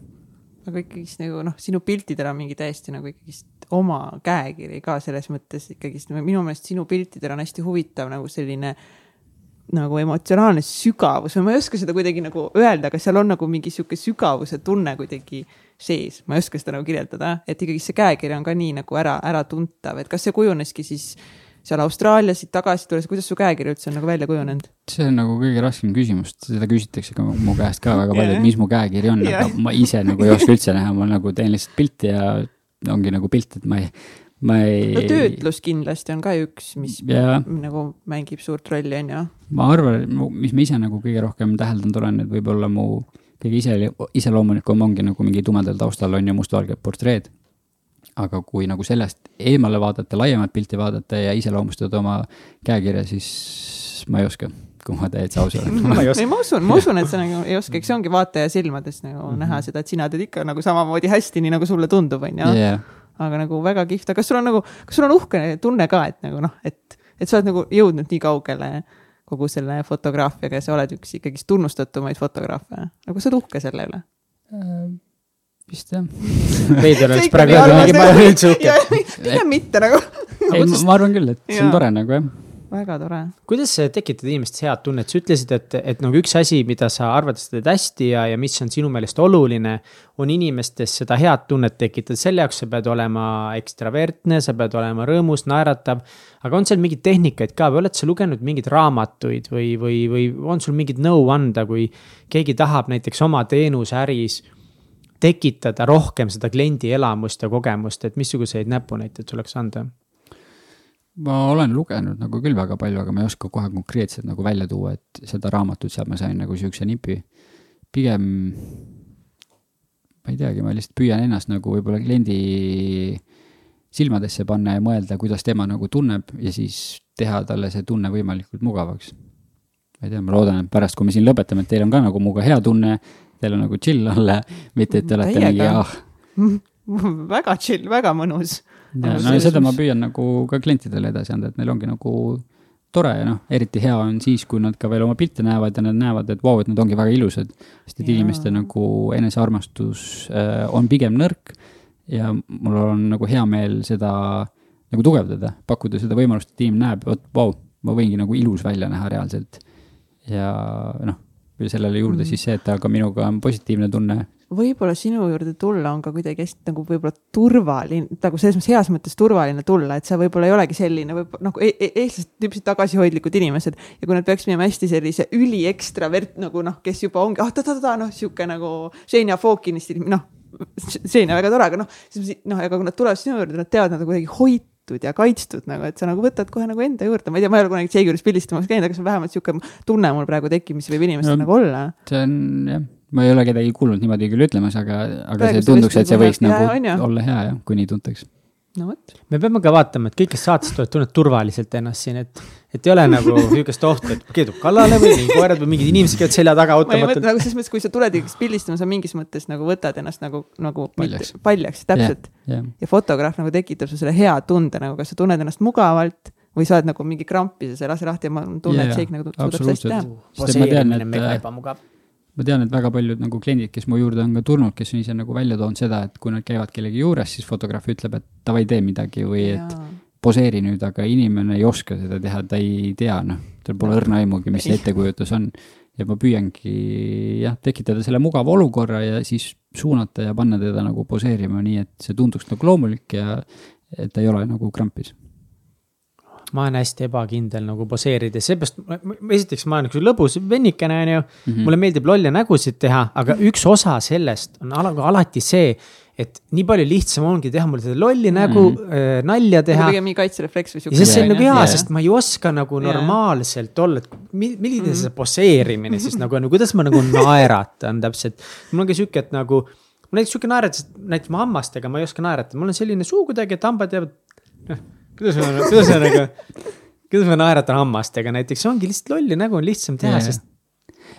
Aga ikkagist nagu noh, sinu piltidel on mingi täiesti nagu ikkagist oma käekiri ka selles mõttes ikkagist, minu meelest sinu piltidel on hästi huvitav nagu selline nagu emotsionaalne sügavus. Või ma ei oska seda kuidagi nagu öelda, aga seal on nagu mingi sihuke sügavuse tunne kuidagi sees, ma ei oska seda nagu kirjeldada, et ikkagi see käekiri on ka nii nagu ära, äratuntav, et kas see kujuneski siis seal Austraalias siit tagasi tulles, kuidas su käekiri üldse on nagu välja kujunenud? see on nagu kõige raskem küsimus, seda küsitakse ka mu käest ka väga palju, et mis mu käekiri on yeah., aga ma ise nagu ei oska üldse näha, ma nagu teen lihtsalt pilti ja ongi nagu pilt, et ma ei, ma ei. no töötlus kindlasti on ka üks, mis yeah. nagu mängib suurt rolli, on ju. ma arvan, mis ma ise nagu kõige rohkem täheldanud olen, et võib-olla mu kõige ise, iseloomulikum ongi nagu mingi tumedal taustal on ju mustvalged portreed aga kui nagu sellest eemale vaadata, laiemat pilti vaadata ja iseloomustada oma käekirja, siis ma ei oska, kui ma täitsa aus olen. Ei, ma usun, ma usun, et sa nagu ei oska, eks see ongi vaataja silmades nagu mm -hmm. näha seda, et sina teed ikka nagu samamoodi hästi, nii nagu sulle tundub, on ju. Aga nagu väga kihvt, aga kas sul on nagu, kas sul on uhke tunne ka, et nagu noh, et, et sa oled nagu jõudnud nii kaugele kogu selle fotograafiaga ja sa oled üks ikkagist tunnustatumaid fotograafe, nagu sa oled uhke selle üle? Äh,? Vist jah. *laughs* veider oleks praegu öelda mingi, ma ei ole üldse uhke. pigem mitte nagu. ei, ma arvan küll, et see on tore nagu jah. väga tore. kuidas tekitada inimestes head tunnet, sa ütlesid, et, et nagu üks asi, mida sa arvad, et sa teed hästi ja, ja mis on sinu meelest oluline, on inimestes seda head tunnet tekitada, selle jaoks sa pead olema ekstravertne, sa pead olema rõõmus, naeratav. aga on seal mingeid tehnikaid ka või oled sa lugenud mingeid raamatuid või, või, või on sul mingit nõu anda, kui keegi tahab näiteks oma teenusäris tekitada rohkem seda kliendi elamust ja kogemust, et missuguseid näpunäiteid tuleks anda? ma olen lugenud nagu küll väga palju, aga ma ei oska kohe konkreetselt nagu välja tuua, et seda raamatut, sealt ma sain nagu siukse nipi. pigem, ma ei teagi, ma lihtsalt püüan ennast nagu võib-olla kliendi silmadesse panna ja mõelda, kuidas tema nagu tunneb ja siis teha talle see tunne võimalikult mugavaks. ma ei tea, ma loodan, et pärast, kui me siin lõpetame, et teil on ka nagu muga hea tunne, teil on nagu chill olla, mitte et te olete mingi ah. *laughs* väga chill, väga mõnus. ja no ja seda ma püüan nagu ka klientidele edasi anda, et neil ongi nagu tore ja noh, eriti hea on siis, kui nad ka veel oma pilte näevad ja nad näevad, et vau wow,, et nad ongi väga ilusad. sest et ja. inimeste nagu enesearmastus äh, on pigem nõrk ja mul on nagu hea meel seda nagu tugevdada, pakkuda seda võimalust, et inimene näeb, vot vau wow,, ma võingi nagu ilus välja näha reaalselt. ja noh või sellele juurde mm. siis see, et ta ka minuga on positiivne tunne. võib-olla sinu juurde tulla on ka kuidagi hästi nagu võib-olla turvaline, nagu selles mõttes heas mõttes turvaline tulla, et sa võib-olla ei olegi selline võib-olla nagu e e eestlased tüüpiliselt tagasihoidlikud inimesed. ja kui nad peaks minema hästi sellise üliekstravert nagu noh, kes juba ongi, ah ta-ta-ta noh, sihuke nagu Xenia Fokini stiili, noh. *laughs* Xenia väga tore, aga noh, siis noh, ega kui nad tulevad sinu juurde, nad teavad, nad on kuidagi hoitud ja kaitstud nagu, et sa nagu võtad kohe nagu enda juurde, ma ei tea, ma ei ole kunagi Jay juures pildistamas käinud, aga see on vähemalt sihuke tunne mul praegu tekib, mis võib inimestel no, nagu olla. see on jah, ma ei ole kedagi kuulnud niimoodi küll ütlemas, aga, aga praegu see tunduks, et see võiks nagu ja, olla hea jah, kui nii tuntaks no vot. me peame ka vaatama, et kõik, kes saatest tulevad, tunnevad turvaliselt ennast siin, et, et ei ole nagu *laughs* sihukest ohtu, et keegi tuleb kallale või mingi koerad või mingid inimesed käivad selja taga ootamatult. nagu selles mõttes, kui sa tuled ikkagi pildistama, sa mingis mõttes nagu võtad ennast nagu, nagu paljaks, paljaks, täpselt yeah,. Yeah. ja fotograaf nagu tekitab su selle hea tunde nagu, kas sa tunned ennast mugavalt või sa oled nagu mingi krampides ja lase lahti ja ma tunnen yeah,, et Shake nagu suudab seda hästi teha. poseerimine on mega ebamugav ma tean, et väga paljud nagu kliendid, kes mu juurde on ka tulnud, kes on ise nagu välja toonud seda, et kui nad käivad kellegi juures, siis fotograaf ütleb, et davai, tee midagi või et Jaa. poseeri nüüd, aga inimene ei oska seda teha, ta ei tea, noh, tal pole õrna aimugi, mis see ettekujutus on. ja ma püüangi jah, tekitada selle mugava olukorra ja siis suunata ja panna teda nagu poseerima nii, et see tunduks nagu loomulik ja et ta ei ole nagu krampis ma olen hästi ebakindel nagu poseerides, seepärast, esiteks ma olen üks lõbus vennikene, on ju mm. -hmm. mulle meeldib lolle nägusid teha, aga üks osa sellest on alati see, et nii palju lihtsam ongi teha mul seda lolli nägu mm, -hmm. nalja teha. pigem mingi kaitserefleks või siuke. ja see on nagu hea, sest ma ei oska nagu normaalselt olla, et milline mm -hmm. see poseerimine siis nagu on, kuidas ma nagu *laughs* naeratan täpselt. mul on ka sihuke, et nagu, mul näiteks sihuke naeratus, näiteks ma hammastega ma ei oska naeratada, mul on selline suu kuidagi, et hambad jäävad, noh kuidas ma, kuidas ma nagu, kuidas ma naeratan hammastega näiteks, ongi lihtsalt lolli nägu on lihtsam teha sest.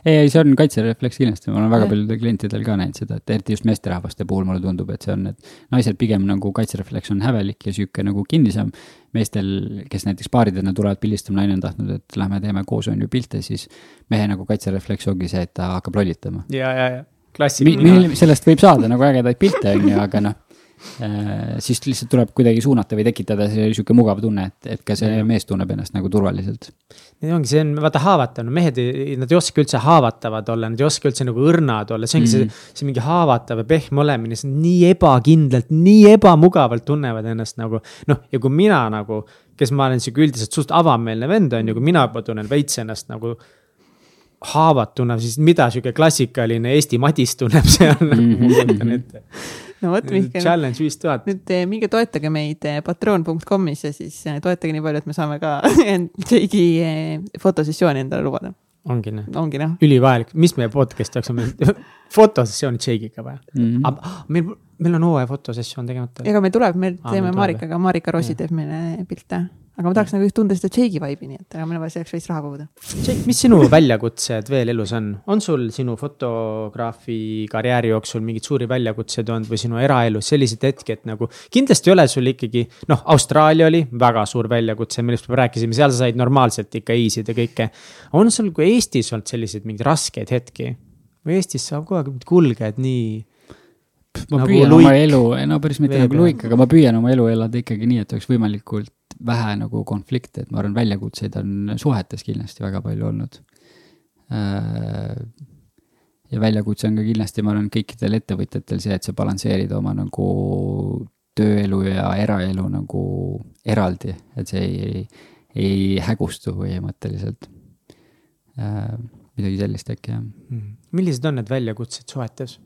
ei, ei, see on kaitserefleks kindlasti, ma olen väga paljudel klientidel ka näinud seda, et eriti just meesterahvaste puhul mulle tundub, et see on, et naised pigem nagu kaitserefleks on hävelik ja sihuke nagu kinnisem. meestel, kes näiteks paaridena tulevad pildistama, naine on tahtnud, et lähme teeme koos on ju pilte, siis mehe nagu kaitserefleks ongi see, et ta hakkab lollitama. ja, ja, ja klassikaline Mi. sellest võib saada nagu ägedaid pilte, on ju, aga noh siis lihtsalt tuleb kuidagi suunata või tekitada see sihuke mugav tunne, et, et ka see mees tunneb ennast nagu turvaliselt. see ongi, see on vaata haavatav, no mehed, nad ei oska üldse haavatavad olla, nad ei oska üldse nagu õrnad olla, see ongi mm -hmm. see, see mingi haavatav ja pehme olemine, see on nii ebakindlalt, nii ebamugavalt tunnevad ennast nagu. noh, ja kui mina nagu, kes ma olen sihuke üldiselt suht avameelne vend on ju, kui mina tunnen veits ennast nagu haavatuna, siis mida sihuke klassikaline Eesti Madis tunneb seal mm, -hmm. ma kujutan ette no vot, Mihkel. Challenge viis tuhat. nüüd eh, minge toetage meid eh, patroon.com'is ja siis eh, toetage nii palju, et me saame ka *laughs* Jake'i fotosessiooni endale lubada. ongi noh. ongi noh. ülivajalik, mis meie podcast jaoks on meil *laughs* fotosessiooni Jake'iga vaja mm. -hmm. meil, meil on hooaja fotosessioon tegemata. ega meil tuleb, me teeme Marikaga, Marika Rossi teeb meile pilte aga ma tahaks nagu just tunda seda Jake'i vibe'i, nii et aga meil on vaja selleks veits raha koguda. Jake, mis sinu väljakutsed veel elus on, on sul sinu fotograafi karjääri jooksul mingeid suuri väljakutseid olnud või sinu eraelus selliseid hetki, et nagu kindlasti ei ole sul ikkagi noh, Austraalia oli väga suur väljakutse, millest me rääkisime, seal sa said normaalselt ikka easy'd ja kõike. on sul ka Eestis olnud selliseid mingeid raskeid hetki või Eestis saab kogu aeg kulged nii ma nagu püüan luik. oma elu, no päris mitte nagu luik, aga ma püüan oma elu elada ikkagi nii, et oleks võimalikult vähe nagu konflikte, et ma arvan, väljakutseid on suhetes kindlasti väga palju olnud. Äh, ja väljakutse on ka kindlasti, ma arvan, kõikidel ettevõtjatel see, et sa balansseerid oma nagu tööelu ja eraelu nagu eraldi, et see ei, ei hägustu põhimõtteliselt. Äh, midagi sellist äkki jah mm.. millised on need väljakutsed suhetes?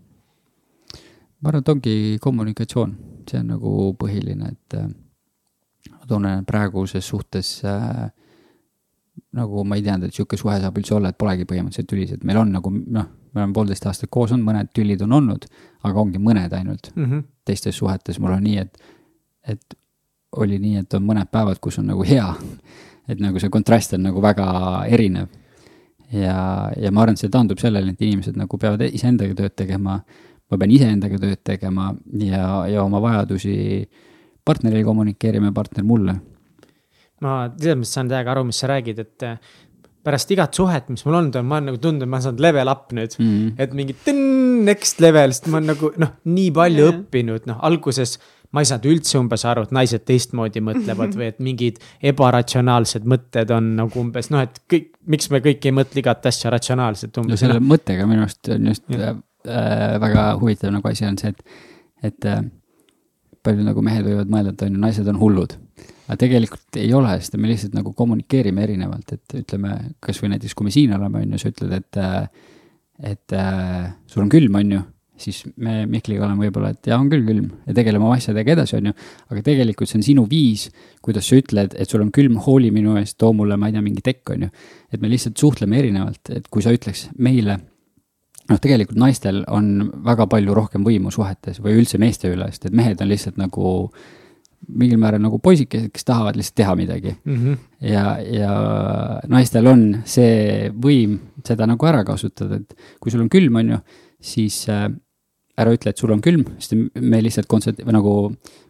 ma arvan, et ongi kommunikatsioon, see on nagu põhiline, et äh, ma tunnen praeguses suhtes äh, nagu ma ei teadnud, et sihuke suhe saab üldse olla, et polegi põhimõtteliselt tülised, meil on nagu noh, me oleme poolteist aastat koos olnud, mõned tülid on olnud, aga ongi mõned ainult mm. -hmm. teistes suhetes mul on nii, et, et oli nii, et on mõned päevad, kus on nagu hea. et nagu see kontrast on nagu väga erinev. ja, ja ma arvan, et see taandub sellele, et inimesed nagu peavad iseendaga tööd tegema. ma pean iseendaga tööd tegema ja, ja oma vajadusi partnerile kommunikeerima ja partner mulle ma selles mõttes saan täiega aru, mis sa räägid, et äh, pärast igat suhet, mis mul olnud on, ma olen nagu tundnud, ma saan level up nüüd mm. -hmm. et mingi tõnn, next level, sest ma olen nagu noh, nii palju yeah. õppinud, noh alguses ma ei saanud üldse umbes aru, et naised teistmoodi mõtlevad *laughs* või et mingid ebaratsionaalsed mõtted on nagu umbes noh, et kõik, miks me kõik ei mõtle igat asja ratsionaalselt umbes. no selle no. mõttega minu arust on just äh, väga huvitav nagu asi on see, et, et äh, palju nagu mehed võivad mõelda, et on ju, naised on hullud aga tegelikult ei ole, sest me lihtsalt nagu kommunikeerime erinevalt, et ütleme, kasvõi näiteks, kui me siin oleme, on ju, sa ütled, et, et äh, sul on külm, on ju, siis me Mihkliga oleme võib-olla, et jaa, on küll külm ja tegeleme oma asjadega edasi, on ju. aga tegelikult see on sinu viis, kuidas sa ütled, et sul on külm, hooli minu eest, too mulle, ma ei tea, mingi tekk, on ju. et me lihtsalt suhtleme erinevalt, et kui sa ütleks meile noh, tegelikult naistel on väga palju rohkem võimu suhetes või üldse meeste üle, sest et mehed on lihtsalt nagu mingil määral nagu poisikesed, kes tahavad lihtsalt teha midagi mm. -hmm. ja, ja naistel on see võim seda nagu ära kasutada, et kui sul on külm, on ju, siis äh, ära ütle, et sul on külm, sest me lihtsalt kontsert-, või nagu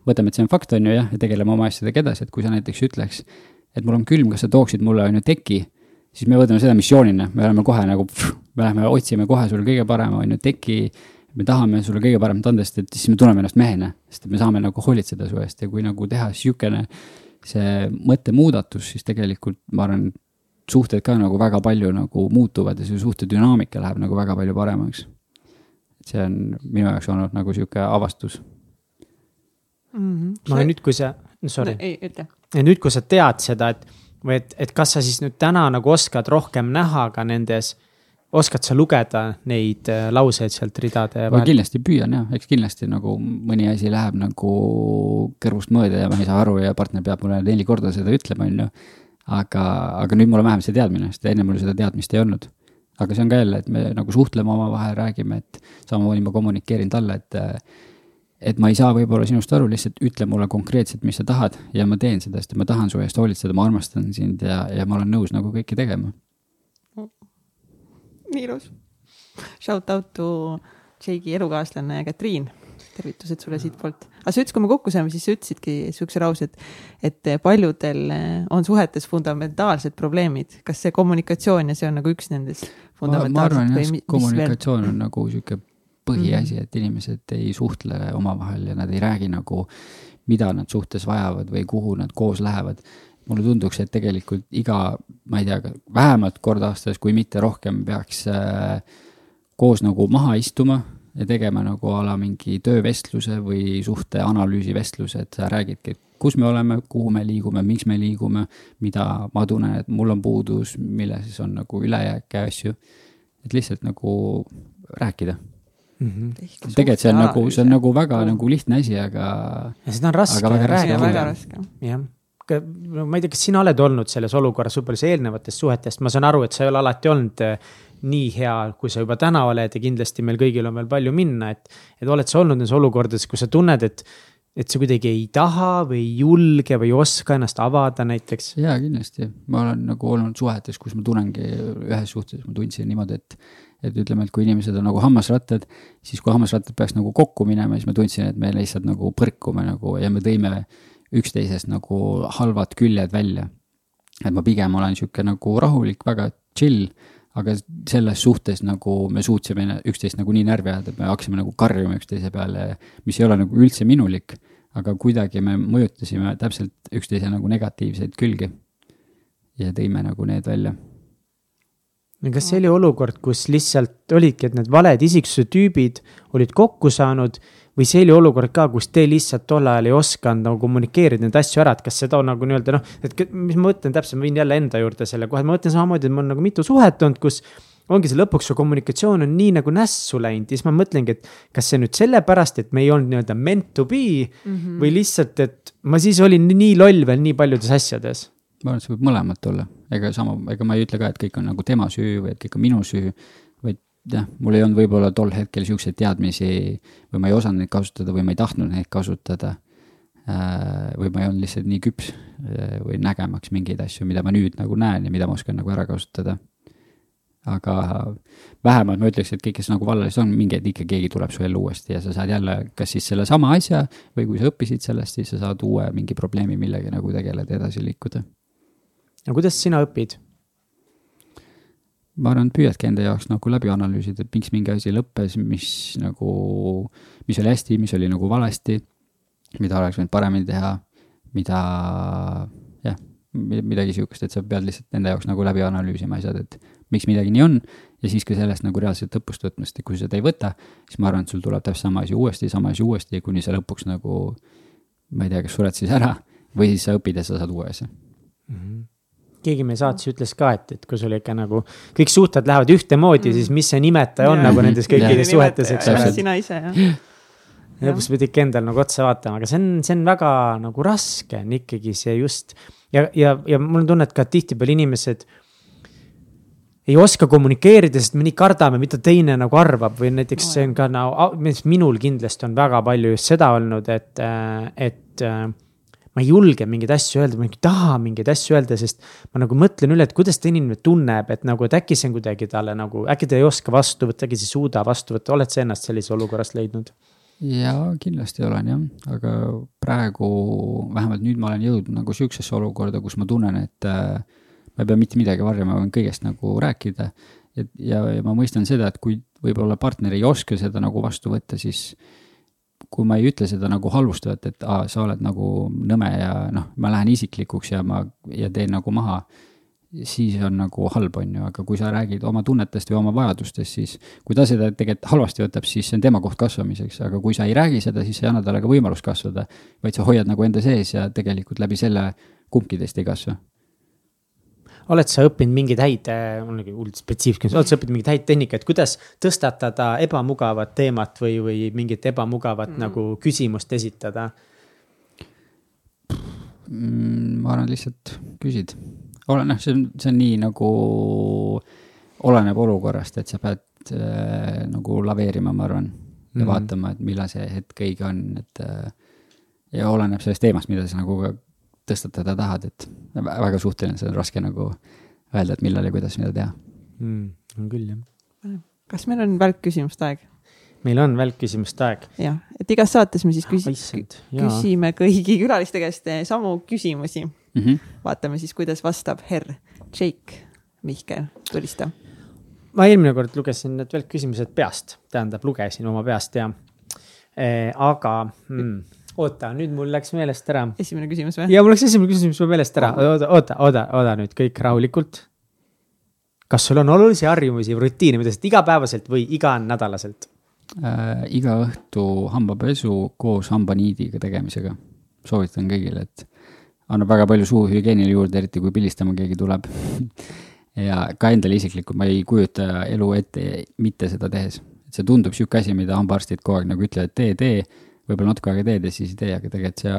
võtame, et see on fakt, on ju, jah, ja tegeleme oma asjadega edasi, et kui sa näiteks ütleks, et mul on külm, kas sa tooksid mulle, on ju, teki, siis me võtame seda missioonina, me oleme kohe nagu, me läheme otsime kohe sulle kõige parema, on ju, teki me tahame sulle kõige paremat anda, sest et siis me tunneme ennast mehena, sest et me saame nagu hoolitseda su eest ja kui nagu teha sihukene see mõttemuudatus, siis tegelikult ma arvan, suhted ka nagu väga palju nagu muutuvad ja see suhte dünaamika läheb nagu väga palju paremaks. et see on minu jaoks olnud nagu sihuke avastus mm. -hmm. no nüüd, kui sa, sorry. ei, ütle. ja nüüd, kui sa tead seda, et või et, et kas sa siis nüüd täna nagu oskad rohkem näha ka nendes oskad sa lugeda neid äh, lauseid sealt ridade vahel? ma kindlasti püüan jah, eks kindlasti nagu mõni asi läheb nagu kõrvust mööda ja ma ei saa aru ja partner peab mulle neli korda seda ütlema, on ju. aga, aga nüüd mul on vähemalt see teadmine, sest enne mul seda teadmist ei olnud. aga see on ka jälle, et me nagu suhtleme omavahel, räägime, et samamoodi ma kommunikeerin talle, et et ma ei saa võib-olla sinust aru, lihtsalt ütle mulle konkreetselt, mis sa tahad ja ma teen seda, sest ma tahan su eest hoolitseda, ma armastan sind ja, ja ma olen nõus nagu kõike tegema nii ilus. Shout out to Jake'i elukaaslane Katriin tervitused sulle siitpoolt. aga sa ütlesid, kui me kokku saime, siis sa ütlesidki siukse lause, et, et paljudel on suhetes fundamentaalsed probleemid. kas see kommunikatsioon ja see on nagu üks nendest fundamentaalsed? ma arvan jah, kommunikatsioon on nagu sihuke põhiasi, et inimesed ei suhtle omavahel ja nad ei räägi nagu, mida nad suhtes vajavad või kuhu nad koos lähevad. Mulle tunduks, et tegelikult iga, ma ei tea, vähemalt kord aastas, kui mitte rohkem, peaks äh, koos nagu maha istuma ja tegema nagu a la mingi töövestluse või suhteanalüüsi vestluse, et sa räägidki, et kus me oleme, kuhu me liigume, miks me liigume, mida ma tunnen, et mul on puudus, milles on nagu ülejääke asju. et lihtsalt nagu rääkida mm. -hmm. tegelikult see on nagu, see on nagu väga nagu lihtne asi, aga. ja seda on raske rääkida. jah no ma ei tea, kas sina oled olnud selles olukorras võib-olla see eelnevatest suhetest, ma saan aru, et sa ei ole alati olnud eh, nii hea, kui sa juba täna oled ja kindlasti meil kõigil on veel palju minna, et. et oled sa olnud nendes olukordades, kus sa tunned, et, et sa kuidagi ei taha või ei julge või ei oska ennast avada näiteks? jaa, kindlasti, ma olen nagu olnud suhetes, kus ma tunnengi ühes suhtes, ma tundsin niimoodi, et et ütleme, et kui inimesed on nagu hammasrattad, siis kui hammasrattad peaks nagu kokku minema, siis ma tundsin, et me lihtsalt nagu põrkume nagu ja me tõime üksteisest nagu halvad küljed välja. et ma pigem olen sihuke nagu rahulik, väga chill, aga selles suhtes nagu me suutsime üksteist nagu nii närvi ajada, et me hakkasime nagu karjuma üksteise peale, mis ei ole nagu üldse minulik. aga kuidagi me mõjutasime täpselt üksteise nagu negatiivseid külgi. ja tõime nagu need välja. Kas see oli olukord, kus lihtsalt olidki, et need valed isiksuse tüübid olid kokku saanud või see oli olukord ka, kus te lihtsalt tol ajal ei osanud nagu kommunikeerida neid asju ära, et kas seda on nagu nii-öelda noh, et mis ma mõtlen täpselt, ma viin jälle enda juurde selle kohe, ma mõtlen samamoodi, et mul on nagu mitu suhet olnud, kus ongi see lõpuks su kommunikatsioon on nii nagu nässu läinud ja siis ma mõtlengi, et kas see nüüd sellepärast, et me ei olnud nii-öelda meant to be mm -hmm. või lihtsalt, et ma siis olin nii loll veel nii paljudes asjades. Ma arvan, et see võib mõlemat olla, ega sama, ega ma ei ütle ka, et kõik on nagu tema süü või et kõik on minu süü jah, mul ei olnud võib-olla tol hetkel siukseid teadmisi või ma ei osanud neid kasutada või ma ei tahtnud neid kasutada. Äh, või ma ei olnud lihtsalt nii küps äh, või nägemaks mingeid asju, mida ma nüüd nagu näen ja mida ma oskan nagu ära kasutada. aga vähemalt ma ütleks, et kõik, kes nagu vallas on, mingi hetk ikka keegi tuleb su ellu uuesti ja sa saad jälle kas siis sellesama asja või kui sa õppisid sellest, siis sa saad uue mingi probleemi, millega nagu tegeleda, edasi liikuda. No kuidas sina õpid? ma arvan, et püüadki enda jaoks nagu läbi analüüsida, et miks mingi asi lõppes, mis nagu, mis oli hästi, mis oli nagu valesti, mida oleks võinud paremini teha, mida jah, midagi sihukest, et sa pead lihtsalt enda jaoks nagu läbi analüüsima asjad, et miks midagi nii on ja siis ka sellest nagu reaalselt õppust võtma, sest kui sa seda ei võta, siis ma arvan, et sul tuleb täpselt sama asi uuesti, sama asi uuesti, kuni sa lõpuks nagu ma ei tea, kas sured siis ära või siis sa õpid ja sa saad uue asja mm. -hmm keegi meie saates ütles ka, et, et kui sul ikka nagu kõik suhted lähevad ühtemoodi mm., siis mis see nimetaja on ja. nagu nendes kõikides suhetes, eks ole. sina ise, jah ja lõpus pead ikka endal nagu otsa vaatama, aga see on, see on väga nagu raske on ikkagi see just. ja, ja, ja mul on tunne, et ka tihtipeale inimesed ei oska kommunikeerida, sest me nii kardame, mida teine nagu arvab või näiteks see on ka nagu, minul kindlasti on väga palju just seda olnud, et, et ma ei julge mingeid asju öelda, ma ei taha mingeid asju öelda, sest ma nagu mõtlen üle, et kuidas ta inimene tunneb, et nagu, et äkki see on kuidagi talle nagu, äkki ta ei oska vastu võtta, äkki sa ei suuda vastu võtta, oled sa ennast sellises olukorras leidnud? jaa, kindlasti olen jah, aga praegu vähemalt nüüd ma olen jõudnud nagu sihukesesse olukorda, kus ma tunnen, et äh, ma ei pea mitte midagi varjama, ma võin kõigest nagu rääkida. et ja, ja ma mõistan seda, et kui võib-olla partner ei oska seda nagu vastu võtta, siis kui ma ei ütle seda nagu halvustavalt, et aa, sa oled nagu nõme ja noh, ma lähen isiklikuks ja ma, ja teen nagu maha, siis on nagu halb, on ju, aga kui sa räägid oma tunnetest või oma vajadustest, siis kui ta seda tegelikult halvasti võtab, siis see on tema koht kasvamiseks, aga kui sa ei räägi seda, siis sa ei anna talle ka võimalust kasvada, vaid sa hoiad nagu enda sees ja tegelikult läbi selle kumbki teist ei kasva oled sa õppinud mingeid häid, äh, mul on hullult spetsiifiline, oled sa õppinud mingeid häid tehnikaid, kuidas tõstatada ebamugavat teemat või, või mingit ebamugavat mm. nagu küsimust esitada? Mm, ma arvan, lihtsalt küsid. ole, noh, see on, see on nii nagu, oleneb olukorrast, et sa pead äh, nagu laveerima, ma arvan. ja mm -hmm. vaatama, et millal see hetk õige on, et äh, ja oleneb sellest teemast, mida sa nagu tõstatada tahad, et väga suhteline, see on raske nagu öelda, et millal ja kuidas mida teha mm,. on küll, jah. kas meil on välkküsimuste aeg? meil on välkküsimuste aeg. jah, et igas saates me siis küsi- oh,, küsime kõigi külaliste käest eh, samu küsimusi mm. -hmm. vaatame siis, kuidas vastab herr Jake Mihkel Tulista. ma eelmine kord lugesin need välkküsimused peast, tähendab, lugesin oma peast ja eh, aga mm, oota, nüüd mul läks meelest ära. esimene küsimus või? ja mul läks esimene küsimus meelest ära, oota, oota, oota, oota nüüd kõik rahulikult. kas sul on olulisi harjumusi või rutiine, mida sa teed igapäevaselt või iganädalaselt äh,? iga õhtu hambapesu koos hambaniidiga tegemisega. soovitan kõigile, et annab väga palju suuhügieenile juurde, eriti kui pildistama keegi tuleb *laughs* ja ka endale isiklikult, ma ei kujuta elu ette mitte seda tehes. et see tundub sihuke asi, mida hambaarstid kogu aeg nagu ütlevad, tee, tee võib-olla natuke aega teed ja siis ei tee, aga tegelikult see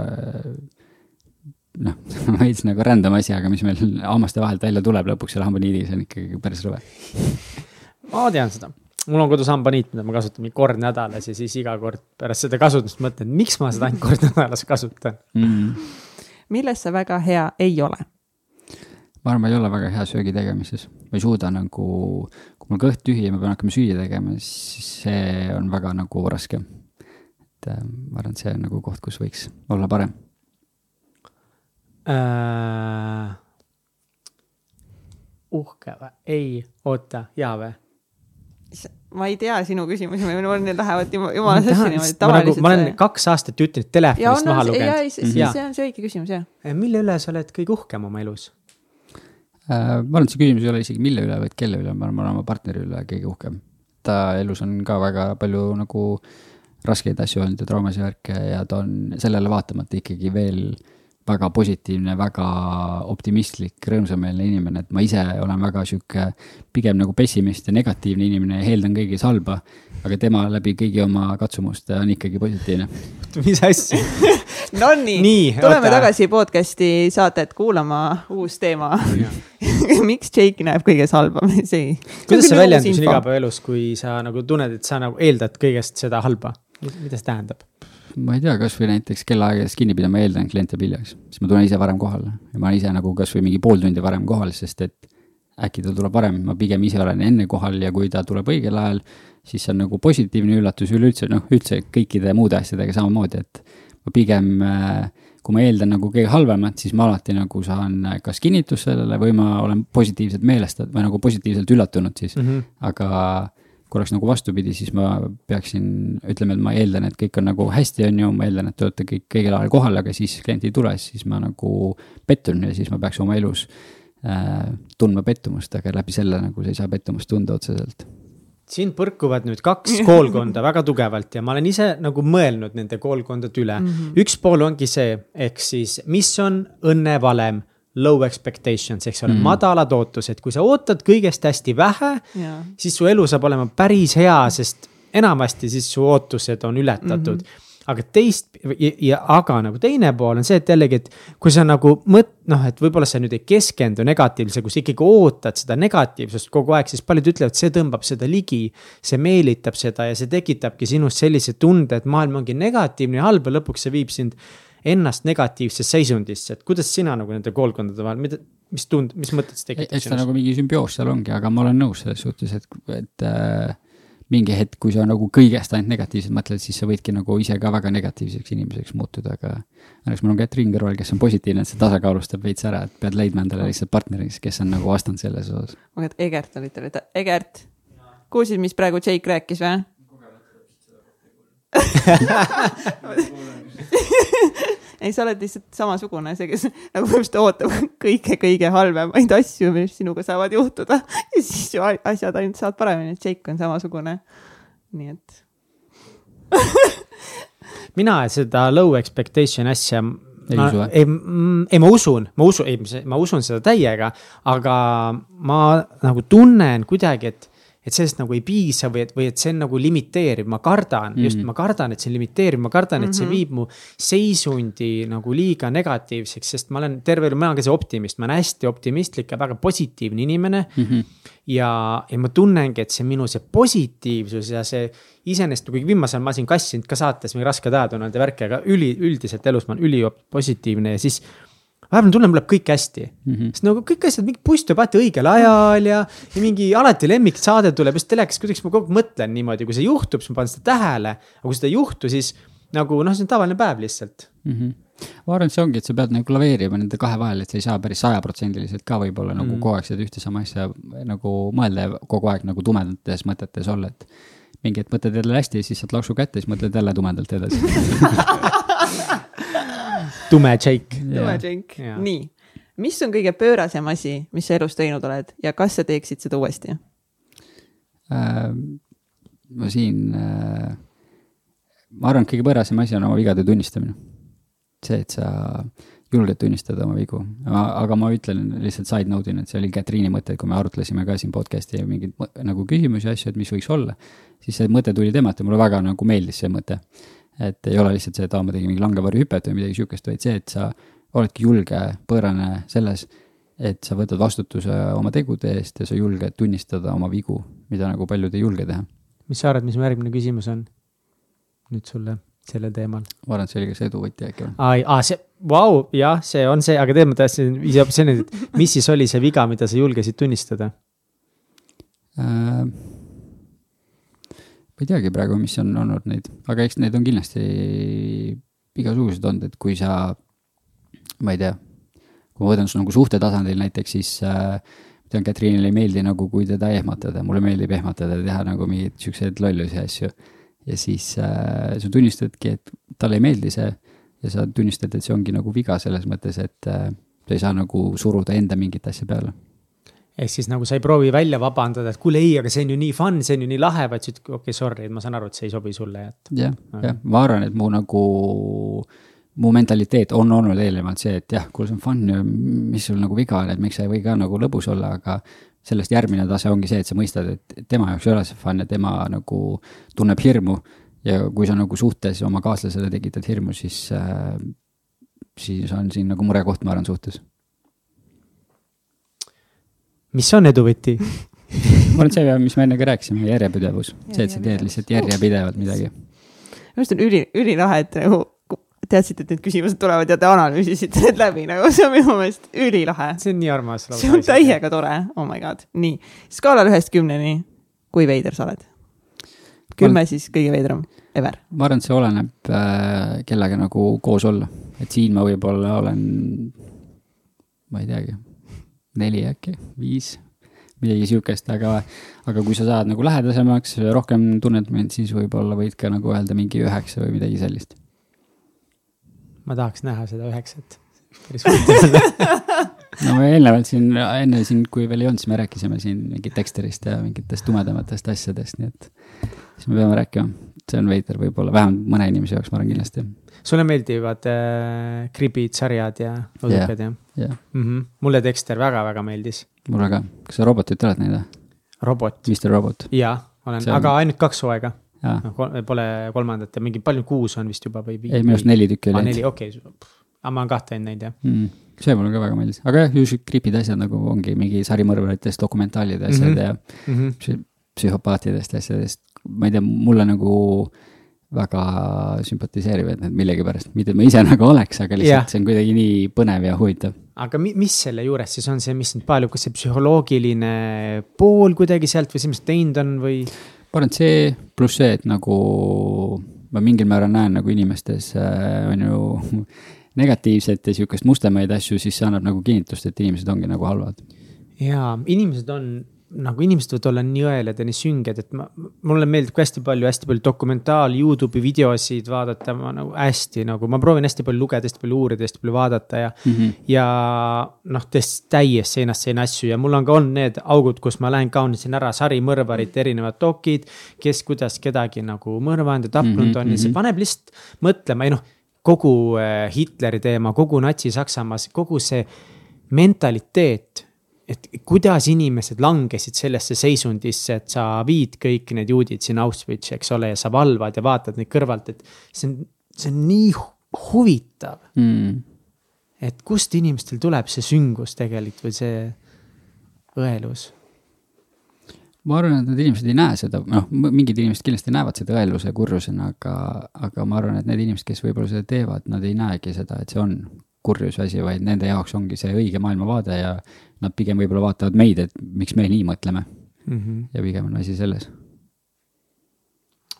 noh, *laughs* veits nagu random asi, aga mis meil hammaste vahelt välja tuleb lõpuks selle hambaniidiga, see on ikkagi päris rõve. *laughs* ma tean seda, mul on kodus hambaniit, mida ma kasutan mingi kord nädalas ja siis iga kord pärast seda kasutamist mõtlen, miks ma seda ainult kord *laughs* nädalas kasutan mm. -hmm. milles sa väga hea ei ole? ma arvan, ma ei ole väga hea söögi tegemises, ma ei suuda nagu, kui mul kõht tühi ja ma pean hakkama süüa tegema, siis see on väga nagu raske et äh, ma arvan, et see on nagu koht, kus võiks olla parem äh,. uhke või? ei, oota, jaa või? ma ei tea sinu küsimusi, mul lähevad jumala sassi niimoodi tavaliselt. ma olen kaks aastat jutunud telefonist maha lugenud. see on see õige küsimus, jah. mille üle sa oled kõige uhkem oma elus äh,? ma arvan, et see küsimus ei ole isegi mille üle, vaid kelle üle, ma arvan, ma olen oma partneri üle kõige uhkem. ta elus on ka väga palju nagu raskeid asju olnud ja traumasid ja värke ja ta on sellele vaatamata ikkagi veel väga positiivne, väga optimistlik, rõõmsameelne inimene, et ma ise olen väga sihuke pigem nagu pessimist ja negatiivne inimene ja eeldan kõigis halba. aga tema läbi kõigi oma katsumuste on ikkagi positiivne. mis asja *laughs* Nonii, tuleme oota. tagasi podcast'i saadet kuulama, uus teema *laughs* miks Jake näeb kõiges halba, *laughs* see. kuidas see väljendub siin igapäevaelus, kui sa nagu tunned, et sa nagu eeldad kõigest seda halba, mida see tähendab? ma ei tea, kasvõi näiteks kellaaegadest kinni pidama eeldan, klient jääb hiljaks, siis ma tulen ise varem kohale ja ma ise nagu kasvõi mingi pool tundi varem kohal, sest et äkki ta tuleb varem, ma pigem ise olen enne kohal ja kui ta tuleb õigel ajal, siis see on nagu positiivne üllatus üleüldse, noh, üldse kõikide muude asjadega samamoodi, et ma pigem, kui ma eeldan nagu kõige halvemat, siis ma alati nagu saan kas kinnitust sellele või ma olen positiivselt meelestatud või nagu positiivselt üllatunud siis mm, -hmm. aga kui oleks nagu vastupidi, siis ma peaksin, ütleme, et ma eeldan, et kõik on nagu hästi, on ju, ma eeldan, et te olete kõik õigel ajal kohal, aga siis klient ei tule, siis ma nagu pettun ja siis ma peaks oma elus äh, tundma pettumust, aga läbi selle nagu sa ei saa pettumust tunda otseselt siin põrkuvad nüüd kaks *laughs* koolkonda väga tugevalt ja ma olen ise nagu mõelnud nende koolkondade üle mm. -hmm. üks pool ongi see, ehk siis, mis on õnnevalem low expectations, eks ole mm., madalad ootused, kui sa ootad kõigest hästi vähe yeah., siis su elu saab olema päris hea, sest enamasti siis su ootused on ületatud mm. -hmm aga teist ja, ja aga nagu teine pool on see, et jällegi, et kui sa nagu mõt-, noh, et võib-olla sa nüüd ei keskendu negatiivsele, kui sa ikkagi ootad seda negatiivsust kogu aeg, siis paljud ütlevad, see tõmbab seda ligi. see meelitab seda ja see tekitabki sinust sellise tunde, et maailm ongi negatiivne ja halb ja lõpuks see viib sind ennast negatiivsesse seisundisse, et kuidas sina nagu nende koolkondade vahel, mida, mis tund-, mis mõtted see tekitab? eks ta nagu mingi sümbioos seal ongi, aga ma olen nõus selles suhtes, et, et äh, mingi hetk, kui sa nagu kõigest ainult negatiivselt mõtled, siis sa võidki nagu ise ka väga negatiivseks inimeseks muutuda, aga õnneks mul on Katrin kõrval, kes on positiivne, et see tasakaalustab veits ära, et pead leidma endale lihtsalt partneri, kes on nagu vastand selles osas. aga et Egert oli teil, Egert, kuulsid, mis praegu Jake rääkis või? *laughs* *laughs* ei, sa oled lihtsalt samasugune, see, kes nagu põhimõtteliselt ootab kõige-kõige halvemaid asju, mis sinuga saavad juhtuda ja siis ju asjad ainult saavad paremini, et Jake on samasugune. nii et *laughs* mina seda low expectation asja ei ma, usu või? ei, ei, ma usun, ma usun, ei, ma usun seda täiega, aga ma nagu tunnen kuidagi, et et sellest nagu ei piisa või et, või et see on nagu limiteeriv, ma kardan mm, -hmm. just, ma kardan, et see on limiteeriv, ma kardan, et see mhm. viib mu seisundi nagu liiga negatiivseks, sest ma olen terve elu, ma olen ka see optimist, ma olen hästi optimistlik ja väga positiivne inimene mm. -hmm. ja, ja ma tunnengi, et see minu see positiivsus ja see iseenesest, kuigi viimasel ma siin kassinud ka saates mingi rasked ajad on olnud ja värki, aga üli, üldiselt elus ma olen ülipositiivne ja siis vahepeal tunnen, mul läheb kõik hästi mm. -hmm. sest nagu kõik asjad, mingi buss tuleb alati õigel ajal ja, ja mingi alati lemmiksaade tuleb just telekas, kuidagi ma kogu aeg mõtlen niimoodi, kui see juhtub, siis ma panen seda tähele. aga kui seda ei juhtu, siis nagu noh, see on tavaline päev lihtsalt mm. -hmm ma arvan, et see ongi, et sa pead nagu laveerima nende kahe vahel, et sa ei saa päris sajaprotsendiliselt ka võib-olla mm. nagu kogu aeg seda ühte sama asja nagu mõelda ja kogu aeg nagu tumedates mõtetes olla, et mingi hetk mõtled jälle hästi siis saad laksu kätte, siis mõtled jälle tumedalt edasi *laughs* tume Jake. tume Jake, nii. mis on kõige pöörasem asi, mis sa elus teinud oled ja kas sa teeksid seda uuesti äh,? ma siin äh,, ma arvan, et kõige pöörasem asi on oma vigade tunnistamine. see, et sa julged tunnistada oma vigu, aga ma ütlen lihtsalt side note'ina, et see oli Katriini mõte, kui me arutlesime ka siin podcast'i ja mingeid nagu küsimusi, asju, et mis võiks olla, siis see mõte tuli temalt ja mulle väga nagu meeldis see mõte et ei ole lihtsalt see, et aa, ma tegin mingi langevarjuhüpet või midagi sihukest, vaid see, et sa oledki julge, pöörane selles, et sa võtad vastutuse oma tegude eest ja sa julged tunnistada oma vigu, mida nagu paljud ei julge teha. mis sa arvad, mis mu järgmine küsimus on nüüd sulle sellel teemal? ma arvan, et see oli ka see eduvõti äkki või? aa, aa, see, vau, jah, see on see, aga tegelikult ma tahtsin ise hoopis enne, et mis siis oli see viga, mida sa julgesid tunnistada äh,? Ma ei teagi praegu, mis on olnud neid, aga eks neid on kindlasti igasuguseid olnud, et kui sa, ma ei tea, kui ma võtan su nagu suhte tasandil näiteks, siis äh, tean, Katriinile ei meeldi nagu, kui teda ehmatada, mulle meeldib ehmatada ja teha nagu mingeid siukseid lollusi asju. ja siis äh, sa tunnistadki, et talle ei meeldi see ja sa tunnistad, et see ongi nagu viga selles mõttes, et äh, sa ei saa nagu suruda enda mingit asja peale ehk siis nagu sa ei proovi välja vabandada, et kuule ei, aga see on ju nii fun, see on ju nii lahe, vaid sa ütled, okei okay,, sorry, ma saan aru, et see ei sobi sulle, et. jah, jah, ma arvan, et mu nagu, mu mentaliteet on olnud eelnevalt see, et jah, kuule, see on fun ja mis sul nagu viga on, et miks sa ei või ka nagu lõbus olla, aga sellest järgmine tase ongi see, et sa mõistad, et tema jaoks ei ole see fun ja tema nagu tunneb hirmu. ja kui sa nagu suhtes oma kaaslasele tekitad hirmu, siis äh,, siis on siin nagu murekoht, ma arvan, suhtes mis on edu võti *laughs* ma arvan, et see, mis me enne ka rääkisime, järjepidevus, see, et sa teed lihtsalt järjepidevalt midagi. minu arust on üli, ülilahe, et nagu teadsite, et need küsimused tulevad ja te analüüsisite need läbi, nagu see on minu meelest ülilahe. see on nii armas. see on täiega tore, oh my god, nii, skaalal ühest kümneni, kui veider sa oled? kümme ma... siis kõige veidram ever. ma arvan, et see oleneb äh, kellega nagu koos olla, et siin ma võib-olla olen, ma ei teagi neli äkki, viis, midagi sihukest, aga, aga kui sa saad nagu lähedasemaks, rohkem tunned mind, siis võib-olla võid ka nagu öelda mingi üheksa või midagi sellist. ma tahaks näha seda üheksat, päris huvitav *laughs* no me eelnevalt siin, enne siin, kui veel ei olnud, siis me rääkisime siin mingit teksterist ja mingitest tumedamatest asjadest, nii et siis me peame rääkima. see on veider võib-olla, vähemalt mõne inimese jaoks, ma arvan kindlasti sulle meeldivad äh, kribid, sarjad ja õudukad yeah, jah yeah. mm? -hmm. mulle Dexter väga-väga meeldis. mulle ka, kas sa robotit oled näinud või? robot. Mr Robot. jaa, olen, aga ainult kaks hooaega. No, pole kolmandat ja mingi, palju kuus on vist juba või? ei, minu arust neli tükki oli. neli, okei okay., aga ma olen kahte näinud jah mm see mulle ka väga meeldis, aga jah, ju kripid asjad nagu ongi mingi sarimõrvaritest dokumentaalide asjad mm -hmm. ja mm -hmm. psühhopaatidest ja asjadest, ma ei tea, mulle nagu väga sümpatiseerivad need millegipärast, mitte ma ise nagu oleks, aga lihtsalt yeah. see on kuidagi nii põnev ja huvitav. aga mi, mis selle juures siis on see, mis sind paelub, kas see psühholoogiline pool kuidagi sealt või see, mis teinud on või? ma arvan, et see pluss see, et nagu ma mingil määral näen nagu inimestes äh, on ju *laughs* negatiivset ja sihukest mustemaid asju, siis see annab nagu kinnitust, et inimesed ongi nagu halvad. jaa, inimesed on nagu inimesed võivad olla nii õelad ja nii sünged, et ma, mulle meeldib ka hästi palju, hästi palju dokumentaal, Youtube'i videosid vaadata, ma nagu hästi nagu, ma proovin hästi palju lugeda, hästi palju uurida, hästi palju vaadata ja mm. -hmm. ja noh, tehes täiesti seinast seina asju ja mul on ka olnud need augud, kus ma lähen kaunisin ära sarimõrvarite erinevad dokid. kes, kuidas kedagi nagu mõrvanud ja tapnud mm -hmm, on ja see mhm. paneb lihtsalt mõtlema, ei noh kogu äh, Hitleri teema, kogu Natsi-Saksamaa, kogu see mentaliteet et kuidas inimesed langesid sellesse seisundisse, et sa viid kõik need juudid sinna Auschwitzi, eks ole, ja sa valvad ja vaatad neid kõrvalt, et see on, see on nii huvitav. Mm.. et kust inimestel tuleb see süngus tegelikult või see õelus? ma arvan, et need inimesed ei näe seda, noh, mingid inimesed kindlasti näevad seda õeluse kurjusena, aga, aga ma arvan, et need inimesed, kes võib-olla seda teevad, nad ei näegi seda, et see on kurjuse asi, vaid nende jaoks ongi see õige maailmavaade ja nad pigem võib-olla vaatavad meid, et miks me nii mõtleme mm. -hmm. ja pigem on asi selles.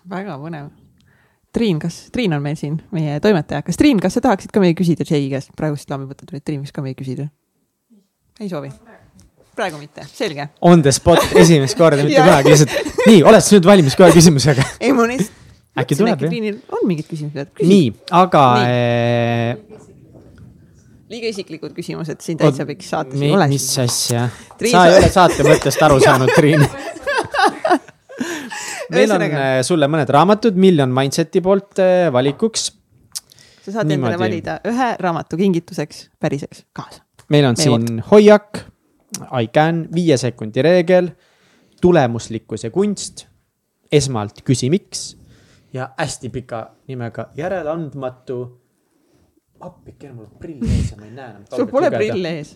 väga põnev. Triin, kas, Triin on meil siin, meie toimetaja, kas Triin, kas sa tahaksid ka midagi küsida Jay käest, praegu islaamivõtted olid, Triin võiks ka midagi küsida? ei soovi? praegu mitte, selge. On the spot esimest korda, mitte *laughs* kunagi, lihtsalt nii, oled sa nüüd valmis kohe küsimusega? ei, mul lihtsalt. äkki tuleb jah? On mingid küsimused. nii, aga nii. Liiga isiklikud küsimused siin täitsa pikk saates ei ole. mis asja? sa ei ole saate mõttest aru saanud, Triin *laughs* meil on äh, sulle mõned raamatud Million Mindseti poolt äh, valikuks. sa saad Niimoodi. endale valida ühe raamatu kingituseks päriseks kaasa. meil on Meie siin poolt. Hoiak, I can, viie sekundi reegel, tulemuslikkus ja kunst, esmalt küsi miks ja hästi pika nimega järeleandmatu appikene, mul on prill ees ja ma ei näe enam. sul pole prill ees.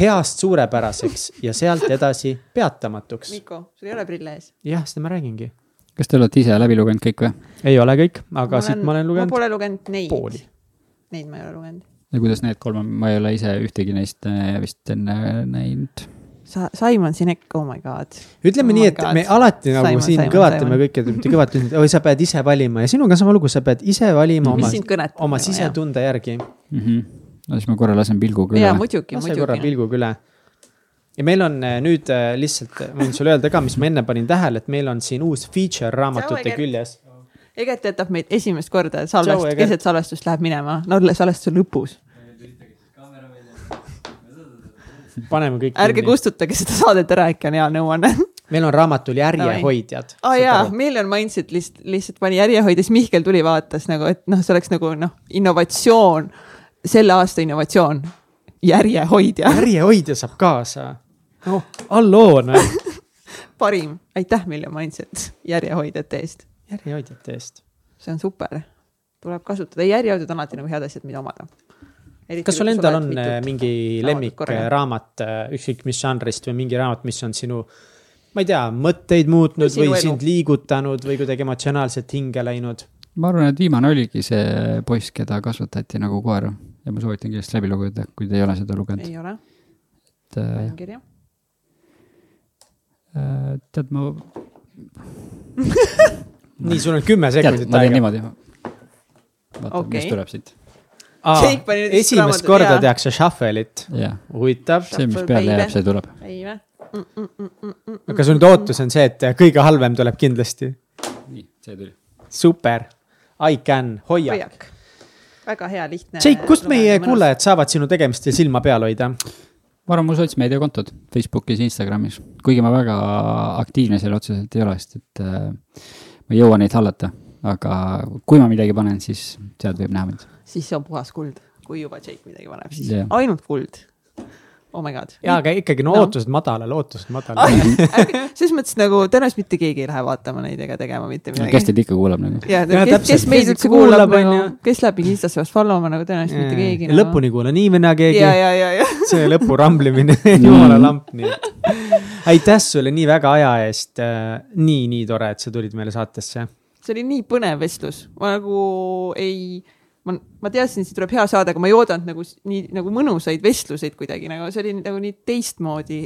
heast suurepäraseks ja sealt edasi peatamatuks. Mikko, sul ei ole prill ees? jah, seda ma räägingi. kas te olete ise läbi lugenud kõik või? ei ole kõik, aga ma siit ma olen lugenud. ma pole lugenud neid. Neid ma ei ole lugenud. ja kuidas need kolm on, ma ei ole ise ühtegi neist äh, vist enne näinud sa, Simon Sinek, oh my god. ütleme oh nii, et god. me alati nagu Simon, siin Simon, kõvatame kõike, mitte kõvatame, et oi, sa pead ise valima ja sinuga on sama lugu, sa pead ise valima oma, oma sisetunde järgi mm. -hmm. no siis ma korra lasen pilguga üle. jaa, muidugi, muidugi. korra pilguga üle. ja meil on äh, nüüd äh, lihtsalt, ma võin sulle öelda ka, mis ma enne panin tähele, et meil on siin uus feature raamatute küljes. Egert jätab meid esimest korda salvest, keset salvestust läheb minema, no salvestuse lõpus. Paneme kõik ärge kustutage seda saadet ära, äkki on hea nõuanne. meil on raamatul Järjehoidjad. aa oh, jaa, Million Mindset lihtsalt, lihtsalt pani järjehoidja, siis Mihkel tuli, vaatas nagu, et noh, see oleks nagu noh, innovatsioon, selle aasta innovatsioon, järjehoidja. järjehoidja saab kaasa. noh, halloo noh. *laughs* parim, aitäh Million Mindset järjehoidjate eest. järjehoidjate eest. see on super, tuleb kasutada, järjehoidjad on alati nagu head asjad, mida omada. Kas sul endal on äh, mingi lemmikraamat, ükskõik mis žanrist või mingi raamat, mis on sinu, ma ei tea, mõtteid muutnud Või või elu. sind liigutanud või kuidagi emotsionaalselt hinge läinud? ma arvan, et viimane oligi see poiss, keda kasvatati nagu koera ja ma soovitan kindlasti läbi lugeda, kui te ei ole seda lugenud. ei ole, et äh, panin kirja. äh, tead, ma *laughs* nii, sul on kümme sekundit ma teen aega. niimoodi. vaata Okei. mis tuleb siit. Jake pani nüüd esimest korda jaa. tehakse shuffle'it, jah, huvitav. see, mis peale jääb, see tuleb. ei või? aga su nüüd ootus on see, et kõige halvem tuleb kindlasti. nii, see tuli. super, I can, hoia. hoiak. väga hea, lihtne. Jake, kust meie kuulajad saavad sinu tegemistel silma peal hoida? ma arvan, mul sotsmeediakontod Facebookis, Instagramis, kuigi ma väga aktiivne seal otseselt ei ole, sest et äh, ma ei jõua neid hallata. aga kui ma midagi panen, siis sealt võib näha mind. Siis see on puhas kuld, kui juba Jake midagi paneb, siis Jah. ainult kuld. Oh my god. jaa, aga ikkagi no No. ootused madalal, ootused madalal. *laughs* selles mõttes nagu tõenäoliselt mitte keegi ei lähe vaatama neid ega tegema mitte midagi. kes teid ikka kuulab nagu? ja, Jaa, kes, kes meid üldse kuulab, kuulab, nagu kes läheb Instasse vast follow ma nagu tõenäoliselt mitte keegi Ja lõpuni ei kuule nii või naa keegi. ja, ja, ja, ja *laughs* see lõpu ramblimine, *laughs* jumala lamp nii et. aitäh sulle nii väga aja eest. nii, nii tore, et sa tulid meile saatesse. see oli nii põnev vestlus, ma nagu ei, ma, ma teadsin, et siit tuleb hea saade, aga ma ei oodanud nagu nii nagu mõnusaid vestluseid kuidagi nagu see oli nagu nii teistmoodi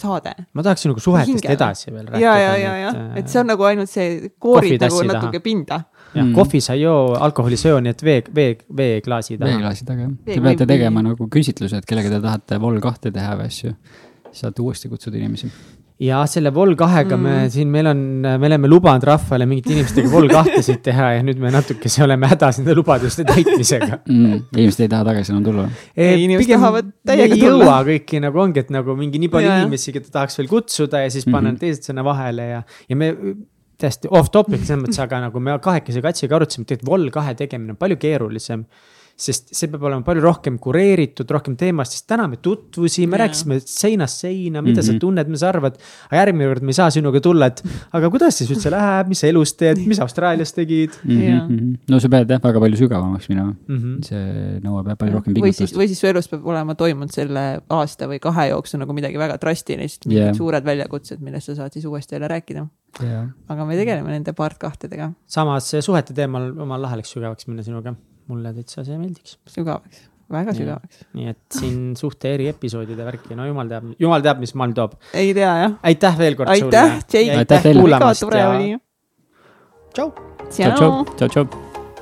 saade. ma tahaks sinuga suhetest Hingele. edasi veel rääkida. ja, ja, ja, ja, et see on nagu ainult see, koorid nagu kohvitassi taha. natuke pinda. jah Mm., kohvi sa ei joo, alkoholi ei joo, nii et vee, vee, veeklaasi taha. veeklaasi taga jah. Vee- Te peate tegema nagu küsitlused, kellega te tahate vol kahte teha või asju. siis saate uuesti kutsuda inimesi. Ja selle Vol kahega mm. me siin, meil on, me oleme lubanud rahvale mingite inimestega Vol kahtesid teha ja nüüd me natukese oleme hädas nende lubaduste täitmisega. mm,. inimesed ei taha tagasi enam tulla. Ei, inimesed tahavad täiega ei tulla. jõua kõiki nagu ongi, et nagu mingi nii palju Jaa. inimesi, keda tahaks veel kutsuda ja siis panen teised sinna vahele ja, ja me täiesti off topic selles mõttes, aga nagu me kahekesi katsiga arutasime, et tegelikult Vol kahe tegemine on palju keerulisem sest see peab olema palju rohkem kureeritud, rohkem teemast, sest täna me tutvusime, rääkisime seinast seina, mida mm -hmm. sa Mhm. tunned, mida sa arvad. aga järgmine kord me ei saa sinuga tulla, et aga kuidas siis üldse läheb, mis sa elus teed, mis Austraalias tegid Jaa. Mhm, no sa pead jah, väga palju sügavamaks minema mm? -hmm. see nõuab jah palju rohkem või siis, pingutust. või siis su elus peab olema toimunud selle aasta või kahe jooksul nagu midagi väga drastilist, mingid Jah. suured väljakutsed, millest sa saad siis uuesti jälle rääkida. aga me tegeleme nende part kahtedega samas see suhete teemal omal lahe oleks sügavaks minna sinuga, mulle täitsa see meeldiks. sügavaks, väga sügavaks. nii et siin suhte eriepisoodide värki, no jumal teab, jumal teab, mis maailm toob. ei tea jah. aitäh veel kord aitäh, Jake, Aitäh teile. väga kuulamast tore ja tšau, tšau, tšau, tšau.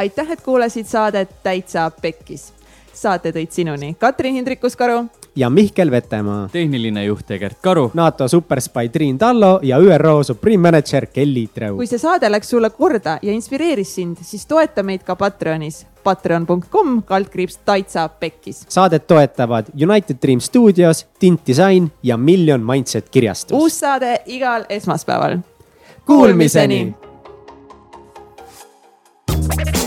aitäh, et kuulasid saadet Täitsa Pekkis. saate tõid sinuni Katrin Hindrikus-Karu, ja Mihkel Vetemaa. tehniline juht Egert Karu. NATO superspai Triin Tallo ja ÜRO Supreme Manager Kelly Treu. kui see saade läks sulle korda ja inspireeris sind, siis toeta meid ka Patreonis patreon.com kaldkriips Taitsa Pekkis. Saadet toetavad United Dream Studios, Tint Design ja Million Mindset kirjastus. uus saade igal esmaspäeval. Kuulmiseni, Kuulmiseni..